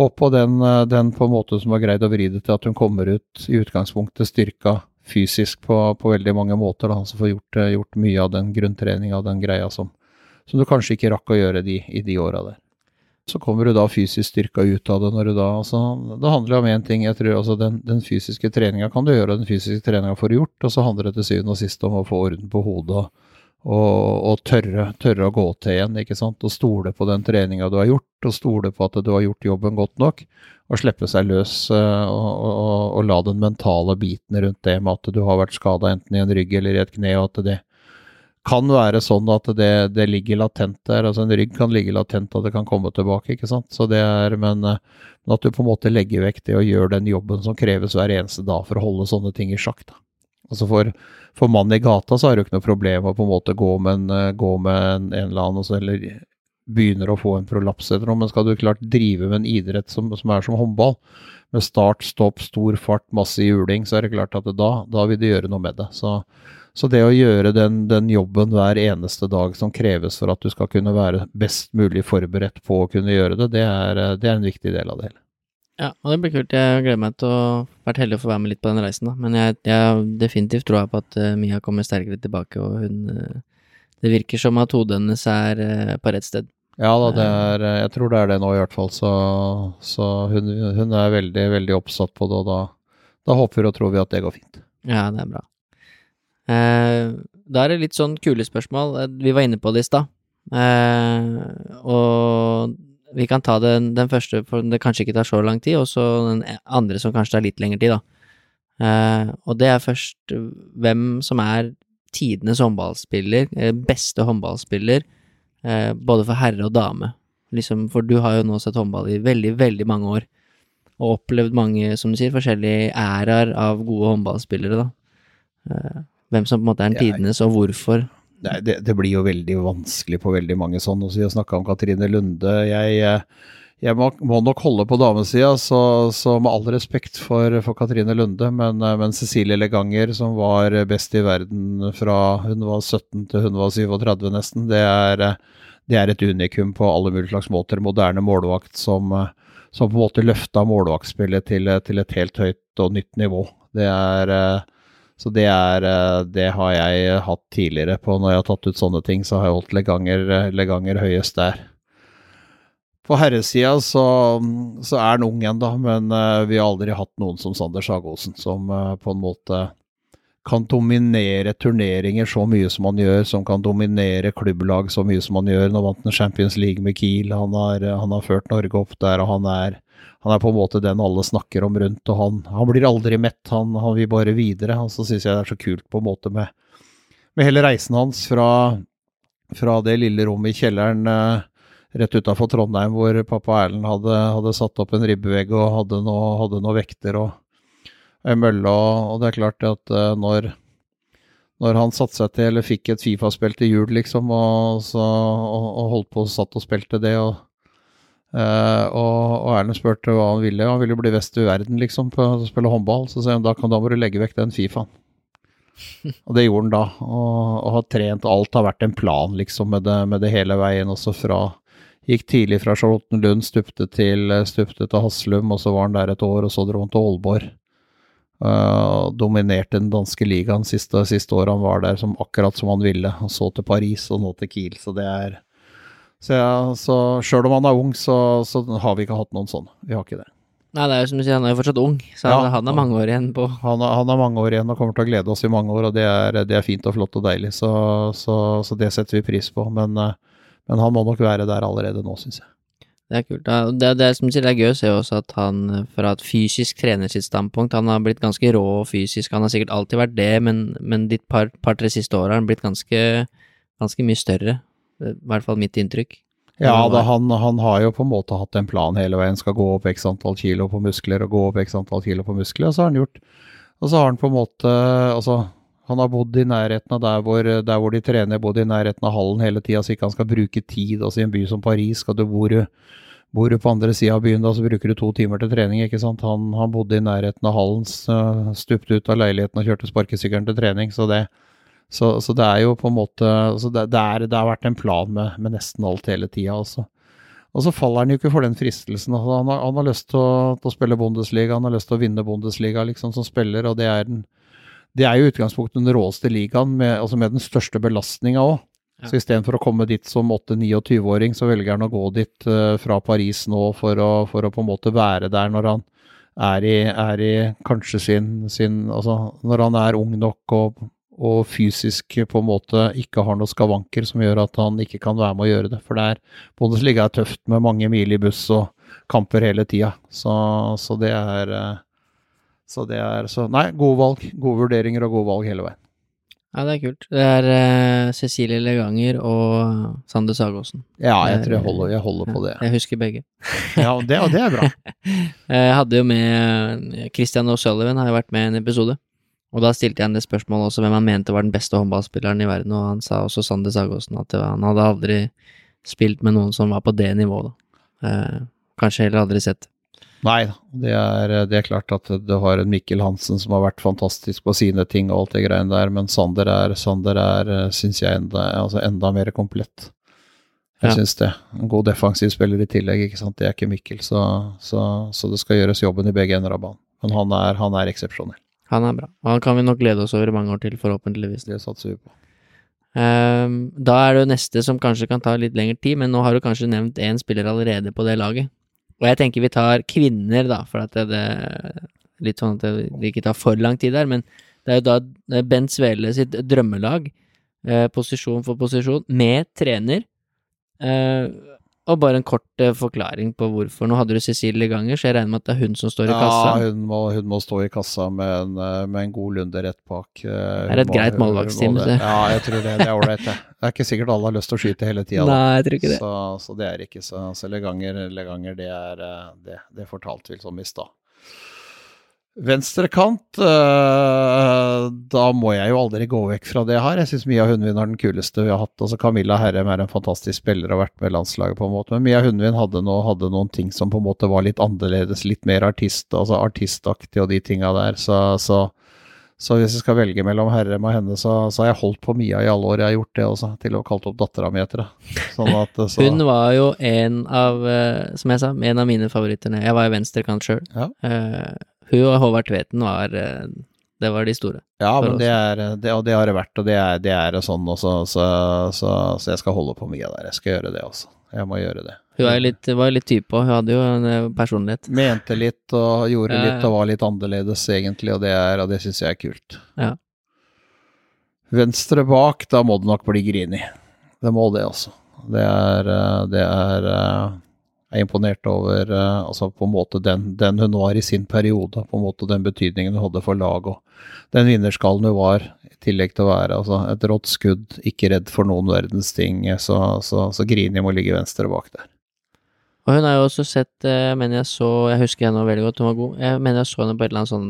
B: håp på den, uh, den på en måte som har greid å vri det til at hun kommer ut i utgangspunktet styrka fysisk på, på veldig mange måter. Da, som får gjort, eh, gjort mye av den grunntreninga og den greia som, som du kanskje ikke rakk å gjøre de, i de åra der. Så kommer du da fysisk styrka ut av det når du da altså, Det handler om én ting. jeg tror altså Den, den fysiske treninga kan du gjøre, den fysiske treninga får du gjort. Og så handler det til syvende og sist om å få orden på hodet og, og tørre, tørre å gå til igjen. ikke sant? Og stole på den treninga du har gjort, og stole på at du har gjort jobben godt nok. Og slippe seg løs eh, og, og, og la den mentale biten rundt det med at du har vært skada enten i en rygg eller i et kne, og at det kan være sånn at det, det ligger latent der. altså En rygg kan ligge latent og det kan komme tilbake. ikke sant? Så det er, Men, eh, men at du på en måte legger vekk det og gjør den jobben som kreves hver eneste dag for å holde sånne ting i sjakk. da. Altså For, for mannen i gata så har du ikke noe problem å på en måte gå med en, eh, gå med en, en eller annen eller begynner å få en prolaps eller noe. Men skal du klart drive med en idrett som, som er som håndball, med start, stopp, stor fart, masse juling, så er det klart at det, da, da vil du gjøre noe med det. Så, så det å gjøre den, den, jobben hver eneste dag som kreves for at du skal kunne være best mulig forberedt på å kunne gjøre det, det er, det er en viktig del av det hele.
A: Ja, og det blir kult. Jeg gleder meg til å vært heldig å få være med litt på den reisen, da. Men jeg, jeg definitivt tror på at uh, Mia kommer sterkere tilbake, og hun uh, Det virker som at hodet hennes er på rett sted.
B: Ja da, det er, jeg tror det er det nå i hvert fall. Så, så hun, hun, er veldig, veldig oppsatt på det, og da, da håper og tror vi at det går fint.
A: Ja, det er bra. Eh, da er det litt sånn kule spørsmål. Vi var inne på det i stad. Eh, og vi kan ta den, den, første, for det kanskje ikke tar så lang tid, og så den andre som kanskje tar litt lengre tid, da. Eh, og det er først hvem som er tidenes håndballspiller, beste håndballspiller, både for herre og dame. Liksom, for du har jo nå sett håndball i veldig, veldig mange år, og opplevd mange, som du sier, forskjellige æraer av gode håndballspillere, da. Hvem som på en måte er den tidenes, og hvorfor.
B: Nei, det, det, blir jo veldig vanskelig på veldig mange sånn. Også vi har snakka om Katrine Lunde. Jeg, jeg må, må, nok holde på damesida, så, så, med all respekt for, for Katrine Lunde, men, men, Cecilie Leganger, som var best i verden fra hun var 17 til hun var 37 nesten, det er, det er et unikum på alle mulige slags måter. Moderne målvakt som, som på en måte løfta målvaktspillet til, til et helt høyt og nytt nivå. Det er så det, er, det har jeg hatt tidligere på når jeg har tatt ut sånne ting, så har jeg holdt leganger, leganger høyest der. På herresida så, så er han ung ennå, men vi har aldri hatt noen som Sander Sagosen, som på en måte kan dominere turneringer så mye som han gjør, som kan dominere klubblag så mye som han gjør. Nå vant han Champions League med Kiel, han har, han har ført Norge opp der, og han er han er på en måte den alle snakker om rundt, og han, han blir aldri mett, han, han, vil bare videre. Og så syns jeg det er så kult på en måte med, med hele reisen hans fra, fra, det lille rommet i kjelleren eh, rett utafor Trondheim hvor pappa Erlend hadde, hadde, satt opp en ribbevegg og hadde noen vekter og ei mølle, og, og, det er klart at eh, når når han satte seg til, eller fikk et Fifa-spill til jul, liksom, og, så, og, og holdt på og satt og spilte det, og Uh, og, og Erlend spurte hva han ville. Han ville bli best i verden, liksom, på å spille håndball. Så sier han da, kan, da må du legge vekk den Fifaen. Og det gjorde han da, og, og har trent. Alt har vært en plan, liksom, med det, med det hele veien. Også fra Gikk tidlig fra Charlottenlund, stupte til, stupte til Haslum, og så var han der et år, og så dro han til Aalborg. Uh, dominerte den danske ligaen siste, siste året han var der, som, akkurat som han ville. Og så til Paris, og nå til Kiel. Så det er Så, så sjøl om han er ung, så, så har vi ikke hatt noen sånn. Vi har ikke det.
A: Nei, det er jo som du sier, han er jo fortsatt ung, så
B: Ja,
A: han har mange år igjen på
B: Han, han har mange år igjen og kommer til å glede oss i mange år, og det er, det er fint og flott og deilig. Så, så, så det setter vi pris på. Men, eh, men han må nok være der allerede nå, syns jeg.
A: Det er kult. Det, det, som du sier, det er gøy å se også at han fra et fysisk trener sitt standpunkt, han har blitt ganske rå og fysisk. Han har sikkert alltid vært det, men, men de par-tre par, siste åra har han blitt ganske, ganske mye større. I hvert fall mitt inntrykk.
B: Ja, da, han, han har jo på en måte hatt en plan hele veien. Skal gå opp x antall kilo på muskler og gå opp x antall kilo på muskler, og så har han gjort Og så har han på en måte Altså, han har bodd i nærheten av der hvor, der hvor de trener, bodd i nærheten av hallen hele tida, så ikke han skal bruke tid. Altså i en by som Paris, skal du bor Bor du på andre sida av byen, da, så bruker du to timer til trening, ikke sant. Han, han bodde i nærheten av hallen, stupte ut av leiligheten og kjørte sparkesykkelen til trening, så det så, så det er jo på en måte altså det, det, er, det har vært en plan med, med nesten alt hele tida, altså. Og så faller han jo ikke for den fristelsen. Altså, han, har, han har lyst til å, til å spille Bundesliga, han har lyst til å vinne Bundesliga liksom, som spiller, og det er, den, det er jo utgangspunktet den råeste ligaen, med, altså med den største belastninga òg.
A: Ja.
B: Så istedenfor å komme dit som 8-29-åring, så velger han å gå dit uh, fra Paris nå for å, for å på en måte være der når han er i, er i kanskje sin, sin Altså når han er ung nok og, og fysisk på en måte ikke har noe skavanker som gjør at han ikke kan være med å gjøre det. For det er Bundesliga er tøft med mange mil i buss og kamper hele tida. Så, så det er eh, Så det er Så nei, gode valg. Gode vurderinger og gode valg hele veien.
A: Ja, det er kult. Det er uh, Cecilie Leganger og Sander Sagåsen.
B: Ja, jeg tror jeg holder, jeg holder på det.
A: Jeg husker begge.
B: Ja, og det, og det er bra.
A: Jeg hadde jo med Christian O'Sullivan, har jo vært med i en episode. Og da stilte jeg ham det spørsmålet også hvem han mente var den beste håndballspilleren i verden, og han sa også Sander Sagosen at var, han hadde aldri spilt med noen som var på det nivået, da. Eh, kanskje heller aldri sett.
B: Nei da, det er, det er klart at du har en Mikkel Hansen som har vært fantastisk på sine ting og alt det greiene der, men Sander er, Sander er syns jeg, enda, altså enda mer komplett. Jeg
A: Ja.
B: syns det. En god defensiv spiller i tillegg, ikke sant. Det er ikke Mikkel, så, så, så det skal gjøres jobben i begge ender av banen. Men han er, han er eksepsjonell.
A: Han er bra, og han kan vi nok glede oss over i mange år til, forhåpentligvis.
B: Det satser vi på.
A: Um, da er det jo neste som kanskje kan ta litt lengre tid, men nå har du kanskje nevnt én spiller allerede på det laget. Og jeg tenker vi tar kvinner, da, for at det, det Litt sånn at det ikke tar for lang tid der, men det er jo da Bent Svele sitt drømmelag, eh, posisjon for posisjon, med trener. Eh, og bare en kort eh, forklaring på hvorfor. Nå hadde du Cecilie Ganger, så jeg regner med at det er hun som står i kassa.
B: Ja, hun må, hun må stå i kassa med en, eh, med en god lunde rett bak. eh,
A: Det er et
B: må-
A: greit
B: hun- hun må
A: målvaktsteam,
B: det. Ja, jeg tror det. Det er ålreit, det. Det er ikke sikkert alle har lyst til å skyte hele tida.
A: Nei, jeg tror ikke det.
B: Så, så det er ikke så, så Leganger, Leganger det er eh, det, det fortalte vi liksom i stad. Venstrekant, eh, da må jeg jo aldri gå vekk fra det jeg har. Jeg syns Mia Hundvin er den kuleste vi har hatt. Altså Camilla Herrem er en fantastisk spiller og har vært med landslaget, på en måte. Men Mia Hundvin hadde, noe, hadde noen ting som på en måte var litt annerledes, litt mer artist, altså artistaktig og de tinga der. Så, så, så hvis jeg skal velge mellom Herrem og henne, så, så har jeg holdt på Mia i alle år. Jeg har gjort det også, til og kalt opp dattera mi etter det. Sånn at, så,
A: Hun var jo en av, eh, som jeg sa, en av mine favoritter. Jeg var jo venstrekant sjøl.
B: Ja.
A: Hun og Håvard Tveten var eh, Det var de store.
B: Ja, men det, er, det, og det har det vært, og det er, det er sånn også, så, så, så jeg skal holde på mye der. Jeg skal gjøre det også. Jeg må gjøre det.
A: Hun litt, var litt type, òg, hun hadde jo en eh, personlighet.
B: Mente litt og gjorde litt og var litt annerledes egentlig, og det, er, og det syns jeg er kult.
A: Ja.
B: Venstre bak, da må det nok bli Grini. Det må det, altså. Det er, eh, det er er imponert over eh, altså på en måte den, den hun var i sin periode, på en måte den betydningen hun hadde for laget. Den vinnerskallen hun var, i tillegg til å være altså, et rått skudd, ikke redd for noen verdens ting, så, så, så Grini må ligge venstre bak der.
A: Og hun har jo også sett eh, Jeg mener jeg så Jeg husker henne veldig godt, hun var god. Jeg mener jeg så henne på et eller annet sånn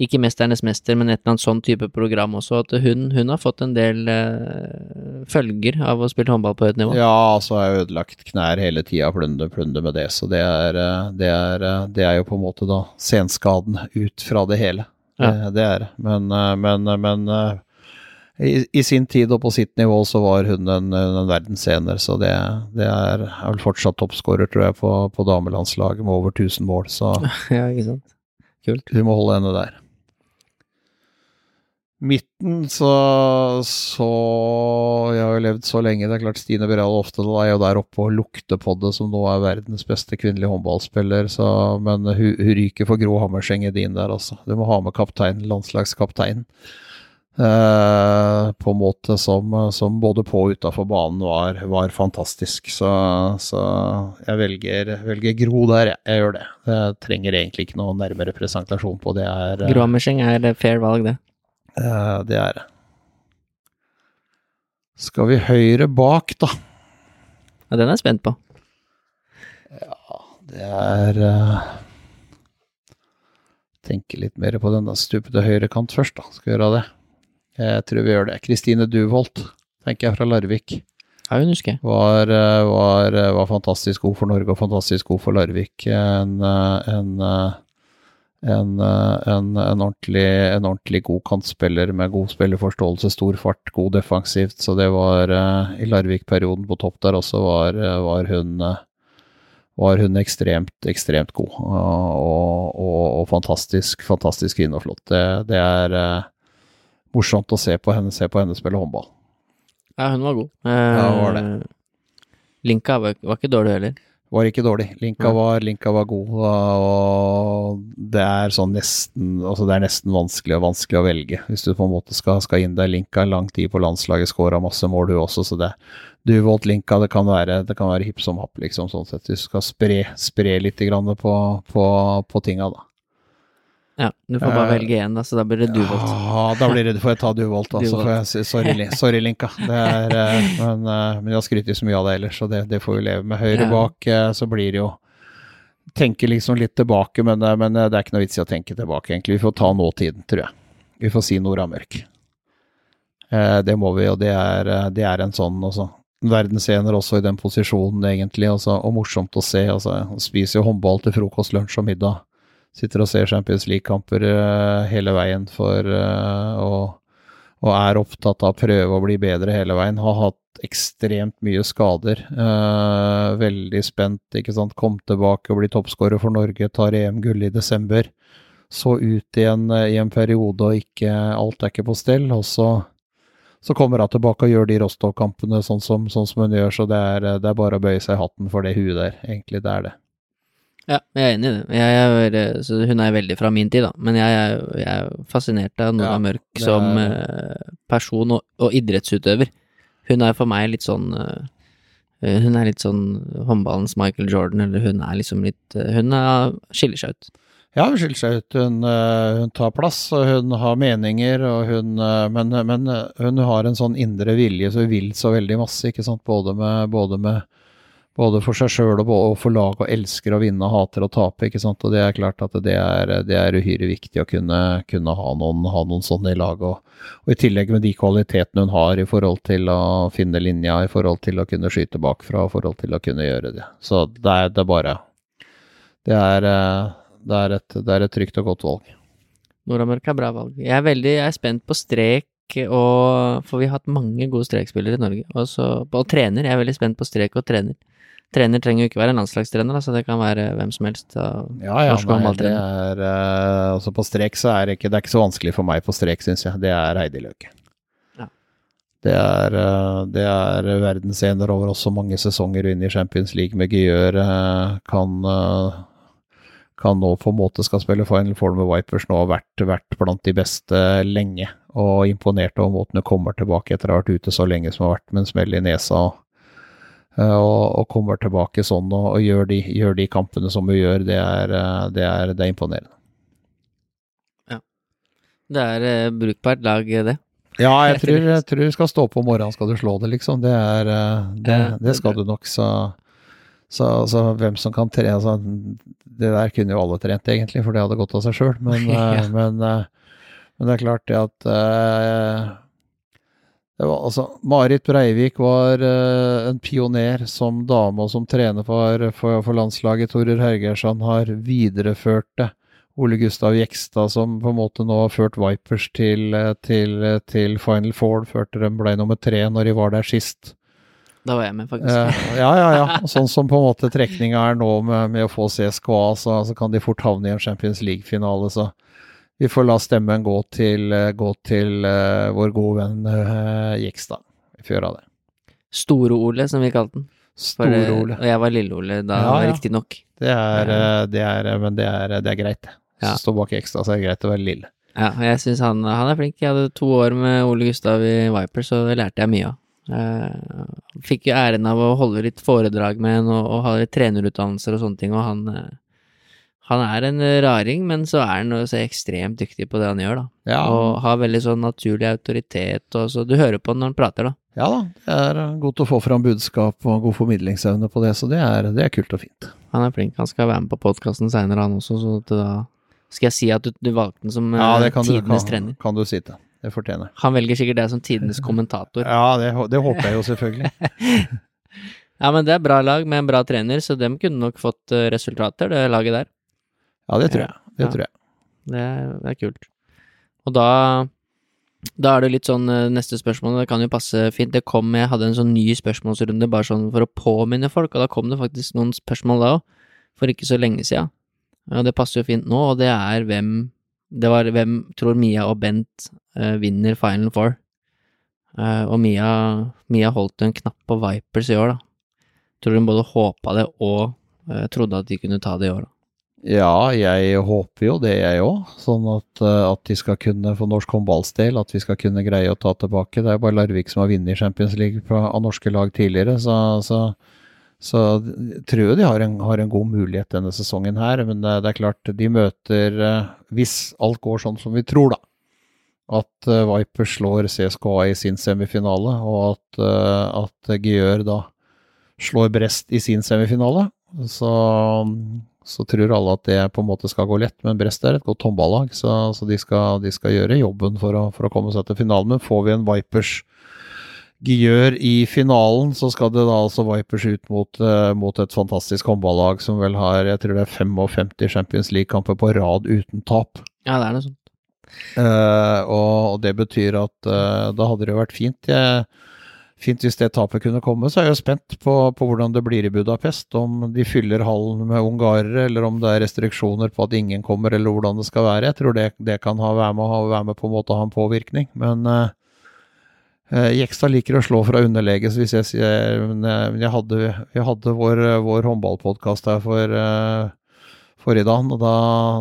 A: Ikke Mesternes mester, men et eller annet sånn type program også, at hun, hun har fått en del uh, følger av å spille håndball på høyt nivå.
B: Ja, så har jeg ødelagt knær hele tida, plunder, plunder med det. Så det er, eh, det, er, eh, det er jo på en måte da senskaden ut fra det hele. Det, det er det. Men, men, men i, i, sin tid og på sitt nivå så var hun en, en verdensener, så det, det er, er, vel fortsatt toppskårer, tror jeg, på, på damelandslaget med over 1000 mål, så
A: Ja, ikke sant. Kult.
B: Vi må holde henne der. Midten, så, så Jeg har jo levd så lenge. Det er klart Stine Beral Oftedal er jo der oppe og lukter på det, som nå er verdens beste kvinnelige håndballspiller. Så, men hun, hun, ryker for Gro Hammerseng Edin der, altså. Du må ha med kapteinen, landslagskapteinen. Eh, på en måte som, som både på og utafor banen var, var fantastisk. Så, så jeg velger, velger, Gro der, jeg. jeg. gjør det. Jeg trenger egentlig ikke noe nærmere presentasjon på det. Er,
A: Gro Hammerseng er fair valg, det.
B: Uh, det er det. Skal vi høyre bak, da?
A: Ja, den er jeg spent på.
B: Ja, det er uh, Tenke litt mer på den stupete høyrekant først, da. Skal vi gjøre det? Jeg tror vi gjør det. Kristine Duvolt, tenker jeg, fra Larvik.
A: Ja, hun husker jeg.
B: Var, eh, var, var, fantastisk god for Norge og fantastisk god for Larvik. En, en en, eh, en, en, ordentlig, en, ordentlig, god kantspiller med god spillerforståelse, stor fart, god defensivt. Så det var uh, I Larvik-perioden på topp der også var, eh, var hun uh, var hun ekstremt, ekstremt god. Og, og, og, fantastisk, fantastisk kvinne og flott. Det, det er morsomt å se på henne, se på henne spille håndball.
A: Ja, hun var god.
B: ja, var det.
A: Linka var, var ikke dårlig heller
B: var ikke dårlig. Linka var, Linka var god, og det er sånn nesten altså det er nesten vanskelig og vanskelig å velge, hvis du på en måte skal, skal inn der. Linka lang tid på landslaget, skåra masse mål, du også, så det du valgte Linka, det kan være, det kan være hipp som happ, liksom, sånn sett. Du skal spre, spre litt på, på, på tinga, da.
A: Ja, du får bare uh, velge én, da, så da blir det Duvolt.
B: Ja, da blir det, får jeg ta Duvolt, da. Så får jeg sorry, sorry Linka. Er, uh, men, uh, men, jeg har skrytt så mye av det ellers, så det, det får vi leve med. Høyre bak så blir det jo Tenker liksom litt tilbake, men, men, det er ikke noe vits i å tenke tilbake, egentlig. Vi får ta nåtiden, tror jeg. Vi får si Nora Mørk. det må vi, og det er, det er en sånn også. Verdensener også i den posisjonen, egentlig, også, og morsomt å se. Altså, spiser jo håndball til frokost, lunsj og middag sitter og ser Champions League-kamper uh, hele veien for å og, er opptatt av å prøve å bli bedre hele veien. Har hatt ekstremt mye skader. Eh, veldig spent, ikke sant. Kom tilbake og bli toppskårer for Norge, tar EM-gull i desember. Så ut igjen i en periode og ikke Alt er ikke på stell. Og så, så kommer hun tilbake og gjør de Rostov-kampene sånn sånn som hun gjør, så det er, det er bare å bøye seg i hatten for det huet der. Egentlig, det er det.
A: Ja, jeg er enig i det. Er, eh, hun er veldig fra min tid, da. Men jeg er, jeg er fascinert av Nora ja, Mørk som uh, person og, og, idrettsutøver. Hun er for meg litt sånn uh, Hun er litt sånn håndballens Michael Jordan, eller hun er liksom litt uh, Hun er, skiller seg ut.
B: Ja, hun skiller seg ut. Hun, hun, tar plass, og hun har meninger, og hun men, men, hun har en sånn indre vilje, så hun vil så veldig masse, ikke sant. Både med, både med både for seg sjøl og, for lag, og elsker å vinne hater å tape. ikke sant? Og det er klart at det er, det er uhyre viktig å kunne, kunne ha, noen, ha, noen, sånne i lag. Og, og, i tillegg med de kvalitetene hun har i forhold til å finne linja, i forhold til å kunne skyte bakfra, i forhold til å kunne gjøre det. Så det er, det er bare det er, det, er et, det er et trygt og godt valg.
A: Nora Mørk er bra valg. Jeg er veldig jeg er spent på strek og For vi har hatt mange gode strekspillere i Norge. Også, og trener. Jeg er veldig spent på strek og trener. Trener trenger jo ikke være en landslagstrener, så det kan være hvem som helst.
B: ja, ja, nei, det er uh, Altså, på strek så er det ikke Det er ikke så vanskelig for meg på strek, syns jeg. Det er Heidi Løke. Ja. Det er, uh, det er verdensener over også mange sesonger inn i Champions League med Gjør. Uh, kan kan nå på en måte skal spille Final Four med Vipers nå har vært, vært blant de beste lenge. Og imponert over måten hun kommer tilbake etter å ha vært ute så lenge som har vært med en smell i nesa. og Eh, og, og, kommer tilbake sånn og, og gjør, de, gjør, de, kampene som hun gjør, det er, eh, det er, det er imponerende.
A: Ja. Det er uh, brukbart lag, det.
B: Ja, jeg tror, jeg tror, du skal stå på om morgenen skal du slå det, liksom. Det, er, det, det skal du nok. Så, så, så, hvem som kan trene altså, Det der kunne jo alle trent, egentlig, for det hadde gått av seg sjøl. Men, ja. men, men, det er klart det at var, altså, Marit Breivik var uh, en pioner som dame og som trener for, for, for landslaget. Torer Hergersson har videreført det Ole Gustav Jekstad som på en måte nå har ført Vipers til, eh, til, eh, til Final Four, førte dem ble nummer tre når de var der sist.
A: Da var jeg med, faktisk.
B: Eh, ja, ja, ja. Sånn som på en måte trekninga er nå med, med å få CSKA, så, så, kan de fort havne i en Champions League-finale. Så vi får la stemmen gå til, eh, gå til uh, vår gode venn uh, Jekstad. Vi får gjøre det.
A: Store-Ole, som vi kalte den.
B: Store-Ole.
A: Og jeg var Lille-Ole da, ja, ja. riktignok.
B: Det er, det er, men det er, det er greit. Ja. Stå bak Jekstad, så er det greit å være lille.
A: Ja, og jeg syns han, han, er flink. Jeg hadde to år med Ole Gustav i Viper, så det lærte jeg mye av. Uh, fikk jo æren av å holde litt foredrag med ham og, og ha litt trenerutdannelser og sånne ting, og han uh, han er en raring, men så er han så ekstremt dyktig på det han gjør, da. Ja. Og har veldig sånn naturlig autoritet, og så du hører på når han prater, da.
B: Ja da, det er godt å få fram budskap og god formidlingsevne på det, så det er, det er kult og fint.
A: Han er flink, han skal være med på podkasten seinere, han også, så da skal jeg si at du, du valgte den som ja, tidenes trener.
B: Kan du si det. Det fortjener
A: Han velger sikkert deg som tidenes kommentator.
B: Ja, det, det håper jeg jo selvfølgelig.
A: ja, men det er bra lag med en bra trener, så dem kunne nok fått eh, resultater, det laget der.
B: Ja, det tror jeg. Det ja. tror jeg.
A: Det er, det er, kult. Og da da er det litt sånn eh, Neste spørsmål, det kan jo passe fint. Det kom, Jeg hadde en sånn ny spørsmålsrunde bare sånn for å påminne folk, og da kom det faktisk noen spørsmål da òg, for ikke så lenge siden. Og det passer jo fint nå, og det er hvem det var hvem tror Mia og Bent uh, vinner Final Four. Uh, og Mia, Mia holdt en knapp på Vipers i år, da. Tror hun både håpa det og uh, trodde at de kunne ta det i år, da.
B: Ja, jeg håper jo det, jeg òg. Sånn at, at, de skal kunne, for norsk håndballs del, at vi skal kunne greie å ta tilbake. Det er jo bare Larvik som har vunnet Champions League av norske lag tidligere, så, så så jeg tror de har en, har en, god mulighet denne sesongen her, men det, det er klart de møter eh, Hvis alt går sånn som vi tror, da, at Viper slår CSKA i sin semifinale, og at, at Gjør da slår Brest i sin semifinale, så, så, tror alle at det på en måte skal gå lett. Men Brest er et godt håndballag, så, så de, skal, de, skal, gjøre jobben for å, for å komme seg til finalen. Men får vi en Vipers gjør i finalen, så skal det da altså Vipers ut mot, uh, mot et fantastisk håndballag som vel har jeg tror det er 55 Champions League-kamper på rad uten tap.
A: Ja, det er noe sånt.
B: Uh, og, og, det betyr at uh, da hadde det jo vært fint. Jeg, fint hvis det tapet kunne komme. Så er jeg jo spent på, på, hvordan det blir i Budapest. Om de fyller hallen med ungarere, eller om det er restriksjoner på at ingen kommer, eller hvordan det skal være. Jeg tror det, det kan ha, være, med, være med på en måte ha en påvirkning. Men uh, Uh, Jekstad liker å slå fra underlege, så hvis jeg sier Men jeg hadde, jeg hadde vår, vår håndballpodkast her for uh, forrige dagen, og da,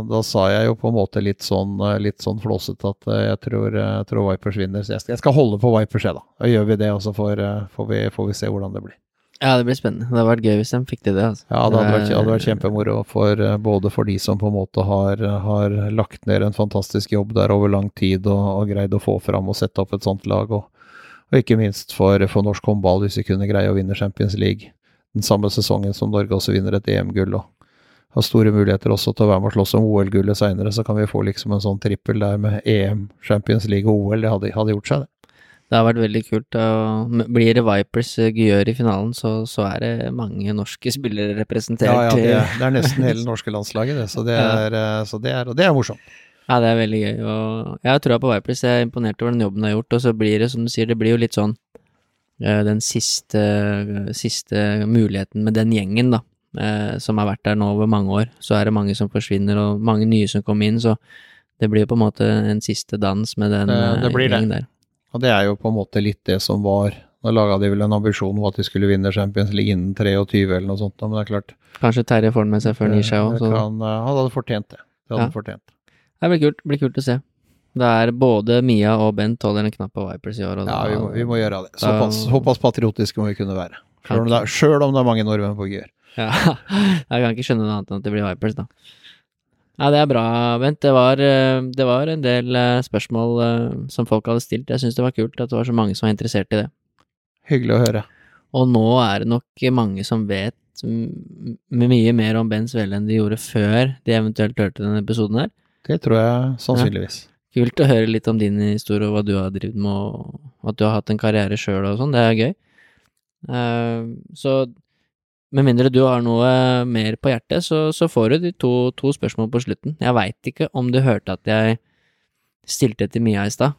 B: da, sa jeg jo på en måte litt sånn, eh, litt sånn flåsete at jeg tror, jeg tror, Vipers vinner. Så jeg skal, jeg skal holde på Vipers, jeg, da. Og gjør vi det, og så får, får, vi, får, vi, se hvordan det blir.
A: Ja, det blir spennende. Det hadde vært gøy hvis de fikk til det. Altså.
B: Ja, det hadde vært, hadde vært kjempemoro for, både for de som på en måte har, har, lagt ned en fantastisk jobb der over lang tid og, og greid å få fram og sette opp et sånt lag. og og ikke minst for, for norsk håndball, hvis vi kunne greie å vinne Champions League den samme sesongen som Norge også vinner et EM-gull. og har store muligheter også til å være med og slåss om OL-gullet seinere, så kan vi få liksom en sånn trippel der med EM, Champions League og OL. Det hadde, hadde gjort seg, det.
A: Det har vært veldig kult. Og blir det Vipers Gyør i finalen, så, så, er det mange norske spillere representert.
B: Ja, ja, det er, det er nesten hele norske landslaget, det. Så det er, ja. så det er, og det er morsomt.
A: Ja, det er veldig gøy. Og jeg har trua på Vipers. Jeg er imponert over den jobben de har gjort. Og så blir det, som du sier, det blir jo litt sånn uh, den siste, siste, muligheten med den gjengen, da. Uh, som har vært der nå over mange år. Så er det mange som forsvinner, og mange nye som kommer inn. Så det blir jo på en måte en siste dans med den det, det gjengen det. der.
B: Og det er jo på en måte litt det som var Da laga de vel en ambisjon om at de skulle vinne Champions League innen 23 eller noe sånt, men det er klart
A: Kanskje Terje får den med seg før han gir seg òg.
B: Han hadde fortjent det. Det hadde ja. fortjent.
A: Det blir kult, blir kult å se. Det er både Mia og Bent holder en knapp på Vipers i år.
B: ja, vi må, vi må, gjøre det. Såpass, såpass patriotiske må vi kunne være. Sjøl om, om, det er mange nordmenn på GR.
A: Ja, jeg kan ikke skjønne noe annet enn at det blir Vipers, da. Ja, det er bra, Bent. Det var, eh, det var en del eh, spørsmål eh, som folk hadde stilt. Jeg syns det var kult at det var så mange som var interessert i det.
B: Hyggelig å høre.
A: Og nå er det nok mange som vet mye mer om Bens Velle enn de gjorde før de eventuelt hørte denne episoden her.
B: Det tror jeg sannsynligvis. Ja.
A: Kult å høre litt om din historie og hva du har drevet med, og at du har hatt en karriere sjøl og sånn. Det er gøy. Uh, så med mindre du har noe mer på hjertet, så, så får du de to, to spørsmål på slutten. Jeg veit ikke om du hørte at jeg stilte til Mia i stad,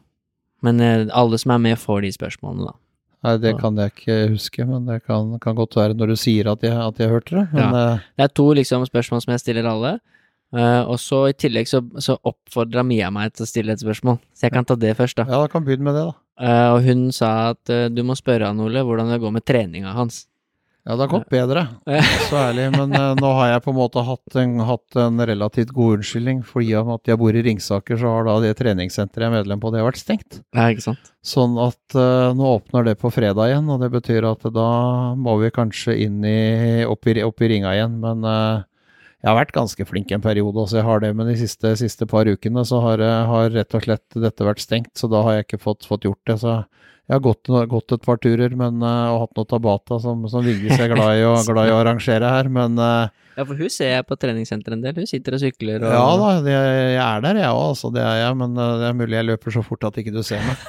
A: men eh, alle som er med, får de spørsmålene, da.
B: Nei, det kan jeg ikke huske, men det kan, kan godt være når du sier at jeg, at jeg hørte det. Men ja.
A: Det er to liksom spørsmål som jeg stiller alle. Uh, og så i tillegg så, så oppfordra Mia meg til å stille et spørsmål, så jeg kan ta det først, da.
B: ja, da kan begynne med det, da.
A: Uh, og hun sa at uh, du må spørre han Ole hvordan det går med treninga hans.
B: Ja, det har gått bedre, så ærlig. Men eh, nå har jeg på en måte hatt en, hatt en relativt god unnskyldning. Fordi om at jeg bor i Ringsaker, så har da det treningssenteret jeg er medlem på, det har vært stengt.
A: Nei, ikke sant?
B: Sånn at uh, nå åpner det på fredag igjen, og det betyr at da må vi kanskje inn i, opp, i, opp i ringa igjen. Men eh, jeg har vært ganske flink en periode, også jeg har det. Men de siste, siste par ukene så har, eh, har rett og slett dette vært stengt, så da har jeg ikke fått, fått gjort det. så jeg har gått, gått et par turer men, eh, og hatt noe tabata som, som Vigdis er glad i, og, glad i å arrangere her. Men eh,
A: Ja, for hun ser jeg på treningssenteret en del. Hun sitter og sykler og
B: ja da, jeg, jeg er der jeg òg, altså. Det er jeg. Men det er mulig jeg løper så fort at ikke du ser meg.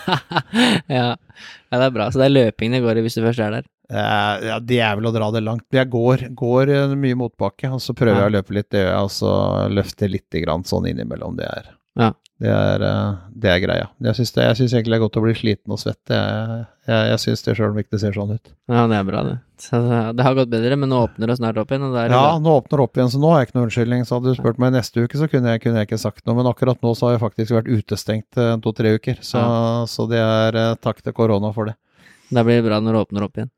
A: ja. ja, det er bra. Så det er løping det går i hvis du først er der.
B: Eh, Ja, Det er vel å dra det langt. Jeg går, går eh, mye motbakke, og så prøver
A: Ja.
B: jeg å løpe litt. Det gjør jeg, og så løfter lite grann sånn innimellom. Det er,
A: Ja.
B: det er, eh, det er greia. Jeg syns egentlig det er godt å bli sliten og svett. Jeg, jeg, jeg syns det sjøl om ikke det ser sånn ut.
A: Ja, det er bra, det. Så det- har gått bedre, men nå åpner det snart opp igjen,
B: Ja,
A: bra.
B: nå åpner det opp igjen, så nå har jeg ikke noen unnskyldning. Så hadde du spurt meg neste uke, så kunne jeg, kunne jeg ikke sagt noe. Men akkurat nå så har jeg faktisk vært utestengt to-tre uker. Så, så det er takk til korona for det.
A: Det blir bra når det åpner opp igjen.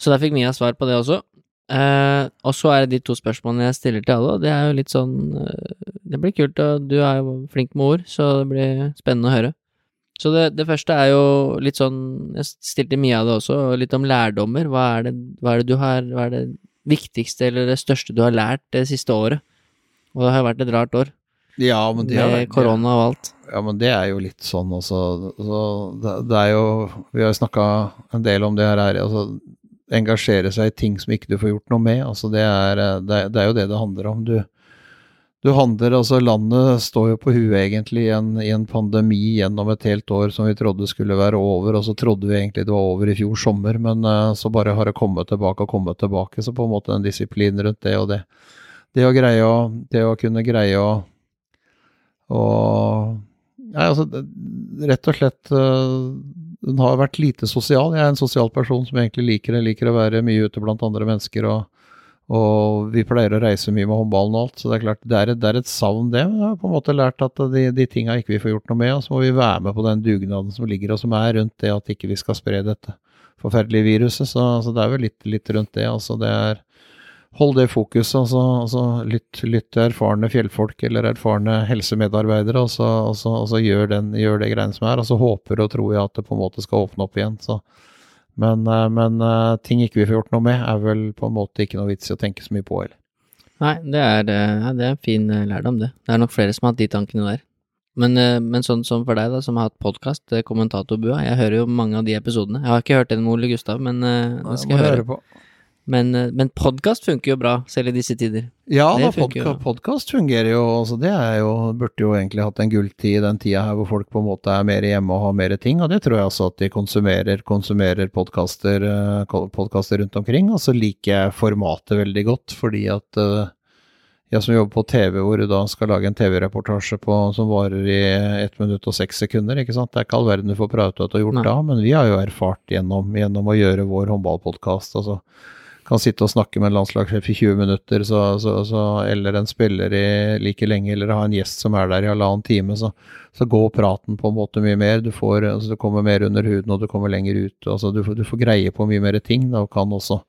A: Så der fikk Mia svar på det også. Eh, og så er det de to spørsmålene jeg stiller til alle, og det er jo litt sånn eh, Det blir kult, og du er jo flink med ord, så det blir spennende å høre. Så det, det første er jo litt sånn Jeg stilte Mia det også, og litt om lærdommer. Hva er det, hva er det du har Hva er det viktigste eller det største du har lært det siste året? Og det har jo vært et rart år,
B: Ja, men det
A: med korona og alt.
B: Ja, men det er jo litt sånn også. Så det, det er jo Vi har jo snakka en del om det her. er, Altså, engasjere seg i ting som ikke du får gjort noe med. Altså, det er, eh, det, det er jo det det handler om. Du, du handler altså Landet står jo på huet egentlig i en, i en pandemi gjennom et helt år som vi trodde skulle være over, og så trodde vi egentlig det var over i fjor sommer, men uh, så bare har det kommet tilbake og kommet tilbake. Så på en måte en disiplin rundt det og det. Det å greie å, det å kunne greie å og Nei, altså, rett og slett øh, Hun har vært lite sosial. Jeg er en sosial person som egentlig liker. Liker å være mye ute blant andre mennesker. Og, og vi pleier å reise mye med håndballen og alt, så det er klart det er et, det er et savn, det. Men jeg har på en måte lært at de, de tinga ikke vi får gjort noe med, og så må vi være med på den dugnaden som ligger og som er rundt det at ikke vi skal spre dette forferdelige viruset. Så, så det er vel litt, litt rundt det. Altså det er Hold det fokuset, altså, altså lytt, lytt til erfarne fjellfolk eller erfarne helsemedarbeidere, og så, og så, og så gjør, den, gjør det greiene som er. Og så håper og tror jeg at det på en måte skal åpne opp igjen. Så. Men, eh, men eh, ting ikke vi får gjort noe med, er vel på en måte ikke noe vits i å tenke så mye på heller.
A: Nei, det er, eh, ja, det er en fin lærdom, det. Det er nok flere som har hatt de tankene der. Men, men sånn som for deg, da, som har hatt podkast, Kommentatorbua, jeg hører jo mange av de episodene. Jeg har ikke hørt den med Ole Gustav, men det skal jeg høre.
B: på.
A: Men, eh, men podkast funker jo bra, selv i disse tider.
B: Ja, da,
A: funker
B: podkast fungerer jo. Altså det jo, burde jo egentlig hatt en gulltid i den tida her hvor folk på en måte er mer hjemme og har mer ting. Og det tror jeg altså at de konsumerer, konsumerer podkaster, eh, rundt omkring. Og så liker jeg formatet veldig godt, fordi at eh, jeg som jobber på TV, hvor du da skal lage en TV-reportasje på- som varer i ett minutt og seks sekunder, ikke sant. Det er ikke all verden du får prate ut og gjort
A: Nei.
B: da, men vi har jo erfart gjennom, gjennom å gjøre vår håndballpodkast. Altså kan sitte og snakke med en landslagssjef i 20 minutter, så, så, så, eller en spiller i like lenge, eller ha en gjest som er der i halvannen time, så, så går praten på en måte mye mer. Du, får, altså, du kommer mer under huden, og du kommer lenger ut. Altså, du, du får greie på mye mer ting, da, og kan også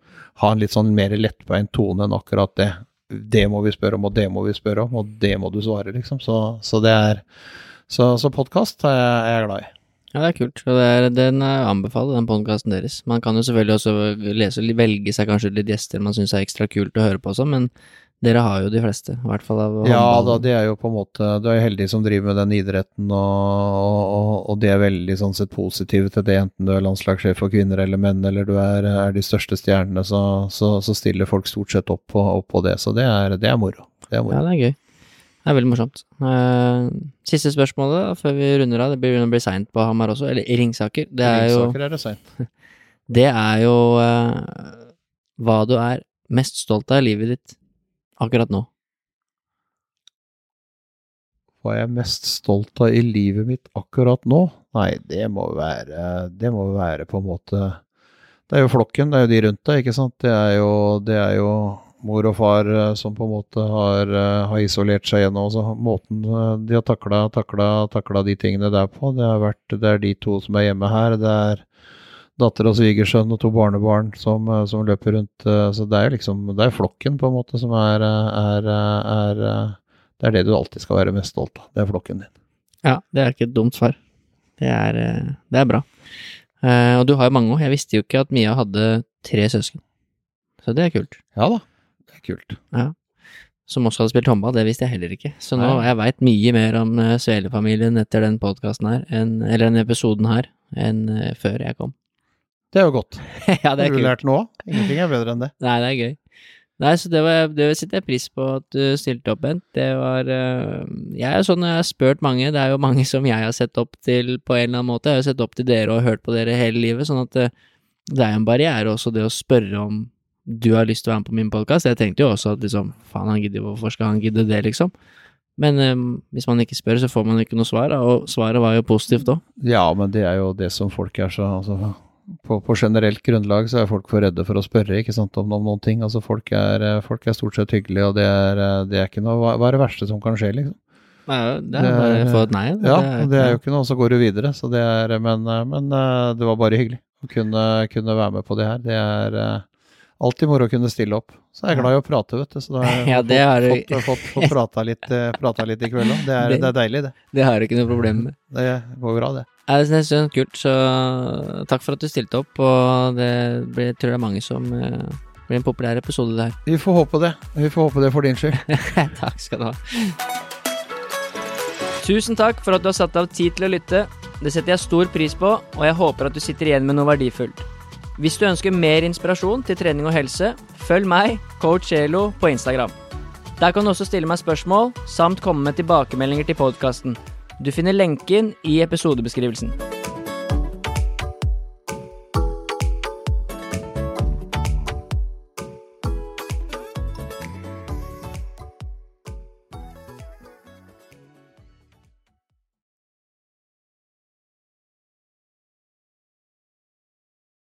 B: ha en litt sånn mer lettbeint tone enn akkurat det. Det må vi spørre om, og det må vi spørre om, og det må du svare, liksom. Så, det er Så, så podkast er jeg glad i.
A: Ja, det er kult. Og det er, den er anbefaler, den podkasten deres. Man kan jo selvfølgelig også lese, velge seg kanskje litt gjester man syns er ekstra kult å høre på også, men dere har jo de fleste, i hvert fall av
B: Ja da, det er jo på en måte Du er heldig som driver med den idretten, og, og, og det er veldig sånn sett positive til det, enten du er landslagssjef for kvinner eller menn, eller du er, er de største stjernene, så, så, så stiller folk stort sett opp på, opp på det. Så det er, det er moro. Det er moro.
A: Ja, det er gøy. Det er veldig morsomt. Eh, siste spørsmålet før vi runder av. Det begynner å bli seint på Hamar også, eller i Ringsaker. Det er jo,
B: Ringsaker er det sent.
A: det er jo uh, hva du er mest stolt av i livet ditt akkurat nå?
B: Hva er jeg mest stolt av i livet mitt akkurat nå? Nei, det må være Det må være på en måte Det er jo flokken, det er jo de rundt deg, ikke sant. Det er jo, det er jo mor og far eh, som på en måte har, eh, har isolert seg gjennom også. Måten eh, de har takla, de tingene der på. Det, har vært, det er de to som er hjemme her. Det er datter og svigersønn og to barnebarn som, som løper rundt. Så det er liksom det er flokken på en måte som er, er, er, Det er det du alltid skal være mest stolt av. Det er flokken din.
A: Ja, det er ikke et dumt svar. Det er, det er bra. Og du har jo mange òg. Jeg visste jo ikke at Mia hadde tre søsken. Så det er kult.
B: Ja da, kult.
A: Ja. Som også hadde spilt håndball, det visste jeg heller ikke. Så nå
B: Nei.
A: jeg veit mye mer om uh, Svele-familien etter den podkasten her, en, eller den episoden her, enn uh, før jeg kom.
B: Det er jo godt.
A: ja, det
B: Har
A: er
B: du
A: kult.
B: lært noe? Ingenting er bedre enn det.
A: Nei, det er gøy. Nei, så det, var, det setter jeg pris på at du stilte opp, Bent. Det var øh, Jeg er sånn, jeg har spurt mange, det er jo mange som jeg har sett opp til på en eller annen måte. Jeg har jo sett opp til dere og hørt på dere hele livet, sånn at det, det er jo en barriere også det å spørre om du har lyst til å være med på min podkast. Jeg tenkte jo også at liksom, faen, han gidder, hvorfor skal han gidde det, liksom? Men um, hvis man ikke spør, så får man ikke noe svar, og svaret var jo positivt òg.
B: Ja, men det er jo det som folk er så altså, på, på generelt grunnlag så er folk for redde for å spørre ikke sant, om, om noen ting. Altså, folk, er, eh, folk er stort sett hyggelige, og det er, eh, det er ikke noe Hva hva er det verste som kan skje, liksom?
A: Det er
B: Det er-
A: bare få et nei.
B: Ja, det er jo ikke noe, så går du videre. Så det er, men, men det var bare hyggelig å kunne, kunne være med på det her. Det er alltid moro å kunne stille opp. Så er jeg glad i å prate, vet du. Så da har jeg
A: Ja, det har
B: fått, fått, fått, fått prata, litt, eh, prata litt i kveld òg. Det,
A: Det-
B: er deilig, det.
A: Det har du ikke noe problem med.
B: Det går bra, det.
A: Nei, Det er jeg er kult, så takk for at du stilte opp, og det blir, jeg tror det er mange som eh, blir en populær episode der.
B: Vi får håpe det. Vi får håpe det for din skyld.
A: takk skal du ha. Tusen takk for at du har satt av tid til å lytte. Det setter jeg stor pris på, og jeg håper at du sitter igjen med noe verdifullt. Hvis du ønsker mer inspirasjon til trening og helse, følg meg, coach Elo, på Instagram. Der kan du også stille meg spørsmål, samt komme med tilbakemeldinger til podkasten. Du finner lenken i episodebeskrivelsen.